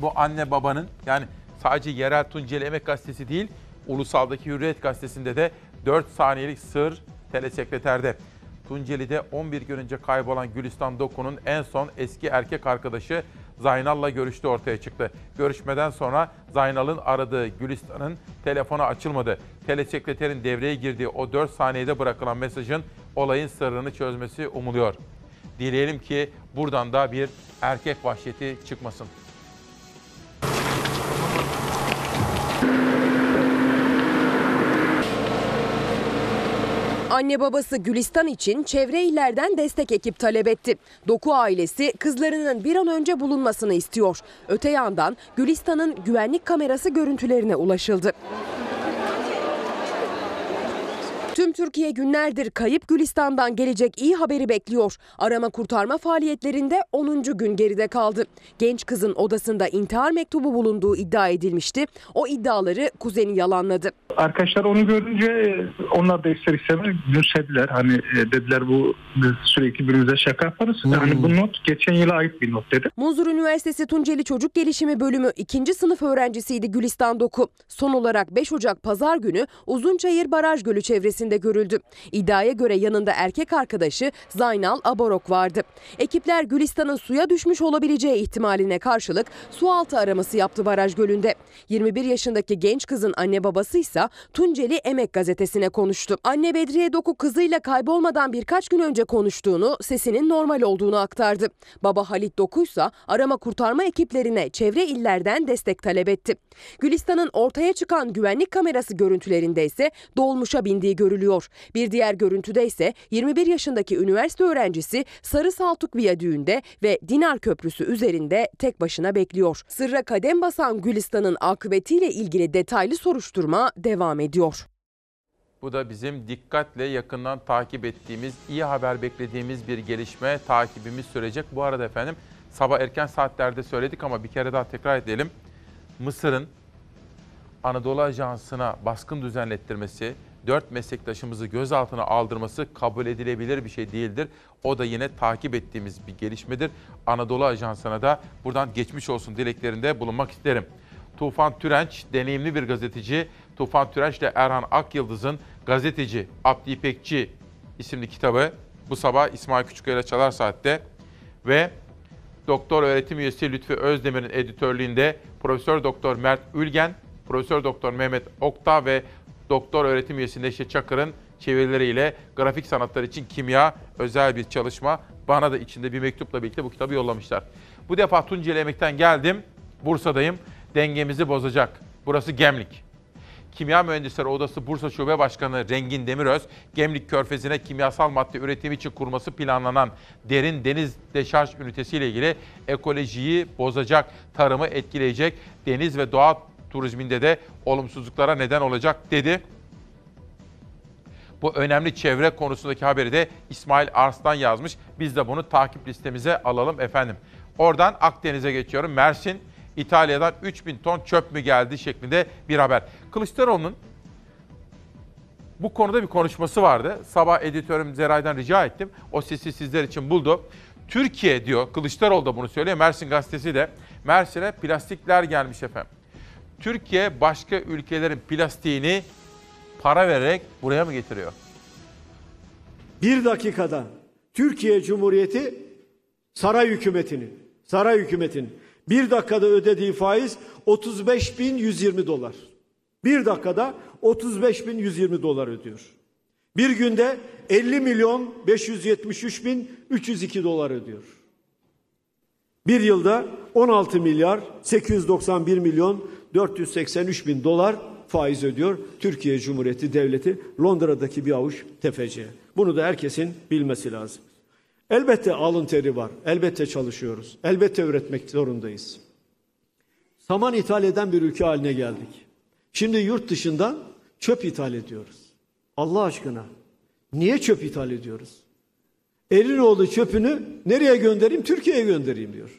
Bu anne babanın yani sadece yerel Tunceli Emek Gazetesi değil, ulusaldaki Hürriyet Gazetesi'nde de 4 saniyelik sır telesekreterde. Tunceli'de 11 gün önce kaybolan Gülistan Doku'nun en son eski erkek arkadaşı Zaynal'la görüştü ortaya çıktı. Görüşmeden sonra Zaynal'ın aradığı Gülistan'ın telefonu açılmadı. Telesekreterin devreye girdiği o 4 saniyede bırakılan mesajın olayın sırrını çözmesi umuluyor. Dileyelim ki buradan da bir erkek vahşeti çıkmasın. Anne babası Gülistan için çevre illerden destek ekip talep etti. Doku ailesi kızlarının bir an önce bulunmasını istiyor. Öte yandan Gülistan'ın güvenlik kamerası görüntülerine ulaşıldı. Tüm Türkiye günlerdir kayıp Gülistan'dan gelecek iyi haberi bekliyor. Arama kurtarma faaliyetlerinde 10. gün geride kaldı. Genç kızın odasında intihar mektubu bulunduğu iddia edilmişti. O iddiaları kuzeni yalanladı. Arkadaşlar onu görünce e, onlar da ister istemez gülümsediler. Hani e, dediler bu biz sürekli birbirimize şaka yaparız. Hani bu not geçen yıla ait bir not dedi. Munzur Üniversitesi Tunceli Çocuk Gelişimi Bölümü 2. sınıf öğrencisiydi Gülistan Doku. Son olarak 5 Ocak pazar günü Uzunçayır Baraj Gölü çevresinde görüldü. İddiaya göre yanında erkek arkadaşı Zaynal Aborok vardı. Ekipler Gülistan'ın suya düşmüş olabileceği ihtimaline karşılık sualtı araması yaptı Baraj Gölü'nde. 21 yaşındaki genç kızın anne babası ise Tunceli Emek Gazetesi'ne konuştu. Anne Bedriye Doku kızıyla kaybolmadan birkaç gün önce konuştuğunu, sesinin normal olduğunu aktardı. Baba Halit Doku ise arama kurtarma ekiplerine çevre illerden destek talep etti. Gülistan'ın ortaya çıkan güvenlik kamerası görüntülerinde ise dolmuşa bindiği görülüyor. Bir diğer görüntüde ise 21 yaşındaki üniversite öğrencisi Sarı Saltuk Viyadüğü'nde ve Dinar Köprüsü üzerinde tek başına bekliyor. Sırra kadem basan Gülistan'ın akıbetiyle ilgili detaylı soruşturma devam ediyor. Bu da bizim dikkatle yakından takip ettiğimiz, iyi haber beklediğimiz bir gelişme takibimiz sürecek. Bu arada efendim sabah erken saatlerde söyledik ama bir kere daha tekrar edelim. Mısır'ın Anadolu Ajansı'na baskın düzenlettirmesi, dört meslektaşımızı gözaltına aldırması kabul edilebilir bir şey değildir. O da yine takip ettiğimiz bir gelişmedir. Anadolu Ajansı'na da buradan geçmiş olsun dileklerinde bulunmak isterim. Tufan Türenç, deneyimli bir gazeteci. Tufan Türenç ile Erhan Akyıldız'ın gazeteci Abdi İpekçi isimli kitabı bu sabah İsmail Küçükkaya Çalar Saat'te ve Doktor öğretim üyesi Lütfi Özdemir'in editörlüğünde Profesör Doktor Mert Ülgen, Profesör Doktor Mehmet Okta ve Doktor öğretim üyesi Neşe Çakır'ın çevirileriyle grafik sanatlar için kimya özel bir çalışma. Bana da içinde bir mektupla birlikte bu kitabı yollamışlar. Bu defa Tunceli Emek'ten geldim. Bursa'dayım. Dengemizi bozacak. Burası Gemlik. Kimya Mühendisleri Odası Bursa Şube Başkanı Rengin Demiröz, Gemlik Körfezi'ne kimyasal madde üretimi için kurması planlanan derin deniz deşarj ünitesi ile ilgili ekolojiyi bozacak, tarımı etkileyecek, deniz ve doğa turizminde de olumsuzluklara neden olacak dedi. Bu önemli çevre konusundaki haberi de İsmail Arslan yazmış. Biz de bunu takip listemize alalım efendim. Oradan Akdeniz'e geçiyorum. Mersin, İtalya'dan 3000 ton çöp mü geldi şeklinde bir haber. Kılıçdaroğlu'nun bu konuda bir konuşması vardı. Sabah editörüm Zeray'dan rica ettim. O sesi sizler için buldu. Türkiye diyor, Kılıçdaroğlu da bunu söylüyor. Mersin gazetesi de Mersin'e plastikler gelmiş efendim. Türkiye başka ülkelerin plastiğini para vererek buraya mı getiriyor? Bir dakikada Türkiye Cumhuriyeti saray hükümetinin, saray hükümetinin bir dakikada ödediği faiz 35.120 dolar. Bir dakikada 35.120 dolar ödüyor. Bir günde 50 milyon 573 bin 302 dolar ödüyor. Bir yılda 16 milyar 891 milyon 483 bin dolar faiz ödüyor Türkiye Cumhuriyeti Devleti Londra'daki bir avuç tefeciye. Bunu da herkesin bilmesi lazım. Elbette alın teri var. Elbette çalışıyoruz. Elbette üretmek zorundayız. Saman ithal eden bir ülke haline geldik. Şimdi yurt dışından çöp ithal ediyoruz. Allah aşkına. Niye çöp ithal ediyoruz? Elinoğlu çöpünü nereye göndereyim? Türkiye'ye göndereyim diyor.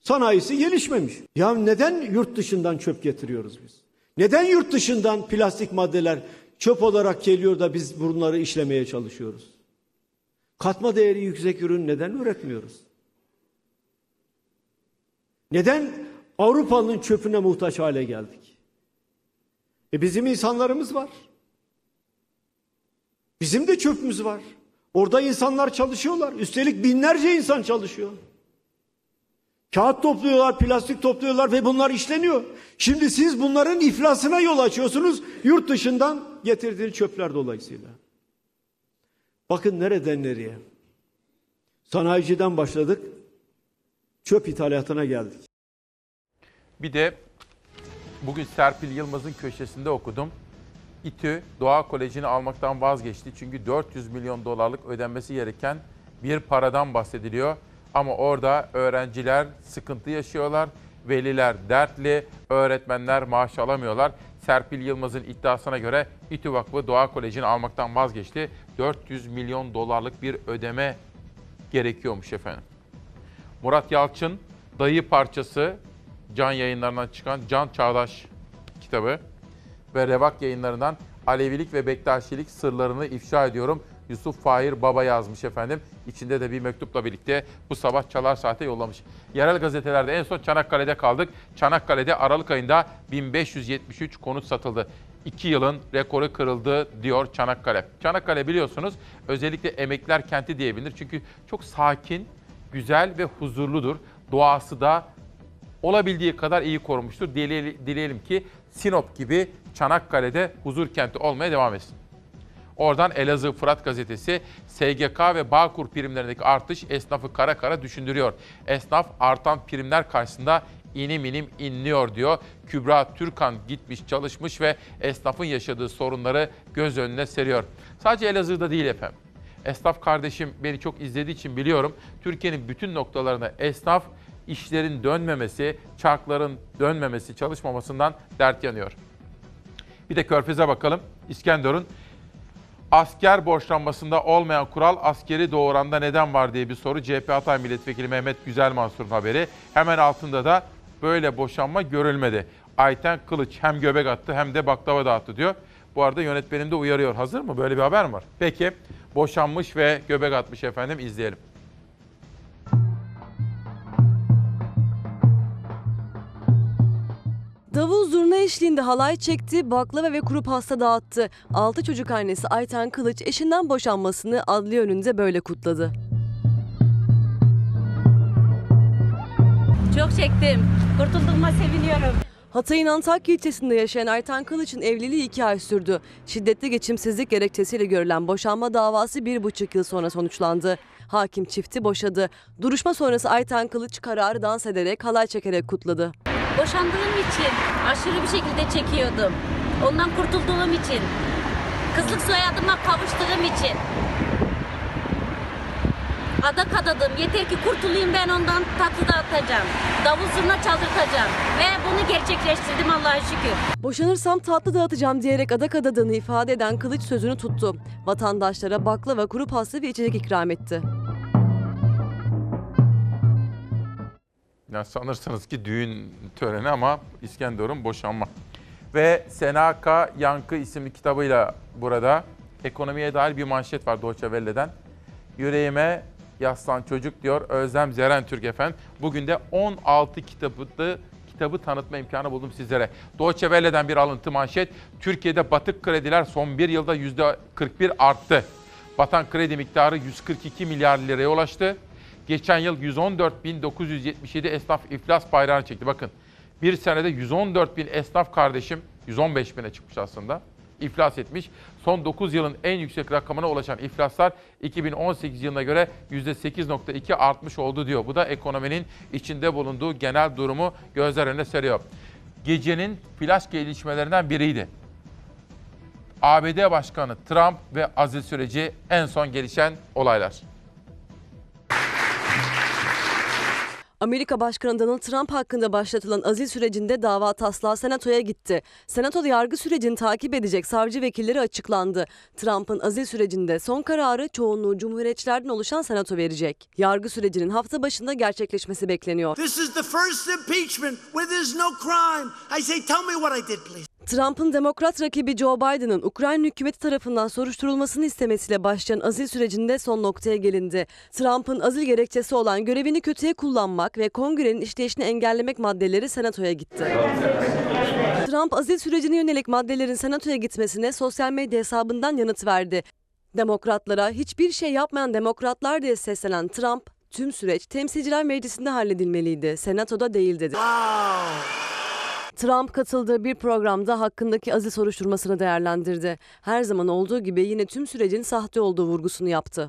Sanayisi gelişmemiş. Ya neden yurt dışından çöp getiriyoruz biz? Neden yurt dışından plastik maddeler çöp olarak geliyor da biz bunları işlemeye çalışıyoruz? Katma değeri yüksek ürün neden üretmiyoruz? Neden Avrupa'nın çöpüne muhtaç hale geldik? E bizim insanlarımız var. Bizim de çöpümüz var. Orada insanlar çalışıyorlar. Üstelik binlerce insan çalışıyor. Kağıt topluyorlar, plastik topluyorlar ve bunlar işleniyor. Şimdi siz bunların iflasına yol açıyorsunuz yurt dışından getirdiğiniz çöpler dolayısıyla. Bakın nereden nereye. Sanayiciden başladık. Çöp ithalatına geldik. Bir de bugün Serpil Yılmaz'ın köşesinde okudum. İTÜ Doğa Koleji'ni almaktan vazgeçti. Çünkü 400 milyon dolarlık ödenmesi gereken bir paradan bahsediliyor. Ama orada öğrenciler sıkıntı yaşıyorlar. Veliler dertli, öğretmenler maaş alamıyorlar. Serpil Yılmaz'ın iddiasına göre İTÜ Vakfı Doğa Koleji'ni almaktan vazgeçti. 400 milyon dolarlık bir ödeme gerekiyormuş efendim. Murat Yalçın dayı parçası Can yayınlarından çıkan Can Çağdaş kitabı ve Revak yayınlarından Alevilik ve Bektaşilik sırlarını ifşa ediyorum. Yusuf Fahir Baba yazmış efendim. İçinde de bir mektupla birlikte bu sabah Çalar Saat'e yollamış. Yerel gazetelerde en son Çanakkale'de kaldık. Çanakkale'de Aralık ayında 1573 konut satıldı. 2 yılın rekoru kırıldı diyor Çanakkale. Çanakkale biliyorsunuz özellikle emekler kenti diye bilinir. Çünkü çok sakin, güzel ve huzurludur. Doğası da olabildiği kadar iyi korunmuştur. Dileyelim ki Sinop gibi Çanakkale'de huzur kenti olmaya devam etsin. Oradan Elazığ Fırat gazetesi SGK ve Bağkur primlerindeki artış esnafı kara kara düşündürüyor. Esnaf artan primler karşısında inim inim inliyor diyor. Kübra Türkan gitmiş çalışmış ve esnafın yaşadığı sorunları göz önüne seriyor. Sadece Elazığ'da değil efendim. Esnaf kardeşim beni çok izlediği için biliyorum. Türkiye'nin bütün noktalarında esnaf işlerin dönmemesi, çarkların dönmemesi, çalışmamasından dert yanıyor. Bir de Körfez'e bakalım. İskenderun asker borçlanmasında olmayan kural askeri doğuranda neden var diye bir soru. CHP Hatay Milletvekili Mehmet Güzel Mansur'un haberi. Hemen altında da böyle boşanma görülmedi. Ayten Kılıç hem göbek attı hem de baklava dağıttı diyor. Bu arada yönetmenim de uyarıyor. Hazır mı? Böyle bir haber mi var? Peki boşanmış ve göbek atmış efendim izleyelim. Davul zurna eşliğinde halay çekti, baklava ve kuru pasta dağıttı. Altı çocuk annesi Ayten Kılıç eşinden boşanmasını adliye önünde böyle kutladı. Çok çektim. Kurtulduğuma seviniyorum. Hatay'ın Antakya ilçesinde yaşayan Ayten Kılıç'ın evliliği iki ay sürdü. Şiddetli geçimsizlik gerekçesiyle görülen boşanma davası bir buçuk yıl sonra sonuçlandı. Hakim çifti boşadı. Duruşma sonrası Ayten Kılıç kararı dans ederek halay çekerek kutladı. Boşandığım için aşırı bir şekilde çekiyordum. Ondan kurtulduğum için. Kızlık soyadıma kavuştuğum için. Adak adadım. Yeter ki kurtulayım ben ondan tatlı dağıtacağım. Davul zurna çaldırtacağım. Ve bunu gerçekleştirdim Allah'a şükür. Boşanırsam tatlı dağıtacağım diyerek adak adadığını ifade eden Kılıç sözünü tuttu. Vatandaşlara baklava, kuru pasta ve içecek ikram etti. Ya sanırsınız ki düğün töreni ama İskenderun boşanma. Ve Senaka Yankı isimli kitabıyla burada ekonomiye dair bir manşet var Deutsche Welle'den. Yüreğime yaslan çocuk diyor Özlem Zeren Türk efendim. Bugün de 16 kitabı, kitabı tanıtma imkanı buldum sizlere. Deutsche Welle'den bir alıntı manşet. Türkiye'de batık krediler son bir yılda %41 arttı. Batan kredi miktarı 142 milyar liraya ulaştı. Geçen yıl 114.977 esnaf iflas bayrağını çekti. Bakın bir senede 114 bin esnaf kardeşim, 115 bine çıkmış aslında, iflas etmiş. Son 9 yılın en yüksek rakamına ulaşan iflaslar 2018 yılına göre %8.2 artmış oldu diyor. Bu da ekonominin içinde bulunduğu genel durumu gözler önüne seriyor. Gecenin flash gelişmelerinden biriydi. ABD Başkanı Trump ve azil süreci en son gelişen olaylar. Amerika Başkanı Donald Trump hakkında başlatılan azil sürecinde dava taslağı senatoya gitti. Senatoda yargı sürecini takip edecek savcı vekilleri açıklandı. Trump'ın azil sürecinde son kararı çoğunluğu cumhuriyetçilerden oluşan senato verecek. Yargı sürecinin hafta başında gerçekleşmesi bekleniyor. This is the first impeachment where there's no crime. I say, tell me what I did, please. Trump'ın demokrat rakibi Joe Biden'ın Ukrayna hükümeti tarafından soruşturulmasını istemesiyle başlayan azil sürecinde son noktaya gelindi. Trump'ın azil gerekçesi olan görevini kötüye kullanmak ve kongrenin işleyişini engellemek maddeleri senatoya gitti. Trump azil sürecine yönelik maddelerin senatoya gitmesine sosyal medya hesabından yanıt verdi. Demokratlara hiçbir şey yapmayan demokratlar diye seslenen Trump, tüm süreç temsilciler meclisinde halledilmeliydi, senatoda değil dedi. Trump katıldığı bir programda hakkındaki azil soruşturmasını değerlendirdi. Her zaman olduğu gibi yine tüm sürecin sahte olduğu vurgusunu yaptı.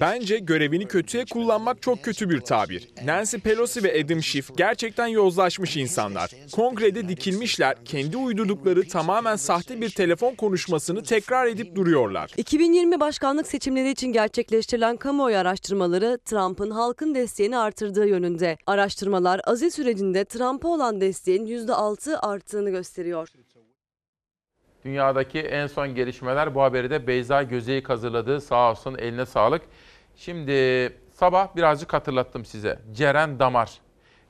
Bence görevini kötüye kullanmak çok kötü bir tabir. Nancy Pelosi ve Adam Schiff gerçekten yozlaşmış insanlar. Kongrede dikilmişler, kendi uydurdukları tamamen sahte bir telefon konuşmasını tekrar edip duruyorlar. 2020 başkanlık seçimleri için gerçekleştirilen kamuoyu araştırmaları Trump'ın halkın desteğini artırdığı yönünde. Araştırmalar azil sürecinde Trump'a olan desteğin %6 arttığını gösteriyor. Dünyadaki en son gelişmeler bu haberi de Beyza Gözeyik hazırladı. Sağ olsun eline sağlık. Şimdi sabah birazcık hatırlattım size. Ceren Damar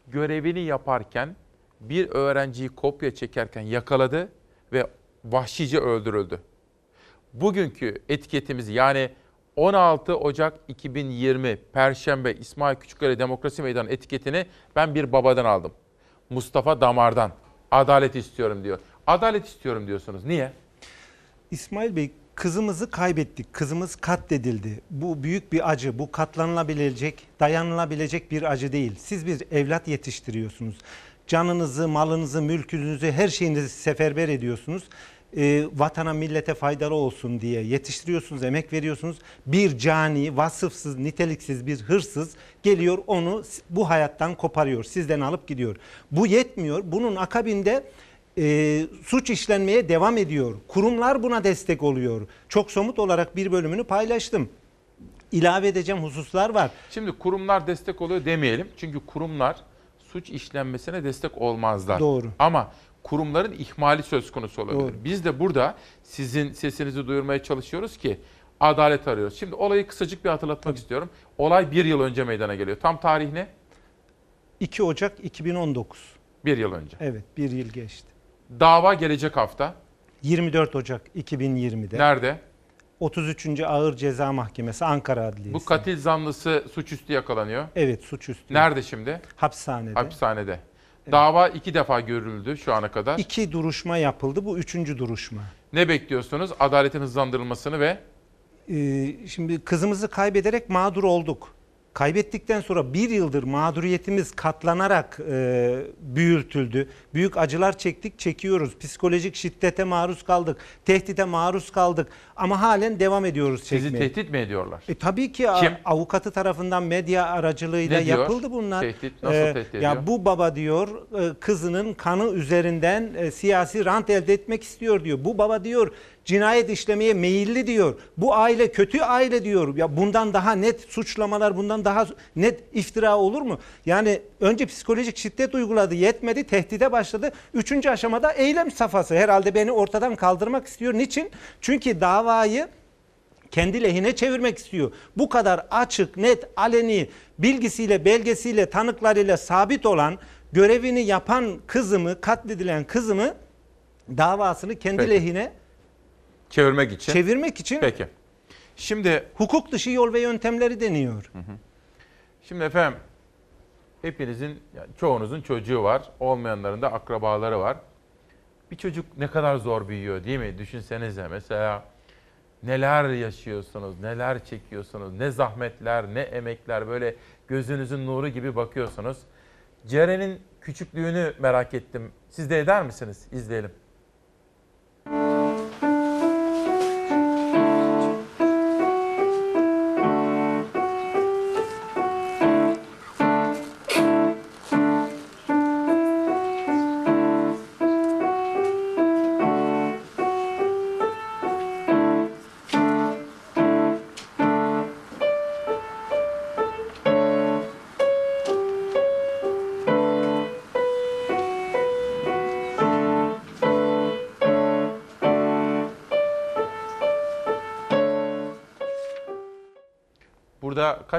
görevini yaparken bir öğrenciyi kopya çekerken yakaladı ve vahşice öldürüldü. Bugünkü etiketimiz yani 16 Ocak 2020 Perşembe İsmail Küçükkale Demokrasi Meydanı etiketini ben bir babadan aldım. Mustafa Damar'dan. Adalet istiyorum diyor. Adalet istiyorum diyorsunuz. Niye? İsmail Bey kızımızı kaybettik. Kızımız katledildi. Bu büyük bir acı. Bu katlanılabilecek, dayanılabilecek bir acı değil. Siz bir evlat yetiştiriyorsunuz. Canınızı, malınızı, mülkünüzü, her şeyinizi seferber ediyorsunuz. Ee, vatana, millete faydalı olsun diye yetiştiriyorsunuz, emek veriyorsunuz. Bir cani, vasıfsız, niteliksiz bir hırsız geliyor onu bu hayattan koparıyor, sizden alıp gidiyor. Bu yetmiyor. Bunun akabinde e, suç işlenmeye devam ediyor. Kurumlar buna destek oluyor. Çok somut olarak bir bölümünü paylaştım. İlave edeceğim hususlar var. Şimdi kurumlar destek oluyor demeyelim. Çünkü kurumlar suç işlenmesine destek olmazlar. Doğru. Ama kurumların ihmali söz konusu olabilir. Doğru. Biz de burada sizin sesinizi duyurmaya çalışıyoruz ki adalet arıyoruz. Şimdi olayı kısacık bir hatırlatmak istiyorum. Olay bir yıl önce meydana geliyor. Tam tarih ne? 2 Ocak 2019. Bir yıl önce. Evet bir yıl geçti. Dava gelecek hafta. 24 Ocak 2020'de. Nerede? 33. Ağır Ceza Mahkemesi Ankara Adliyesi. Bu katil zanlısı suçüstü yakalanıyor. Evet suçüstü. Nerede şimdi? Hapishanede. Hapishanede. Dava iki defa görüldü şu ana kadar. İki duruşma yapıldı. Bu üçüncü duruşma. Ne bekliyorsunuz? Adaletin hızlandırılmasını ve Ee, şimdi kızımızı kaybederek mağdur olduk. Kaybettikten sonra bir yıldır mağduriyetimiz katlanarak e, büyütüldü. Büyük acılar çektik, çekiyoruz. Psikolojik şiddete maruz kaldık. Tehdide maruz kaldık. Ama halen devam ediyoruz çekmeye. sizi tehdit mi ediyorlar? E, tabii ki Kim? avukatı tarafından medya aracılığıyla Ne diyor? yapıldı bunlar. Tehdit, nasıl Ee, tehdit ediyor? Ya bu baba diyor e, kızının kanı üzerinden e, siyasi rant elde etmek istiyor diyor. Bu baba diyor cinayet işlemeye meyilli diyor. Bu aile kötü aile diyor. Ya bundan daha net suçlamalar, bundan daha net iftira olur mu? Yani önce psikolojik şiddet uyguladı, yetmedi, tehdide başladı. Üçüncü aşamada eylem safhası. Herhalde beni ortadan kaldırmak istiyor. Niçin? Çünkü davayı kendi lehine çevirmek istiyor. Bu kadar açık, net, aleni, bilgisiyle, belgesiyle, tanıklarıyla sabit olan görevini yapan kızımı, katledilen kızımı davasını kendi Peki. lehine çevirmek için. çevirmek için Peki. Şimdi hukuk dışı yol ve yöntemleri deniyor. Şimdi efendim Hepinizin, yani çoğunuzun çocuğu var. Olmayanların da akrabaları var. Bir çocuk ne kadar zor büyüyor değil mi? Düşünsenize mesela neler yaşıyorsunuz, neler çekiyorsunuz, ne zahmetler, ne emekler böyle gözünüzün nuru gibi bakıyorsunuz. Ceren'in küçüklüğünü merak ettim. Siz de eder misiniz? İzleyelim.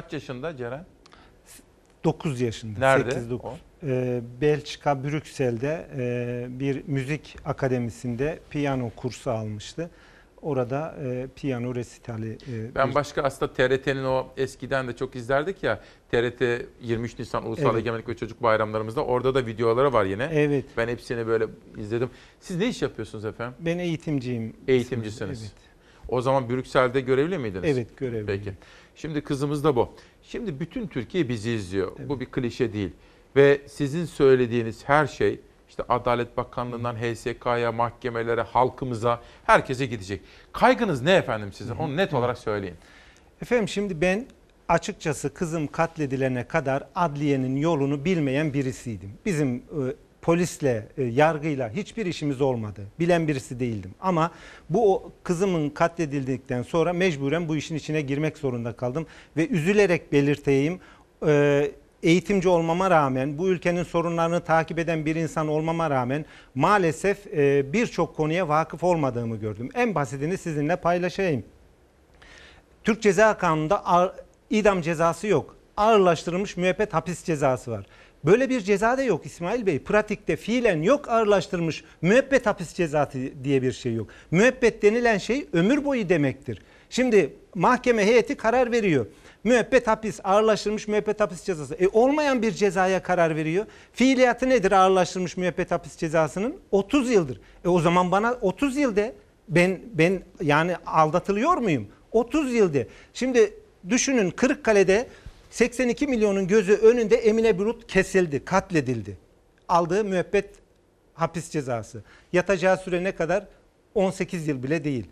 Kaç yaşında Ceren? 9 yaşında. Nerede 8, 9. o? Ee, Belçika, Brüksel'de e, bir müzik akademisinde piyano kursu almıştı. Orada e, piyano resitali. e, Ben bir- başka aslında TRT'nin o eskiden de çok izlerdik ya. TRT 23 Nisan Ulusal Evet. Egemenlik ve Çocuk Bayramlarımızda orada da videoları var yine. Evet. Ben hepsini böyle izledim. Siz ne iş yapıyorsunuz efendim? Ben eğitimciyim. Eğitimcisiniz. Evet. O zaman Brüksel'de görevli miydiniz? Evet, görevliyim. Peki. Şimdi kızımız da bu. Şimdi bütün Türkiye bizi izliyor. Bu bir klişe değil. Ve sizin söylediğiniz her şey işte Adalet Bakanlığı'ndan HSK'ya, mahkemelere, halkımıza, herkese gidecek. Kaygınız ne efendim sizin? Onu net olarak söyleyin. Efendim şimdi ben açıkçası kızım katledilene kadar adliyenin yolunu bilmeyen birisiydim. Bizim e, polisle, e, yargıyla hiçbir işimiz olmadı. Bilen birisi değildim. Ama bu kızımın katledildikten sonra mecburen bu işin içine girmek zorunda kaldım. Ve üzülerek belirteyim, e, eğitimci olmama rağmen, bu ülkenin sorunlarını takip eden bir insan olmama rağmen maalesef e, birçok konuya vakıf olmadığımı gördüm. En basitini sizinle paylaşayım. Türk Ceza Kanunu'nda idam cezası yok. Ağırlaştırılmış müebbet hapis cezası var. Böyle bir ceza da yok İsmail Bey. Pratikte fiilen yok ağırlaştırılmış müebbet hapis cezası diye bir şey yok. Müebbet denilen şey ömür boyu demektir. Şimdi mahkeme heyeti karar veriyor. Müebbet hapis, ağırlaştırılmış müebbet hapis cezası. E olmayan bir cezaya karar veriyor. Fiiliyatı nedir ağırlaştırılmış müebbet hapis cezasının? 30 yıldır. E o zaman bana 30 yılda ben ben yani aldatılıyor muyum? 30 yılda. Şimdi düşünün Kırıkkale'de 82 milyonun gözü önünde Emine Bulut kesildi, katledildi. Aldığı müebbet hapis cezası. Yatacağı süre ne kadar? 18 yıl bile değil.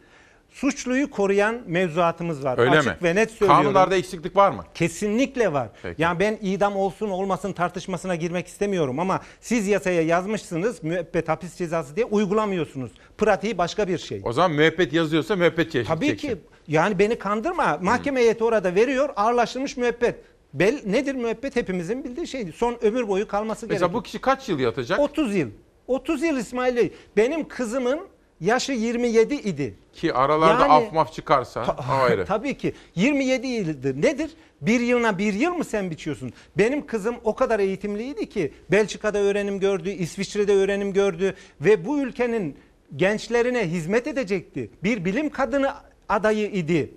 Suçluyu koruyan mevzuatımız var. Öyle Açık mi? ve net söylüyorum. Kanunlarda eksiklik var mı? Kesinlikle var. Peki. Yani ben idam olsun olmasın tartışmasına girmek istemiyorum ama siz yasaya yazmışsınız müebbet hapis cezası diye uygulamıyorsunuz. Pratiği başka bir şey. O zaman müebbet yazıyorsa müebbet çeşit. Tabii ki yani beni kandırma. Mahkeme heyeti orada veriyor ağırlaştırılmış müebbet. Bel, nedir müebbet hepimizin bildiği şey. Son ömür boyu kalması Mesela gerekiyor. bu kişi kaç yıl yatacak? 30 yıl. 30 yıl İsmail Bey. Benim kızımın yaşı 27 idi. Ki aralarda Yani- af maf çıkarsa Ta- ayrı. Tabii ki 27 yıldır nedir? Bir yılına bir yıl mı sen biçiyorsun? Benim kızım o kadar eğitimliydi ki Belçika'da öğrenim gördü, İsviçre'de öğrenim gördü ve bu ülkenin gençlerine hizmet edecekti. Bir bilim kadını adayı idi.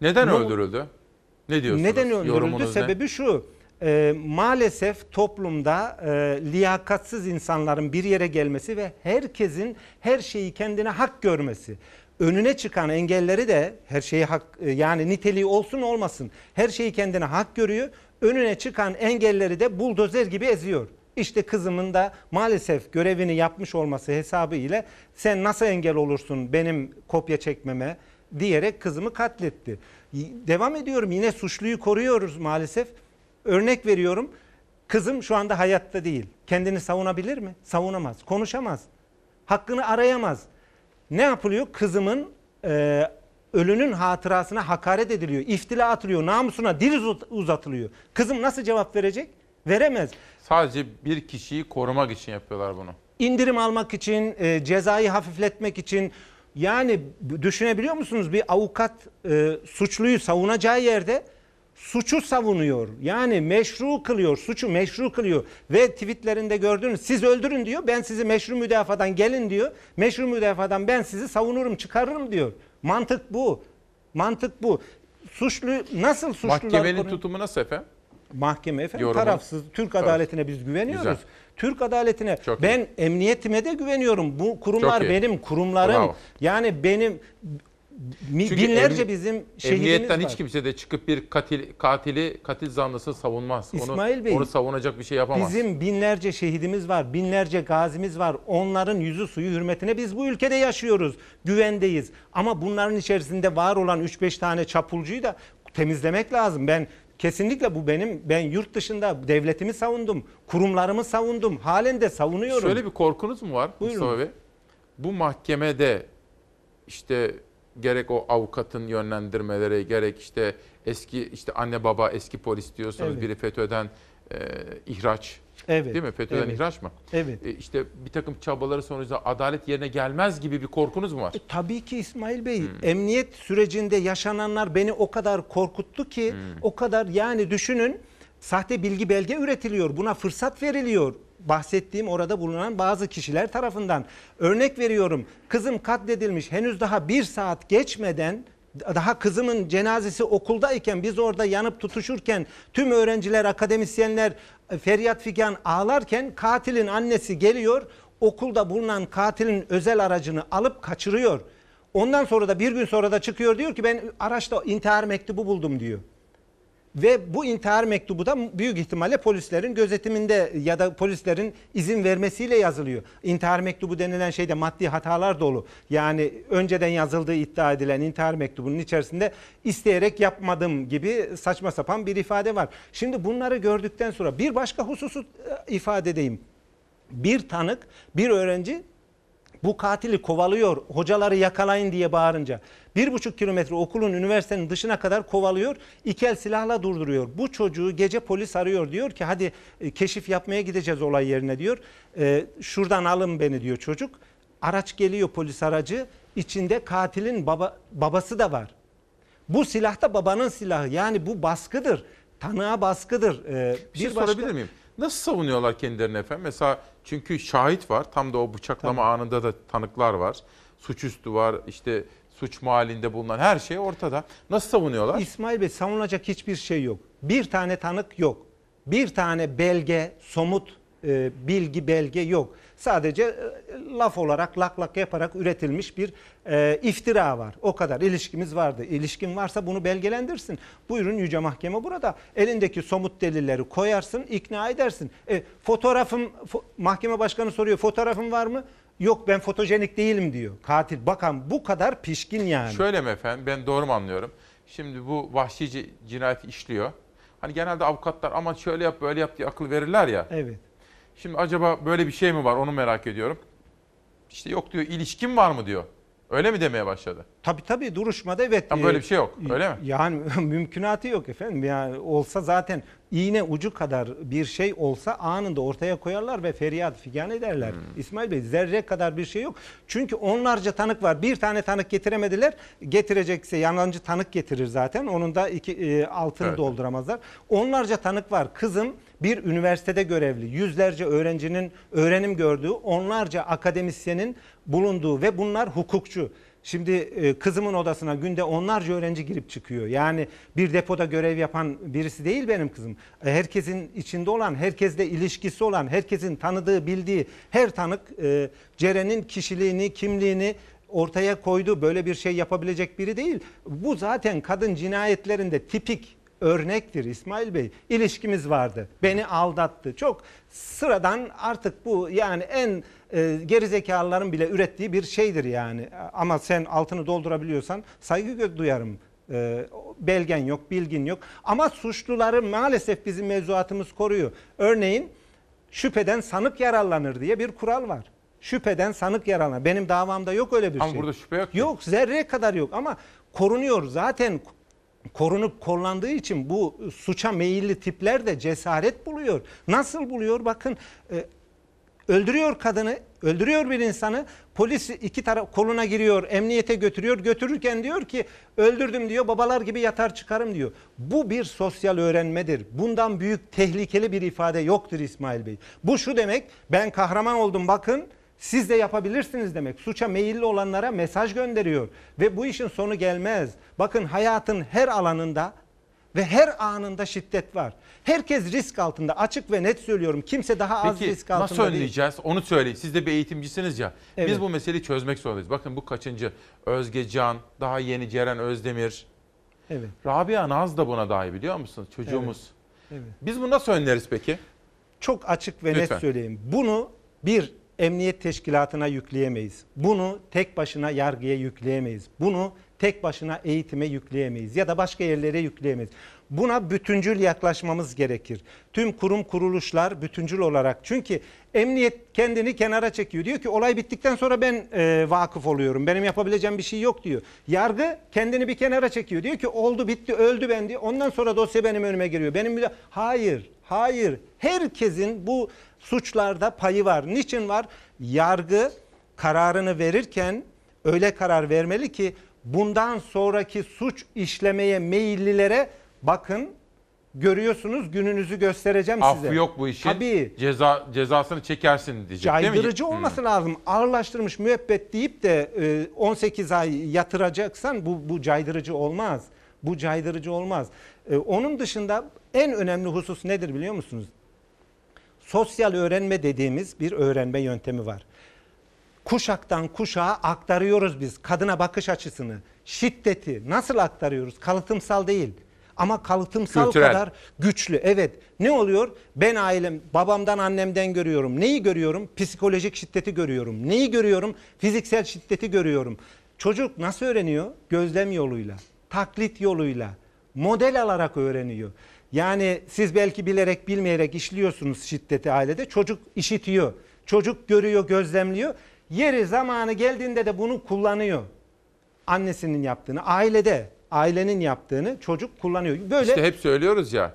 Neden Ne- öldürüldü? Ne diyorsunuz? Neden öldürüldü? Yorumunuz ne? Sebebi şu. e, maalesef toplumda e, liyakatsiz insanların bir yere gelmesi ve herkesin her şeyi kendine hak görmesi. Önüne çıkan engelleri de her şeyi hak e, yani niteliği olsun olmasın her şeyi kendine hak görüyor. Önüne çıkan engelleri de buldozer gibi eziyor. İşte kızımın da maalesef görevini yapmış olması hesabı ile sen nasıl engel olursun benim kopya çekmeme diyerek kızımı katletti. Devam ediyorum yine suçluyu koruyoruz maalesef. Örnek veriyorum kızım şu anda hayatta değil. Kendini savunabilir mi? Savunamaz. Konuşamaz. Hakkını arayamaz. Ne yapılıyor? Kızımın e, ölünün hatırasına hakaret ediliyor. İftila atılıyor. Namusuna dil uzat- uzatılıyor. Kızım nasıl cevap verecek? Veremez. Sadece bir kişiyi korumak için yapıyorlar bunu. indirim almak için, e, cezayı hafifletmek için yani düşünebiliyor musunuz bir avukat e, suçluyu savunacağı yerde suçu savunuyor. Yani meşru kılıyor, suçu meşru kılıyor ve tweetlerinde gördünüz siz öldürün diyor. Ben sizi meşru müdafadan gelin diyor. Meşru müdafadan ben sizi savunurum, çıkarırım diyor. Mantık bu. Mantık bu. Suçlu nasıl suçlular Mahkemenin tutumu nasıl efendim? Mahkeme efendim Yorumu. tarafsız. Türk adaletine biz güveniyoruz. Güzel. Türk adaletine Çok ben emniyetime de güveniyorum. Bu kurumlar iyi. benim kurumlarım. Bravo. Yani benim Çünkü binlerce emni- bizim şehidimiz Emniyetten var. hiç kimse de çıkıp bir katil, katili, katil zanlısını savunmaz. İsmail onu, Bey, onu savunacak bir şey yapamaz. Bizim binlerce şehidimiz var, binlerce gazimiz var. Onların yüzü suyu hürmetine biz bu ülkede yaşıyoruz, güvendeyiz. Ama bunların içerisinde var olan 3-5 tane çapulcuyu da temizlemek lazım. Ben kesinlikle bu benim, ben yurt dışında devletimi savundum, kurumlarımı savundum, halen de savunuyorum. Şöyle bir korkunuz mu var Buyurun. Mustafa Bey? Bu mahkemede işte gerek o avukatın yönlendirmeleri gerek işte eski işte anne baba eski polis diyorsanız Evet. biri FETÖ'den e, ihraç Evet, değil mi? FETÖ'den evet. ihraç mı? Evet. E, işte bir takım çabaları sonucunda adalet yerine gelmez gibi bir korkunuz mu var? E, tabii ki İsmail Bey. Hmm. Emniyet sürecinde yaşananlar beni o kadar korkuttu ki Hmm. o kadar yani düşünün sahte bilgi belge üretiliyor. Buna fırsat veriliyor. Bahsettiğim orada bulunan bazı kişiler tarafından. Örnek veriyorum. Kızım katledilmiş. Henüz daha bir saat geçmeden daha kızımın cenazesi okuldayken biz orada yanıp tutuşurken tüm öğrenciler, akademisyenler feryat figan ağlarken katilin annesi geliyor okulda bulunan katilin özel aracını alıp kaçırıyor. Ondan sonra da bir gün sonra da çıkıyor diyor ki ben araçta intihar mektubu buldum diyor. Ve bu intihar mektubu da büyük ihtimalle polislerin gözetiminde ya da polislerin izin vermesiyle yazılıyor. İntihar mektubu denilen şeyde maddi hatalar dolu. Yani önceden yazıldığı iddia edilen intihar mektubunun içerisinde isteyerek yapmadım gibi saçma sapan bir ifade var. Şimdi bunları gördükten sonra bir başka hususu e, ifade edeyim. Bir tanık, bir öğrenci bu katili kovalıyor hocaları yakalayın diye bağırınca. Bir buçuk kilometre okulun üniversitenin dışına kadar kovalıyor. İki el silahla durduruyor. Bu çocuğu gece polis arıyor diyor ki hadi e, keşif yapmaya gideceğiz olay yerine diyor. E, şuradan alın beni diyor çocuk. Araç geliyor polis aracı. İçinde katilin baba, babası da var. Bu silah da babanın silahı. Yani bu baskıdır. Tanığa baskıdır. E, Bir şey başka- sorabilir miyim? Nasıl savunuyorlar kendilerini efendim? Mesela çünkü şahit var. Tam da o bıçaklama anında da tanıklar var. Suçüstü var. işte suç mahallinde bulunan her şey ortada. Nasıl savunuyorlar? İsmail Bey savunulacak hiçbir şey yok. Bir tane tanık yok. Bir tane belge, somut e, bilgi belge yok. Sadece e, laf olarak lak lak yaparak üretilmiş bir e, iftira var. O kadar ilişkimiz vardı. İlişkin varsa bunu belgelendirsin. Buyurun Yüce Mahkeme burada. Elindeki somut delilleri koyarsın, ikna edersin. E, fotoğrafım, fo- mahkeme başkanı soruyor fotoğrafın var mı? Yok ben fotojenik değilim diyor katil. Bakın bu kadar pişkin yani. Şöyle mi efendim? Ben doğru mu anlıyorum? Şimdi bu vahşice cinayeti işliyor. Hani genelde avukatlar ama şöyle yap böyle yap diye akıl verirler ya. Evet. Şimdi acaba böyle bir şey mi var onu merak ediyorum. İşte yok diyor ilişkin var mı diyor. Öyle mi demeye başladı? Tabii tabii duruşmada evet. Ama böyle bir şey yok, öyle mi? Yani mümkünatı yok efendim. Yani olsa zaten iğne ucu kadar bir şey olsa anında ortaya koyarlar ve feryat figan ederler. Hmm. İsmail Bey zerre kadar bir şey yok. Çünkü onlarca tanık var. Bir tane tanık getiremediler. Getirecekse yalancı tanık getirir zaten. Onun da iki, e, altını Evet. dolduramazlar. Onlarca tanık var. Kızım bir üniversitede görevli. Yüzlerce öğrencinin öğrenim gördüğü, onlarca akademisyenin bulunduğu ve bunlar hukukçu. Şimdi e, kızımın odasına günde onlarca öğrenci girip çıkıyor. Yani bir depoda görev yapan birisi değil benim kızım. E, Herkesin içinde olan, herkesle ilişkisi olan, herkesin tanıdığı, bildiği her tanık e, Ceren'in kişiliğini, kimliğini ortaya koydu. Böyle bir şey yapabilecek biri değil. Bu zaten kadın cinayetlerinde tipik örnektir İsmail Bey. İlişkimiz vardı. Beni aldattı. Çok sıradan artık bu yani en e, gerizekalıların bile ürettiği bir şeydir yani. Ama sen altını doldurabiliyorsan saygı duyarım. E, belgen yok, bilgin yok. Ama suçluları maalesef bizim mevzuatımız koruyor. Örneğin şüpheden sanık yararlanır diye bir kural var. Şüpheden sanık yararlanır. Benim davamda yok öyle bir Ama şey. burada şüphe yok. Yok zerre kadar yok ama korunuyor. Zaten korunup kollandığı için bu suça meyilli tipler de cesaret buluyor. Nasıl buluyor? Bakın e, öldürüyor kadını, öldürüyor bir insanı. Polis iki taraf koluna giriyor, emniyete götürüyor. Götürürken diyor ki öldürdüm diyor, babalar gibi yatar çıkarım diyor. Bu bir sosyal öğrenmedir. Bundan büyük tehlikeli bir ifade yoktur İsmail Bey. Bu şu demek, ben kahraman oldum bakın. Siz de yapabilirsiniz demek. Suça meyilli olanlara mesaj gönderiyor. Ve bu işin sonu gelmez. Bakın hayatın her alanında Ve her anında şiddet var. Herkes risk altında. Açık ve net söylüyorum. Kimse daha az Peki risk altında nasıl değil. önleyeceğiz? Onu söyleyin. Siz de bir eğitimcisiniz ya. Evet. Biz bu meseleyi çözmek zorundayız. Bakın bu kaçıncı? Özge Can, daha yeni Ceren Özdemir. Evet. Rabia Naz da buna dahil biliyor musunuz? Çocuğumuz. Evet. Biz bunu nasıl önleriz peki? Çok açık ve Lütfen. net söyleyeyim. Bunu bir emniyet teşkilatına yükleyemeyiz. Bunu tek başına yargıya yükleyemeyiz. Bunu tek başına eğitime yükleyemeyiz ya da başka yerlere yükleyemeyiz. Buna bütüncül yaklaşmamız gerekir. Tüm kurum kuruluşlar bütüncül olarak. Çünkü emniyet kendini kenara çekiyor. Diyor ki olay bittikten sonra ben e, vakıf oluyorum. Benim yapabileceğim bir şey yok diyor. Yargı kendini bir kenara çekiyor. Diyor ki oldu bitti öldü ben diyor. Ondan sonra dosya benim önüme geliyor. Benim hayır hayır. Herkesin bu suçlarda payı var. Niçin var? Yargı kararını verirken öyle karar vermeli ki bundan sonraki suç işlemeye meyillilere bakın görüyorsunuz gününüzü göstereceğim size. Affı yok bu işin. Tabii. Ceza cezasını çekersin diyecek değil mi? Caydırıcı Hmm. olması lazım. Ağırlaştırmış müebbet deyip de e, 18 ay yatıracaksan bu, bu caydırıcı olmaz. Bu caydırıcı olmaz. E, Onun dışında en önemli husus nedir biliyor musunuz? Sosyal öğrenme dediğimiz bir öğrenme yöntemi var. Kuşaktan kuşağa aktarıyoruz biz kadına bakış açısını, şiddeti nasıl aktarıyoruz? Kalıtımsal değil. Ama kalıtımsal Kültürel. kadar güçlü. Evet. Ne oluyor? Ben ailem, babamdan, annemden görüyorum. Neyi görüyorum? Psikolojik şiddeti görüyorum. Neyi görüyorum? Fiziksel şiddeti görüyorum. Çocuk nasıl öğreniyor? Gözlem yoluyla, taklit yoluyla, model alarak öğreniyor. Yani siz belki bilerek bilmeyerek işliyorsunuz şiddeti ailede. Çocuk işitiyor. Çocuk görüyor, gözlemliyor. Yeri zamanı geldiğinde de bunu kullanıyor. Annesinin yaptığını, ailede ailenin yaptığını çocuk kullanıyor. Böyle İşte hep söylüyoruz ya.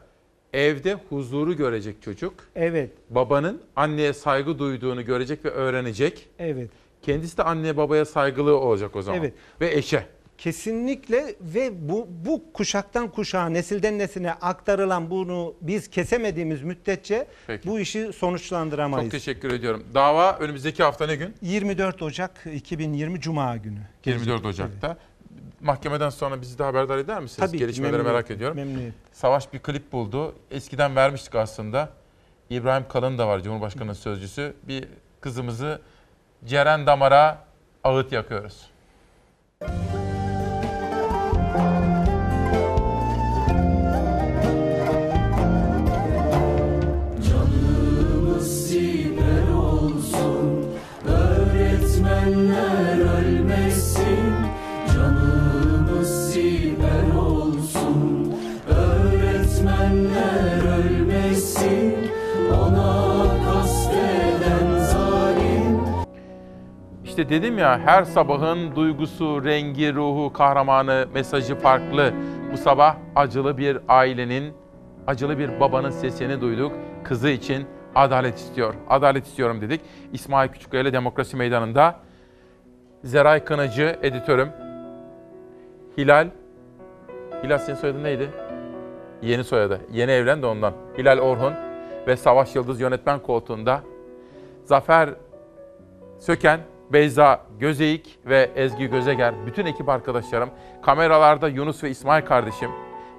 Evde huzuru görecek çocuk. Evet. Babanın anneye saygı duyduğunu görecek ve öğrenecek. Evet. Kendisi de anneye babaya saygılı olacak o zaman. Evet. Ve eşe. Kesinlikle ve bu bu kuşaktan kuşağa, nesilden nesile aktarılan bunu biz kesemediğimiz müddetçe Peki. bu işi sonuçlandıramayız. Çok teşekkür ediyorum. Dava önümüzdeki hafta ne gün? 24 Ocak 2020 Cuma günü. 24 Ocak'ta. Mahkemeden sonra bizi de haberdar eder misiniz? Tabii Gelişmeleri memnuniyet, merak ediyorum. memnuniyet. Savaş bir klip buldu. Eskiden vermiştik aslında. İbrahim Kalın da var Cumhurbaşkanı'nın sözcüsü. Bir kızımızı Ceren Damar'a ağıt yakıyoruz. Canımız İşte dedim ya her sabahın duygusu, rengi, ruhu, kahramanı, mesajı farklı. Bu sabah acılı bir ailenin, acılı bir babanın sesini duyduk. Kızı için adalet istiyor. Adalet istiyorum dedik. İsmail Küçükkaya ile Demokrasi Meydanı'nda Zeray Kınacı editörüm. Hilal, Hilal senin soyadın neydi? Yeni soyadı. Yeni evlen de ondan. Hilal Orhun ve Savaş Yıldız yönetmen koltuğunda. Zafer Söken, Beyza Gözeyik ve Ezgi Gözeger, bütün ekip arkadaşlarım, kameralarda Yunus ve İsmail kardeşim,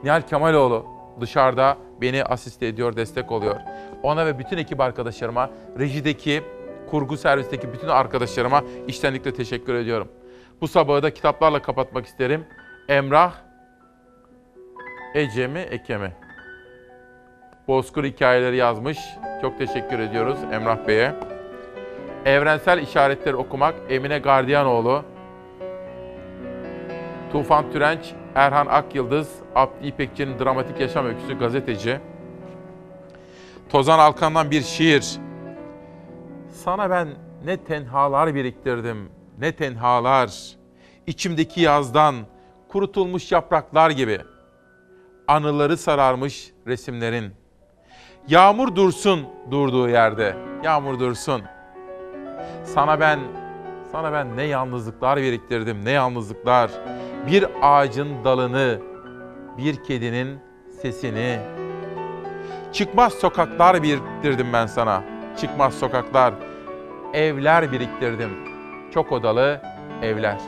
Nihal Kemaloğlu dışarıda beni asiste ediyor, destek oluyor. Ona ve bütün ekip arkadaşlarıma, rejideki, kurgu servisteki bütün arkadaşlarıma içtenlikle teşekkür ediyorum. Bu sabahı da kitaplarla kapatmak isterim. Emrah, Ece mi, Eke mi? Bozkır hikayeleri yazmış. Çok teşekkür ediyoruz Emrah Bey'e. Evrensel işaretleri okumak Emine Gardiyanoğlu. Tufan Türenç, Erhan Akyıldız, Abdi İpekçi'nin dramatik yaşam öyküsü gazeteci. Tozan Alkan'dan bir şiir. Sana ben ne tenhalar biriktirdim, ne tenhalar. İçimdeki yazdan kurutulmuş yapraklar gibi. Anıları sararmış resimlerin. Yağmur dursun durduğu yerde. Yağmur dursun. Sana ben sana ben ne yalnızlıklar biriktirdim, ne yalnızlıklar. Bir ağacın dalını, bir kedinin sesini. Çıkmaz sokaklar biriktirdim ben sana. Çıkmaz sokaklar. Evler biriktirdim. Çok odalı evler.